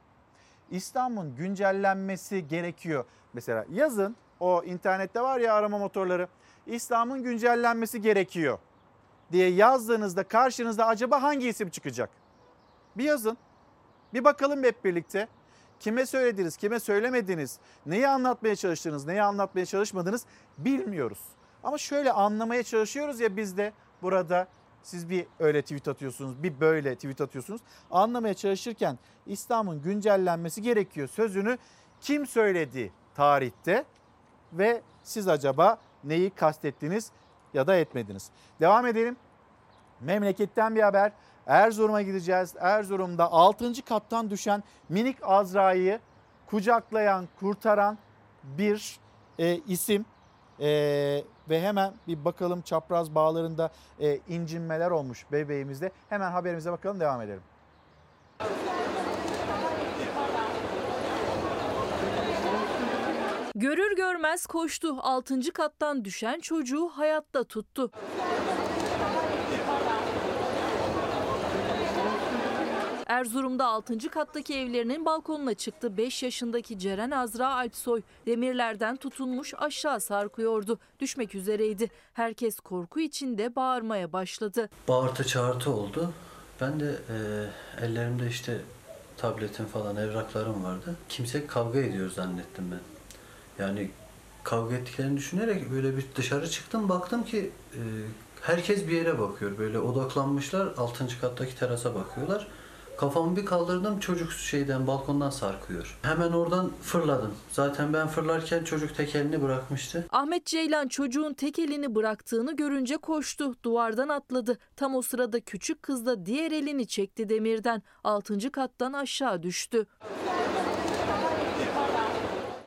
İslam'ın güncellenmesi gerekiyor. Mesela yazın o internette var ya arama motorları. İslam'ın güncellenmesi gerekiyor diye yazdığınızda karşınızda acaba hangi isim çıkacak? Bir yazın. Bir bakalım hep birlikte. Kime söylediniz, kime söylemediniz, neyi anlatmaya çalıştınız, neyi anlatmaya çalışmadınız bilmiyoruz. Ama şöyle anlamaya çalışıyoruz ya biz de burada siz bir öyle tweet atıyorsunuz, bir böyle tweet atıyorsunuz. Anlamaya çalışırken İslam'ın güncellenmesi gerekiyor sözünü kim söyledi tarihte ve siz acaba neyi kastettiniz ya da etmediniz? Devam edelim. Memleketten bir haber. Erzurum'a gideceğiz. Erzurum'da 6. kattan düşen minik Azra'yı kucaklayan, kurtaran bir e, isim. E, ve hemen bir bakalım çapraz bağlarında e, incinmeler olmuş bebeğimizde. Hemen haberimize bakalım devam edelim. Görür görmez koştu. 6. kattan düşen çocuğu hayatta tuttu. Erzurum'da 6. kattaki evlerinin balkonuna çıktı. 5 yaşındaki Ceren Azra Alpsoy demirlerden tutunmuş aşağı sarkıyordu. Düşmek üzereydi. Herkes korku içinde bağırmaya başladı. Bağırtı çağırtı oldu. Ben de e, ellerimde işte tabletim falan evraklarım vardı. Kimse kavga ediyor zannettim ben. Yani kavga ettiklerini düşünerek böyle bir dışarı çıktım baktım ki e, herkes bir yere bakıyor. Böyle odaklanmışlar 6. kattaki terasa bakıyorlar. Kafamı bir kaldırdım çocuk şeyden balkondan sarkıyor. Hemen oradan fırladım. Zaten ben fırlarken çocuk tek elini bırakmıştı. Ahmet Ceylan çocuğun tek elini bıraktığını görünce koştu. Duvardan atladı. Tam o sırada küçük kız da diğer elini çekti demirden. 6. kattan aşağı düştü.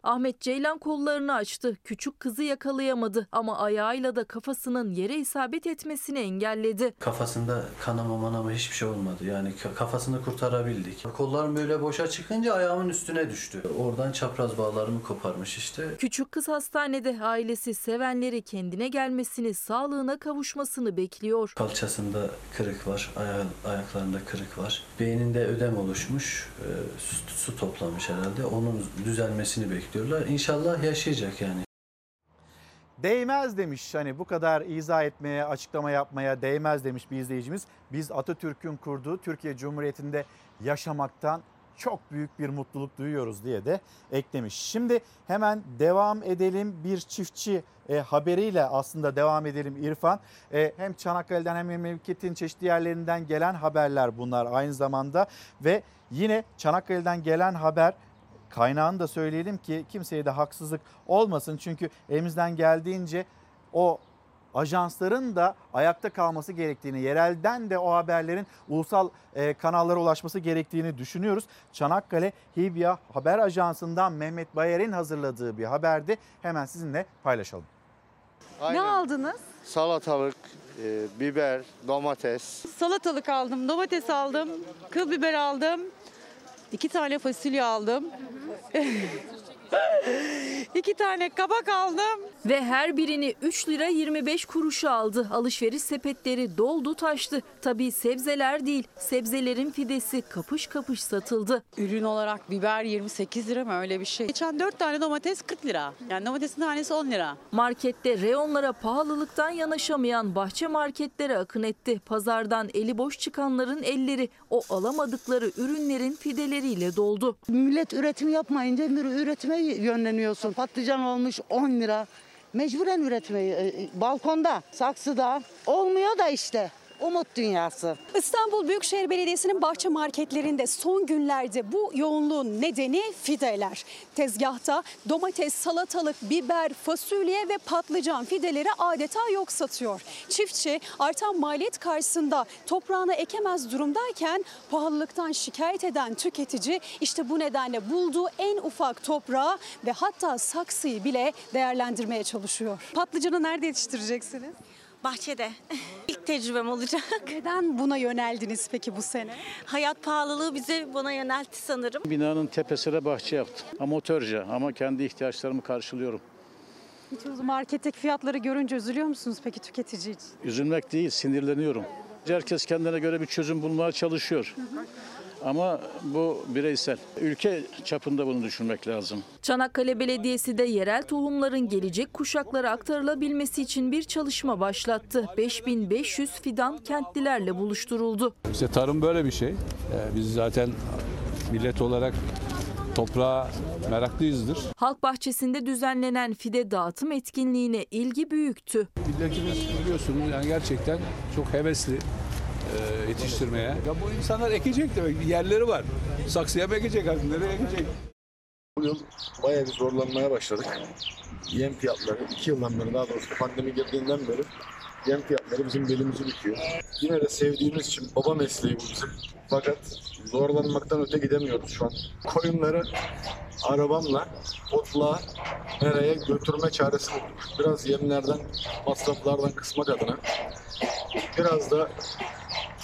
Ahmet Ceylan kollarını açtı. Küçük kızı yakalayamadı ama ayağıyla da kafasının yere isabet etmesini engelledi. Kafasında kanama manama hiçbir şey olmadı. Yani ka- kafasını kurtarabildik. Kollarım böyle boşa çıkınca ayağımın üstüne düştü. Oradan çapraz bağlarımı koparmış işte. Küçük kız hastanede ailesi sevenleri kendine gelmesini, sağlığına kavuşmasını bekliyor. Kalçasında kırık var, aya- ayaklarında kırık var. Beyninde ödem oluşmuş, e, su, su toplamış herhalde. Onun düzelmesini bekliyorlar. İnşallah yaşayacak yani. Değmez demiş hani bu kadar izah etmeye, açıklama yapmaya değmez demiş bir izleyicimiz. Biz Atatürk'ün kurduğu Türkiye Cumhuriyeti'nde yaşamaktan çok büyük bir mutluluk duyuyoruz diye de eklemiş. Şimdi hemen devam edelim bir çiftçi e, haberiyle aslında devam edelim İrfan. E, hem Çanakkale'den hem memleketin çeşitli yerlerinden gelen haberler bunlar aynı zamanda ve yine Çanakkale'den gelen haber kaynağını da söyleyelim ki kimseye de haksızlık olmasın. Çünkü elimizden geldiğince o ajansların da ayakta kalması gerektiğini, yerelden de o haberlerin ulusal e, kanallara ulaşması gerektiğini düşünüyoruz. Çanakkale Hibya Haber Ajansı'ndan Mehmet Bayer'in hazırladığı bir haberdi. Hemen sizinle paylaşalım. Ne aldınız? Salatalık, e, biber, domates. Salatalık aldım, domates aldım, kıl biber aldım. İki tane fasulye aldım. iki tane kabak aldım. Ve her birini 3 lira 25 kuruşa aldı. Alışveriş sepetleri doldu taştı. Tabii sebzeler değil, sebzelerin fidesi kapış kapış satıldı. Ürün olarak biber 28 lira mı öyle bir şey. Geçen 4 tane domates 40 lira. Yani domatesin tanesi 10 lira. Markette reyonlara pahalılıktan yanaşamayan bahçe marketlere akın etti. Pazardan eli boş çıkanların elleri o alamadıkları ürünlerin fideleriyle doldu. Millet üretim yapmayınca üretime yönleniyorsun. Patlıcan olmuş 10 lira. Mecburen üretmeyi e, balkonda, saksıda olmuyor da işte. Umut dünyası. İstanbul Büyükşehir Belediyesi'nin bahçe marketlerinde son günlerde bu yoğunluğun nedeni fideler. Tezgahta domates, salatalık, biber, fasulye ve patlıcan fideleri adeta yok satıyor. Çiftçi artan maliyet karşısında toprağına ekemez durumdayken pahalılıktan şikayet eden tüketici işte bu nedenle bulduğu en ufak toprağı ve hatta saksıyı bile değerlendirmeye çalışıyor. Patlıcanı nerede yetiştireceksiniz? Bahçede. İlk tecrübem olacak. Neden buna yöneldiniz peki bu sene? Hayat pahalılığı bizi buna yöneltti sanırım. Binanın tepesine bahçe yaptım. Amatörce ama kendi ihtiyaçlarımı karşılıyorum. Hiç o marketteki fiyatları görünce üzülüyor musunuz peki tüketici için? Üzülmek değil, sinirleniyorum. Herkes kendine göre bir çözüm bulmaya çalışıyor. Ama bu bireysel. Ülke çapında bunu düşünmek lazım. Çanakkale Belediyesi de yerel tohumların gelecek kuşaklara aktarılabilmesi için bir çalışma başlattı. 5500 fidan kentlilerle buluşturuldu. İşte tarım böyle bir şey. Ee, Biz zaten millet olarak toprağa meraklıyızdır. Halk bahçesinde düzenlenen fide dağıtım etkinliğine ilgi büyüktü. Milletimiz biliyorsunuz yani gerçekten çok hevesli e, yetiştirmeye. Ya bu insanlar ekecek demek yerleri var. Saksıya mı ekecek artık nereye ekecek? Bu yıl bayağı bir zorlanmaya başladık. Yem fiyatları, iki yıldan beri daha doğrusu pandemi girdiğinden beri yem fiyatları bizim belimizi büküyor. Yine de sevdiğimiz için baba mesleği bu bizim. Fakat zorlanmaktan öte gidemiyoruz şu an. Koyunları arabamla otluğa nereye götürme çaresi bulduk. Biraz yemlerden, masraflardan kısmak adına. Biraz da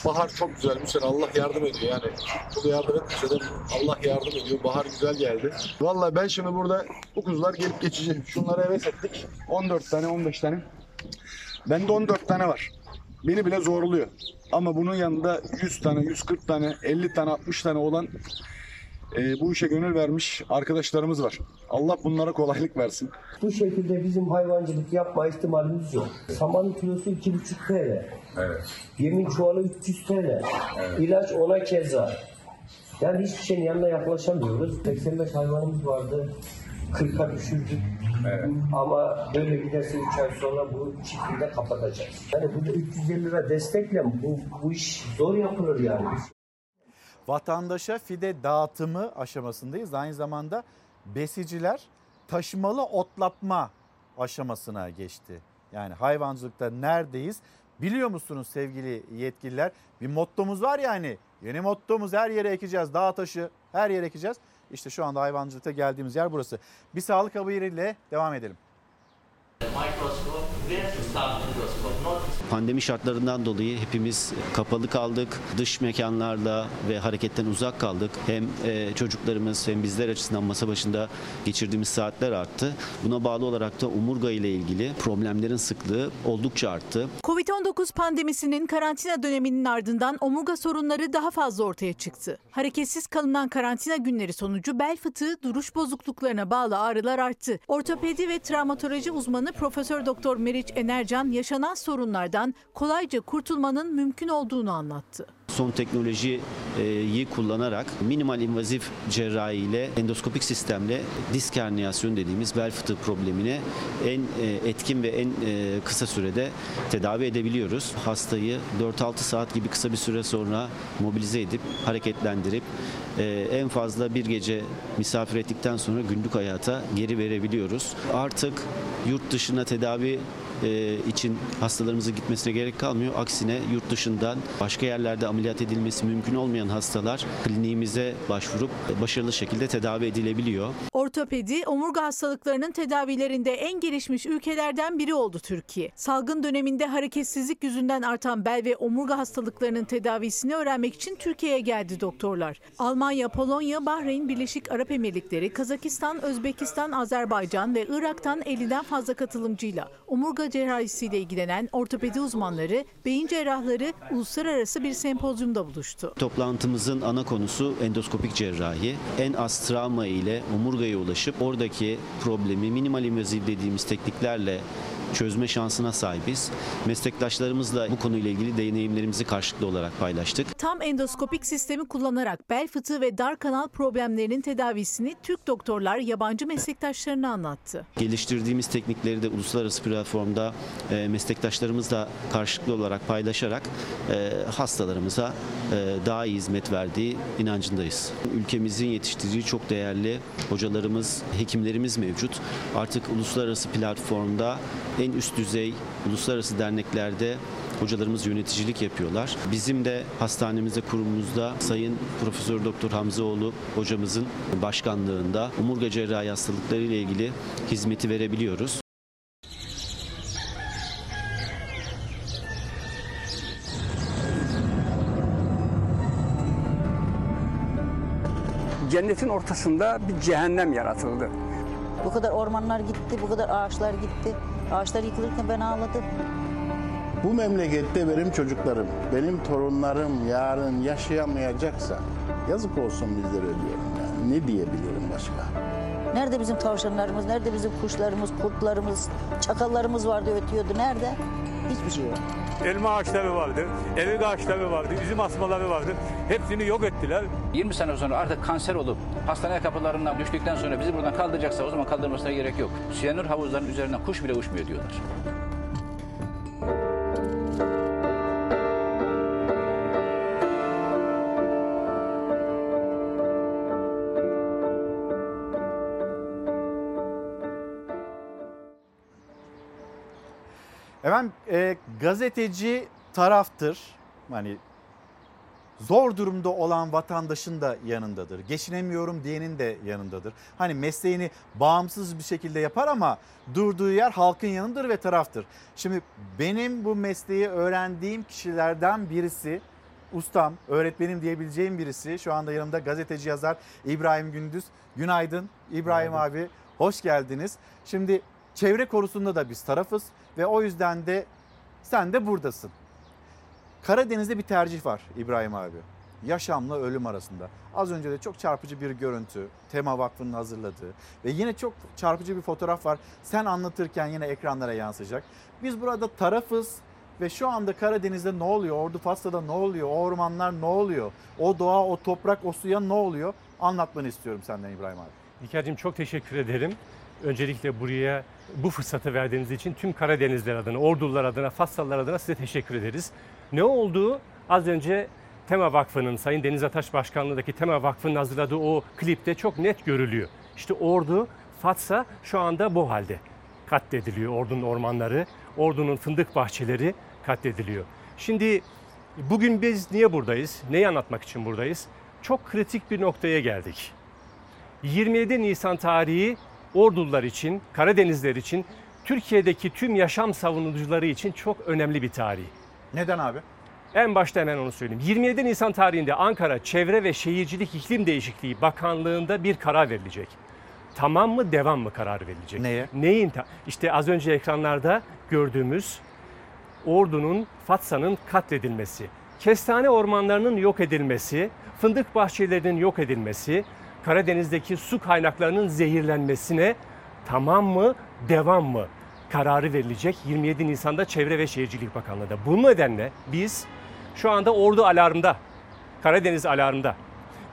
bahar çok güzelmiş. Yani Allah yardım ediyor yani. Bu yardım etmese de Allah yardım ediyor. Bahar güzel geldi. Vallahi ben şimdi burada bu kuzular gelip geçici. Şunları heves ettik. 14 tane 15 tane. Bende 14 tane var. Beni bile zorluyor. Ama bunun yanında 100 tane, 140 tane, 50 tane, 60 tane olan e, bu işe gönül vermiş arkadaşlarımız var. Allah bunlara kolaylık versin. Bu şekilde bizim hayvancılık yapma ihtimalimiz yok. Samanın kilosu 2,5 TL. Evet. Yemin çuvalı 300 TL. İlaç ona keza. Yani hiçbir şeyin yanına yaklaşamıyoruz. 85 hayvanımız vardı. 40'a düşürdük. Ama böyle giderse 3 ay sonra bu çiftliği de kapatacağız. Yani burada 350 lira destekle bu, bu iş zor yapılır yani. vatandaşa fide dağıtımı aşamasındayız. Aynı zamanda besiciler taşımalı otlatma aşamasına geçti. Yani hayvancılıkta neredeyiz? Biliyor musunuz sevgili yetkililer? Bir mottomuz var yani. Yeni mottomuz her yere ekeceğiz. Dağ taşı her yere ekeceğiz. İşte şu anda hayvancılıkta geldiğimiz yer burası. Bir sağlık haberiyle devam edelim. Pandemi şartlarından dolayı hepimiz kapalı kaldık. Dış mekanlarla ve hareketten uzak kaldık. Hem e, çocuklarımız hem bizler açısından masa başında geçirdiğimiz saatler arttı. Buna bağlı olarak da omurga ile ilgili problemlerin sıklığı oldukça arttı. Covid-19 pandemisinin karantina döneminin ardından omurga sorunları daha fazla ortaya çıktı. Hareketsiz kalınan karantina günleri sonucu bel fıtığı, duruş bozukluklarına bağlı ağrılar arttı. Ortopedi ve travmatoloji uzmanı Profesör Doktor Meriç Enercan yaşanan sorunlardan kolayca kurtulmanın mümkün olduğunu anlattı. Son teknolojiyi kullanarak minimal invazif cerrahi ile endoskopik sistemle disk herniyasyonu dediğimiz bel fıtığı problemine en e, etkin ve en e, kısa sürede tedavi edebiliyoruz. Hastayı 4-6 saat gibi kısa bir süre sonra mobilize edip hareketlendirip e, en fazla bir gece misafir ettikten sonra günlük hayata geri verebiliyoruz. Artık yurt dışına tedavi e, için hastalarımızın gitmesine gerek kalmıyor. Aksine yurt dışından başka yerlerde ameliyat edilmesi mümkün olmayan hastalar kliniğimize başvurup başarılı şekilde tedavi edilebiliyor. Ortopedi, omurga hastalıklarının tedavilerinde en gelişmiş ülkelerden biri oldu Türkiye. Salgın döneminde hareketsizlik yüzünden artan bel ve omurga hastalıklarının tedavisini öğrenmek için Türkiye'ye geldi doktorlar. Almanya, Polonya, Bahreyn, Birleşik Arap Emirlikleri, Kazakistan, Özbekistan, Azerbaycan ve Irak'tan 50'den fazla katılımcıyla omurga cerrahisiyle ilgilenen ortopedi uzmanları, beyin cerrahları uluslararası bir sempozyumda buluştu. Toplantımızın ana konusu endoskopik cerrahi. En az travma ile omurgaya ulaşıp oradaki problemi minimal invaziv dediğimiz tekniklerle çözme şansına sahibiz. Meslektaşlarımızla bu konuyla ilgili deneyimlerimizi karşılıklı olarak paylaştık. Tam endoskopik sistemi kullanarak bel fıtığı ve dar kanal problemlerinin tedavisini Türk doktorlar yabancı meslektaşlarına anlattı. Geliştirdiğimiz teknikleri de uluslararası platformda e, meslektaşlarımızla karşılıklı olarak paylaşarak e, hastalarımıza e, daha iyi hizmet verdiği inancındayız. Ülkemizin yetiştirdiği çok değerli hocalarımız, hekimlerimiz mevcut. Artık uluslararası platformda en üst düzey uluslararası derneklerde hocalarımız yöneticilik yapıyorlar. Bizim de hastanemizde, kurumumuzda Sayın Profesör Doktor Hamzaoğlu hocamızın başkanlığında omurga cerrahi hastalıkları ile ilgili hizmeti verebiliyoruz. Cennetin ortasında bir cehennem yaratıldı. Bu kadar ormanlar gitti, bu kadar ağaçlar gitti. Ağaçlar yıkılırken ben ağladım. Bu memlekette benim çocuklarım, benim torunlarım yarın yaşayamayacaksa yazık olsun bizlere diyorum yani. Ne diyebilirim başka? Nerede bizim tavşanlarımız, nerede bizim kuşlarımız, kurtlarımız, çakallarımız vardı ötüyordu. Nerede? Hiçbir şey yok. Elma ağaçları vardı, evik ağaçları vardı, üzüm asmaları vardı. Hepsini yok ettiler. 20 sene sonra artık kanser olup hastane kapılarından düştükten sonra bizi buradan kaldıracaksa o zaman kaldırmasına gerek yok. Siyanür havuzlarının üzerinden kuş bile uçmuyor diyorlar. Efendim e, gazeteci taraftır. Hani zor durumda olan vatandaşın da yanındadır. Geçinemiyorum diyenin de yanındadır. Hani mesleğini bağımsız bir şekilde yapar ama durduğu yer halkın yanındır ve taraftır. Şimdi benim bu mesleği öğrendiğim kişilerden birisi ustam, öğretmenim diyebileceğim birisi. Şu anda yanımda gazeteci yazar İbrahim Gündüz. Günaydın İbrahim abi. Hoş geldiniz. Şimdi çevre konusunda da biz tarafız ve o yüzden de sen de buradasın. Karadeniz'de bir tercih var İbrahim abi. Yaşamla ölüm arasında. Az önce de çok çarpıcı bir görüntü. Tema Vakfı'nın hazırladığı ve yine çok çarpıcı bir fotoğraf var. Sen anlatırken yine ekranlara yansıyacak. Biz burada tarafız ve şu anda Karadeniz'de ne oluyor? Ordu Fas'ta ne oluyor? O ormanlar ne oluyor? O doğa, o toprak, o suya ne oluyor? Anlatmanı istiyorum senden İbrahim abi. İlker'cim çok teşekkür ederim. Öncelikle buraya bu fırsatı verdiğiniz için tüm Karadenizler adına, Ordular adına, Fassalılar adına size teşekkür ederiz. Ne oldu? Az önce Tema Vakfı'nın, Sayın Deniz Ataş Başkanlığı'ndaki Tema Vakfı'nın hazırladığı o klipte çok net görülüyor. İşte Ordu, Fatsa şu anda bu halde. Katlediliyor Ordu'nun ormanları, Ordu'nun fındık bahçeleri katlediliyor. Şimdi bugün biz niye buradayız? Neyi anlatmak için buradayız? Çok kritik bir noktaya geldik. 27 Nisan tarihi Ordular için, Karadenizler için, Türkiye'deki tüm yaşam savunucuları için çok önemli bir tarih. Neden abi? En başta hemen onu söyleyeyim. 27 Nisan tarihinde Ankara Çevre ve Şehircilik İklim Değişikliği Bakanlığı'nda bir karar verilecek. Tamam mı devam mı karar verilecek? Neye? Neyin? ta- İşte az önce ekranlarda gördüğümüz Ordu'nun, Fatsa'nın katledilmesi, kestane ormanlarının yok edilmesi, fındık bahçelerinin yok edilmesi, Karadeniz'deki su kaynaklarının zehirlenmesine tamam mı, devam mı kararı verilecek 27 Nisan'da Çevre ve Şehircilik Bakanlığı'nda. Bu nedenle biz şu anda Ordu alarmda, Karadeniz alarmda.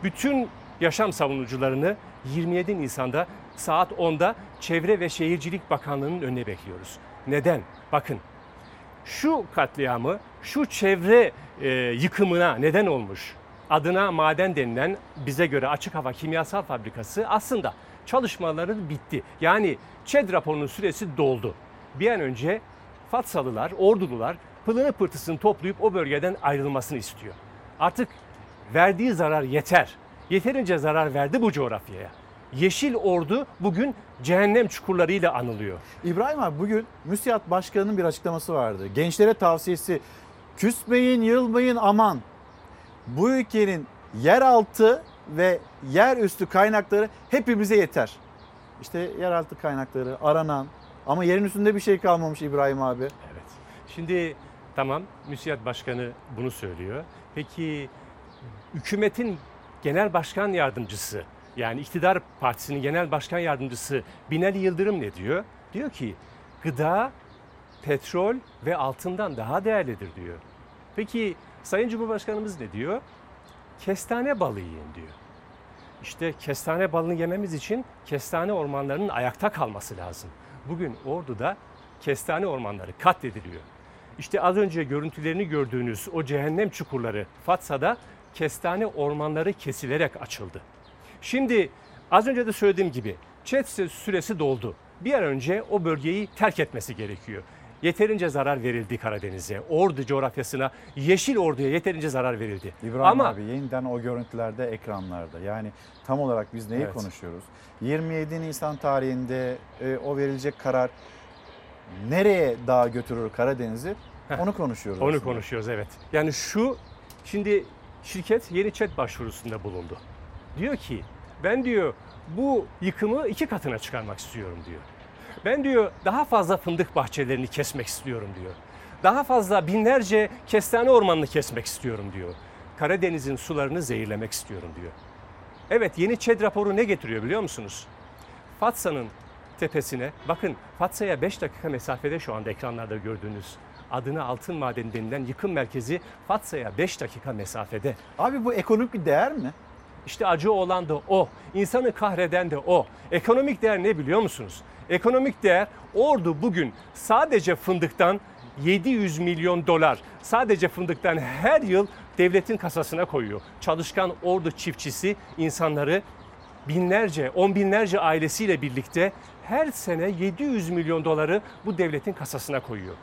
Bütün yaşam savunucularını 27 Nisan'da saat 10'da Çevre ve Şehircilik Bakanlığı'nın önüne bekliyoruz. Neden? Bakın şu katliamı, şu çevre e, yıkımına neden olmuş adına maden denilen bize göre açık hava kimyasal fabrikası aslında çalışmaları bitti. Yani ÇED raporunun süresi doldu. Bir an önce Fatsalılar, Ordulular pılını pırtısını toplayıp o bölgeden ayrılmasını istiyor. Artık verdiği zarar yeter. Yeterince zarar verdi bu coğrafyaya. Yeşil Ordu bugün cehennem çukurlarıyla anılıyor. İbrahim abi bugün MÜSİAD Başkanı'nın bir açıklaması vardı. Gençlere tavsiyesi küsmeyin, yılmayın aman. Bu ülkenin yeraltı ve yerüstü kaynakları hepimize yeter. İşte yeraltı kaynakları aranan ama yerin üstünde bir şey kalmamış İbrahim abi. Evet. Şimdi tamam müsiyat başkanı bunu söylüyor. Peki hükümetin genel başkan yardımcısı yani iktidar partisinin genel başkan yardımcısı Binali Yıldırım ne diyor? Diyor ki gıda, petrol ve altından daha değerlidir diyor. Peki Sayın Cumhurbaşkanımız ne diyor? Kestane balı yiyin diyor. İşte kestane balını yememiz için kestane ormanlarının ayakta kalması lazım. Bugün Ordu'da kestane ormanları katlediliyor. İşte az önce görüntülerini gördüğünüz o cehennem çukurları Fatsa'da kestane ormanları kesilerek açıldı. Şimdi az önce de söylediğim gibi ÇED süresi doldu. Bir an önce o bölgeyi terk etmesi gerekiyor. Yeterince zarar verildi Karadeniz'e, Ordu coğrafyasına, Yeşil Ordu'ya yeterince zarar verildi. İbrahim Ama abi yeniden o görüntülerde ekranlarda yani tam olarak biz neyi Evet. konuşuyoruz? 27 Nisan tarihinde e, o verilecek karar nereye daha götürür Karadeniz'i onu konuşuyoruz. Onu aslında. konuşuyoruz evet. Yani şu şimdi şirket yeni chat başvurusunda bulundu. Diyor ki ben diyor bu yıkımı iki katına çıkarmak istiyorum diyor. Ben diyor daha fazla fındık bahçelerini kesmek istiyorum diyor. Daha fazla binlerce kestane ormanını kesmek istiyorum diyor. Karadeniz'in sularını zehirlemek istiyorum diyor. Evet yeni ÇED raporu ne getiriyor biliyor musunuz? Fatsa'nın tepesine bakın Fatsa'ya 5 dakika mesafede şu anda ekranlarda gördüğünüz adına altın madeni denilen yıkım merkezi Fatsa'ya 5 dakika mesafede. Abi bu ekonomik bir değer mi? İşte acı olan da o. İnsanı kahreden de o. Ekonomik değer ne biliyor musunuz? Ekonomik değer Ordu bugün sadece fındıktan 700 milyon dolar sadece fındıktan her yıl devletin kasasına koyuyor. Çalışkan Ordu çiftçisi insanları binlerce, on binlerce ailesiyle birlikte her sene 700 milyon doları bu devletin kasasına koyuyor.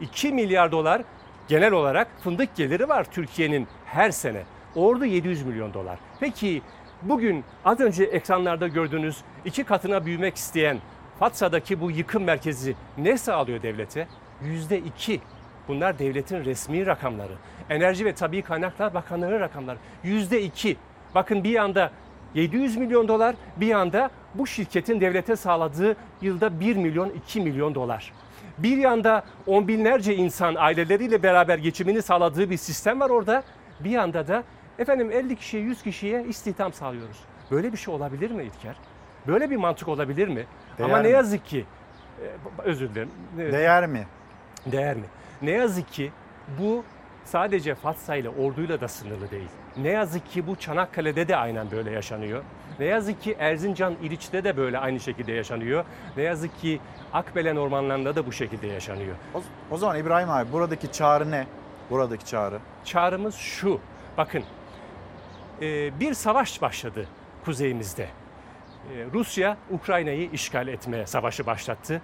2 milyar dolar genel olarak fındık geliri var Türkiye'nin her sene. Ordu 700 milyon dolar. Peki bugün az önce ekranlarda gördüğünüz iki katına büyümek isteyen Fatsa'daki bu yıkım merkezi ne sağlıyor devlete? Yüzde iki. Bunlar devletin resmi rakamları. Enerji ve Tabii Kaynaklar Bakanlığı'nın rakamları. Yüzde iki. Bakın bir yanda 700 milyon dolar bir yanda bu şirketin devlete sağladığı yılda 1 milyon 2 milyon dolar. Bir yanda on binlerce insan aileleriyle beraber geçimini sağladığı bir sistem var orada. Bir yanda da efendim 50 kişiye 100 kişiye istihdam sağlıyoruz. Böyle bir şey olabilir mi İlker? Böyle bir mantık olabilir mi? Değer Ama ne mi? yazık ki e, özür dilerim. Ne- Değer mi? Değer mi? Ne yazık ki bu sadece Fatsa ile Ordu'yla da sınırlı değil. Ne yazık ki bu Çanakkale'de de aynen böyle yaşanıyor. Ne yazık ki Erzincan, İliç'te de böyle aynı şekilde yaşanıyor. Ne yazık ki Akbelen ormanlarında da bu şekilde yaşanıyor. O, o zaman İbrahim abi buradaki çağrı ne? Buradaki çağrı. Çağrımız şu. Bakın e, bir savaş başladı kuzeyimizde. E, Rusya Ukrayna'yı işgal etme savaşı başlattı.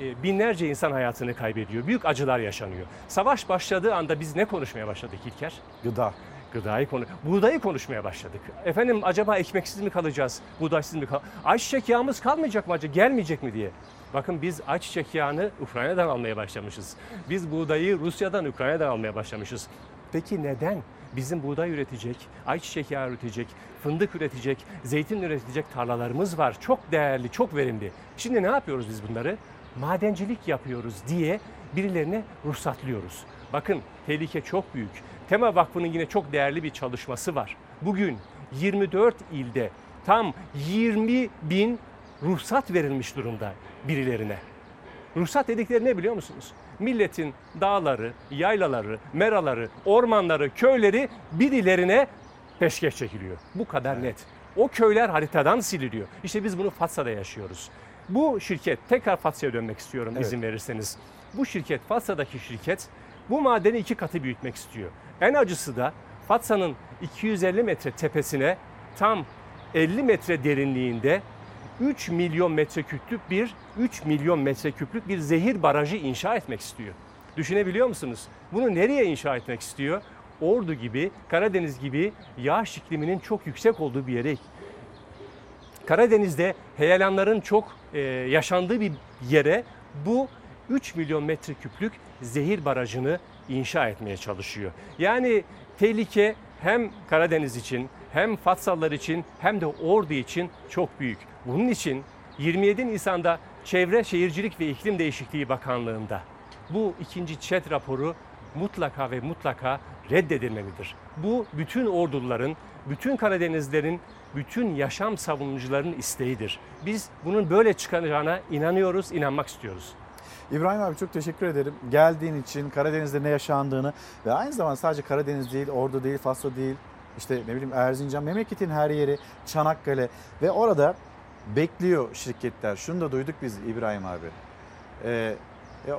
E, binlerce insan hayatını kaybediyor. Büyük acılar yaşanıyor. Savaş başladığı anda biz ne konuşmaya başladık İlker? Gıda. Gıdayı konu, buğdayı konuşmaya başladık. Efendim acaba ekmeksiz mi kalacağız, buğdaysız mı kal? Ayçiçek yağımız kalmayacak mı acaba, gelmeyecek mi diye. Bakın biz ayçiçek yağını Ukrayna'dan almaya başlamışız. Biz buğdayı Rusya'dan, Ukrayna'dan almaya başlamışız. Peki neden? Bizim buğday üretecek, ayçiçek yağı üretecek, fındık üretecek, zeytin üretecek tarlalarımız var. Çok değerli, çok verimli. Şimdi ne yapıyoruz biz bunları? Madencilik yapıyoruz diye birilerine ruhsatlıyoruz. Bakın tehlike çok büyük. Tema Vakfı'nın yine çok değerli bir çalışması var. Bugün 24 ilde tam 20 bin ruhsat verilmiş durumda birilerine. Ruhsat dedikleri ne biliyor musunuz? Milletin dağları, yaylaları, meraları, ormanları, köyleri birilerine peşkeş çekiliyor. Bu kadar net. O köyler haritadan siliniyor. İşte biz bunu Fatsa'da yaşıyoruz. Bu şirket, tekrar Fatsa'ya dönmek istiyorum Evet. izin verirseniz. Bu şirket, Fatsa'daki şirket bu madeni iki katı büyütmek istiyor. En acısı da Fatsa'nın 250 metre tepesine tam 50 metre derinliğinde 3 milyon metreküplük bir 3 milyon metreküplük bir zehir barajı inşa etmek istiyor. Düşünebiliyor musunuz? Bunu nereye inşa etmek istiyor? Ordu gibi, Karadeniz gibi yağış ikliminin çok yüksek olduğu bir yere. Karadeniz'de heyelanların çok e, yaşandığı bir yere bu 3 milyon metreküplük zehir barajını inşa etmeye çalışıyor. Yani tehlike hem Karadeniz için hem Fatsalılar için hem de Ordu için çok büyük. Bunun için 27 Nisan'da Çevre Şehircilik ve İklim Değişikliği Bakanlığı'nda bu ikinci ÇED raporu mutlaka ve mutlaka reddedilmelidir. Bu bütün orduların, bütün Karadenizlerin, bütün yaşam savunucuların isteğidir. Biz bunun böyle çıkacağına inanıyoruz, inanmak istiyoruz. İbrahim abi çok teşekkür ederim. Geldiğin için, Karadeniz'de ne yaşandığını ve aynı zamanda sadece Karadeniz değil, Ordu değil, Fasla değil, işte ne bileyim Erzincan, memleketin her yeri, Çanakkale ve orada bekliyor şirketler. Şunu da duyduk biz İbrahim abi. Ee, e,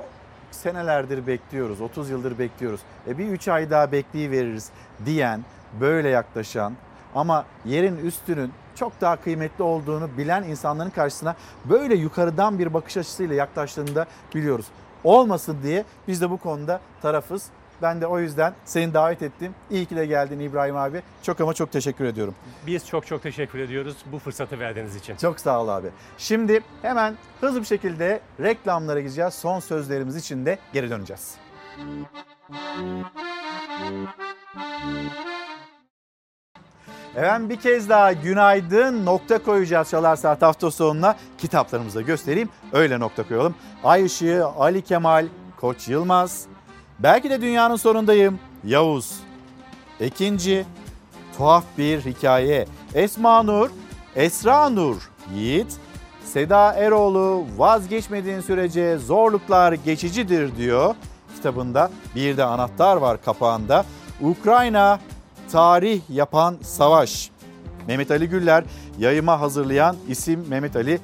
senelerdir bekliyoruz, 30 yıldır bekliyoruz. E bir 3 ay daha bekleyiveririz diyen, böyle yaklaşan ama yerin üstünün çok daha kıymetli olduğunu bilen insanların karşısına böyle yukarıdan bir bakış açısıyla yaklaştığını da biliyoruz. Olmasın diye biz de bu konuda tarafız. Ben de o yüzden seni davet ettim. İyi ki de geldin İbrahim abi. Çok ama çok teşekkür ediyorum. Biz çok çok teşekkür ediyoruz bu fırsatı verdiğiniz için. Çok sağ ol abi. Şimdi hemen hızlı bir şekilde reklamlara gideceğiz. Son sözlerimiz için de geri döneceğiz. Efendim bir kez daha günaydın nokta koyacağız Çalar Saat hafta sonuna. Kitaplarımızı göstereyim öyle nokta koyalım. Ay Işığı, Ali Kemal, Koç Yılmaz. Belki de dünyanın sonundayım. Yavuz. Ekinci. Tuhaf bir hikaye. Esma Nur, Esra Nur, Yiğit. Seda Eroğlu vazgeçmediğin sürece zorluklar geçicidir diyor kitabında. Bir de anahtar var kapağında. Ukrayna tarih yapan savaş. Mehmet Ali Güller yayıma hazırlayan isim Mehmet Ali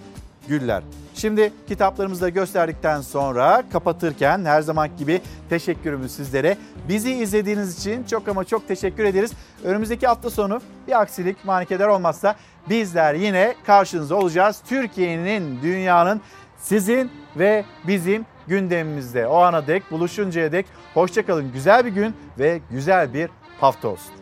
Güller. Şimdi kitaplarımızı da gösterdikten sonra kapatırken her zaman gibi teşekkürümüz sizlere. Bizi izlediğiniz için çok ama çok teşekkür ederiz. Önümüzdeki hafta sonu bir aksilik manikeler olmazsa bizler yine karşınızda olacağız. Türkiye'nin, dünyanın sizin ve bizim gündemimizde. O ana dek buluşuncaya dek hoşçakalın. Güzel bir gün ve güzel bir hafta olsun.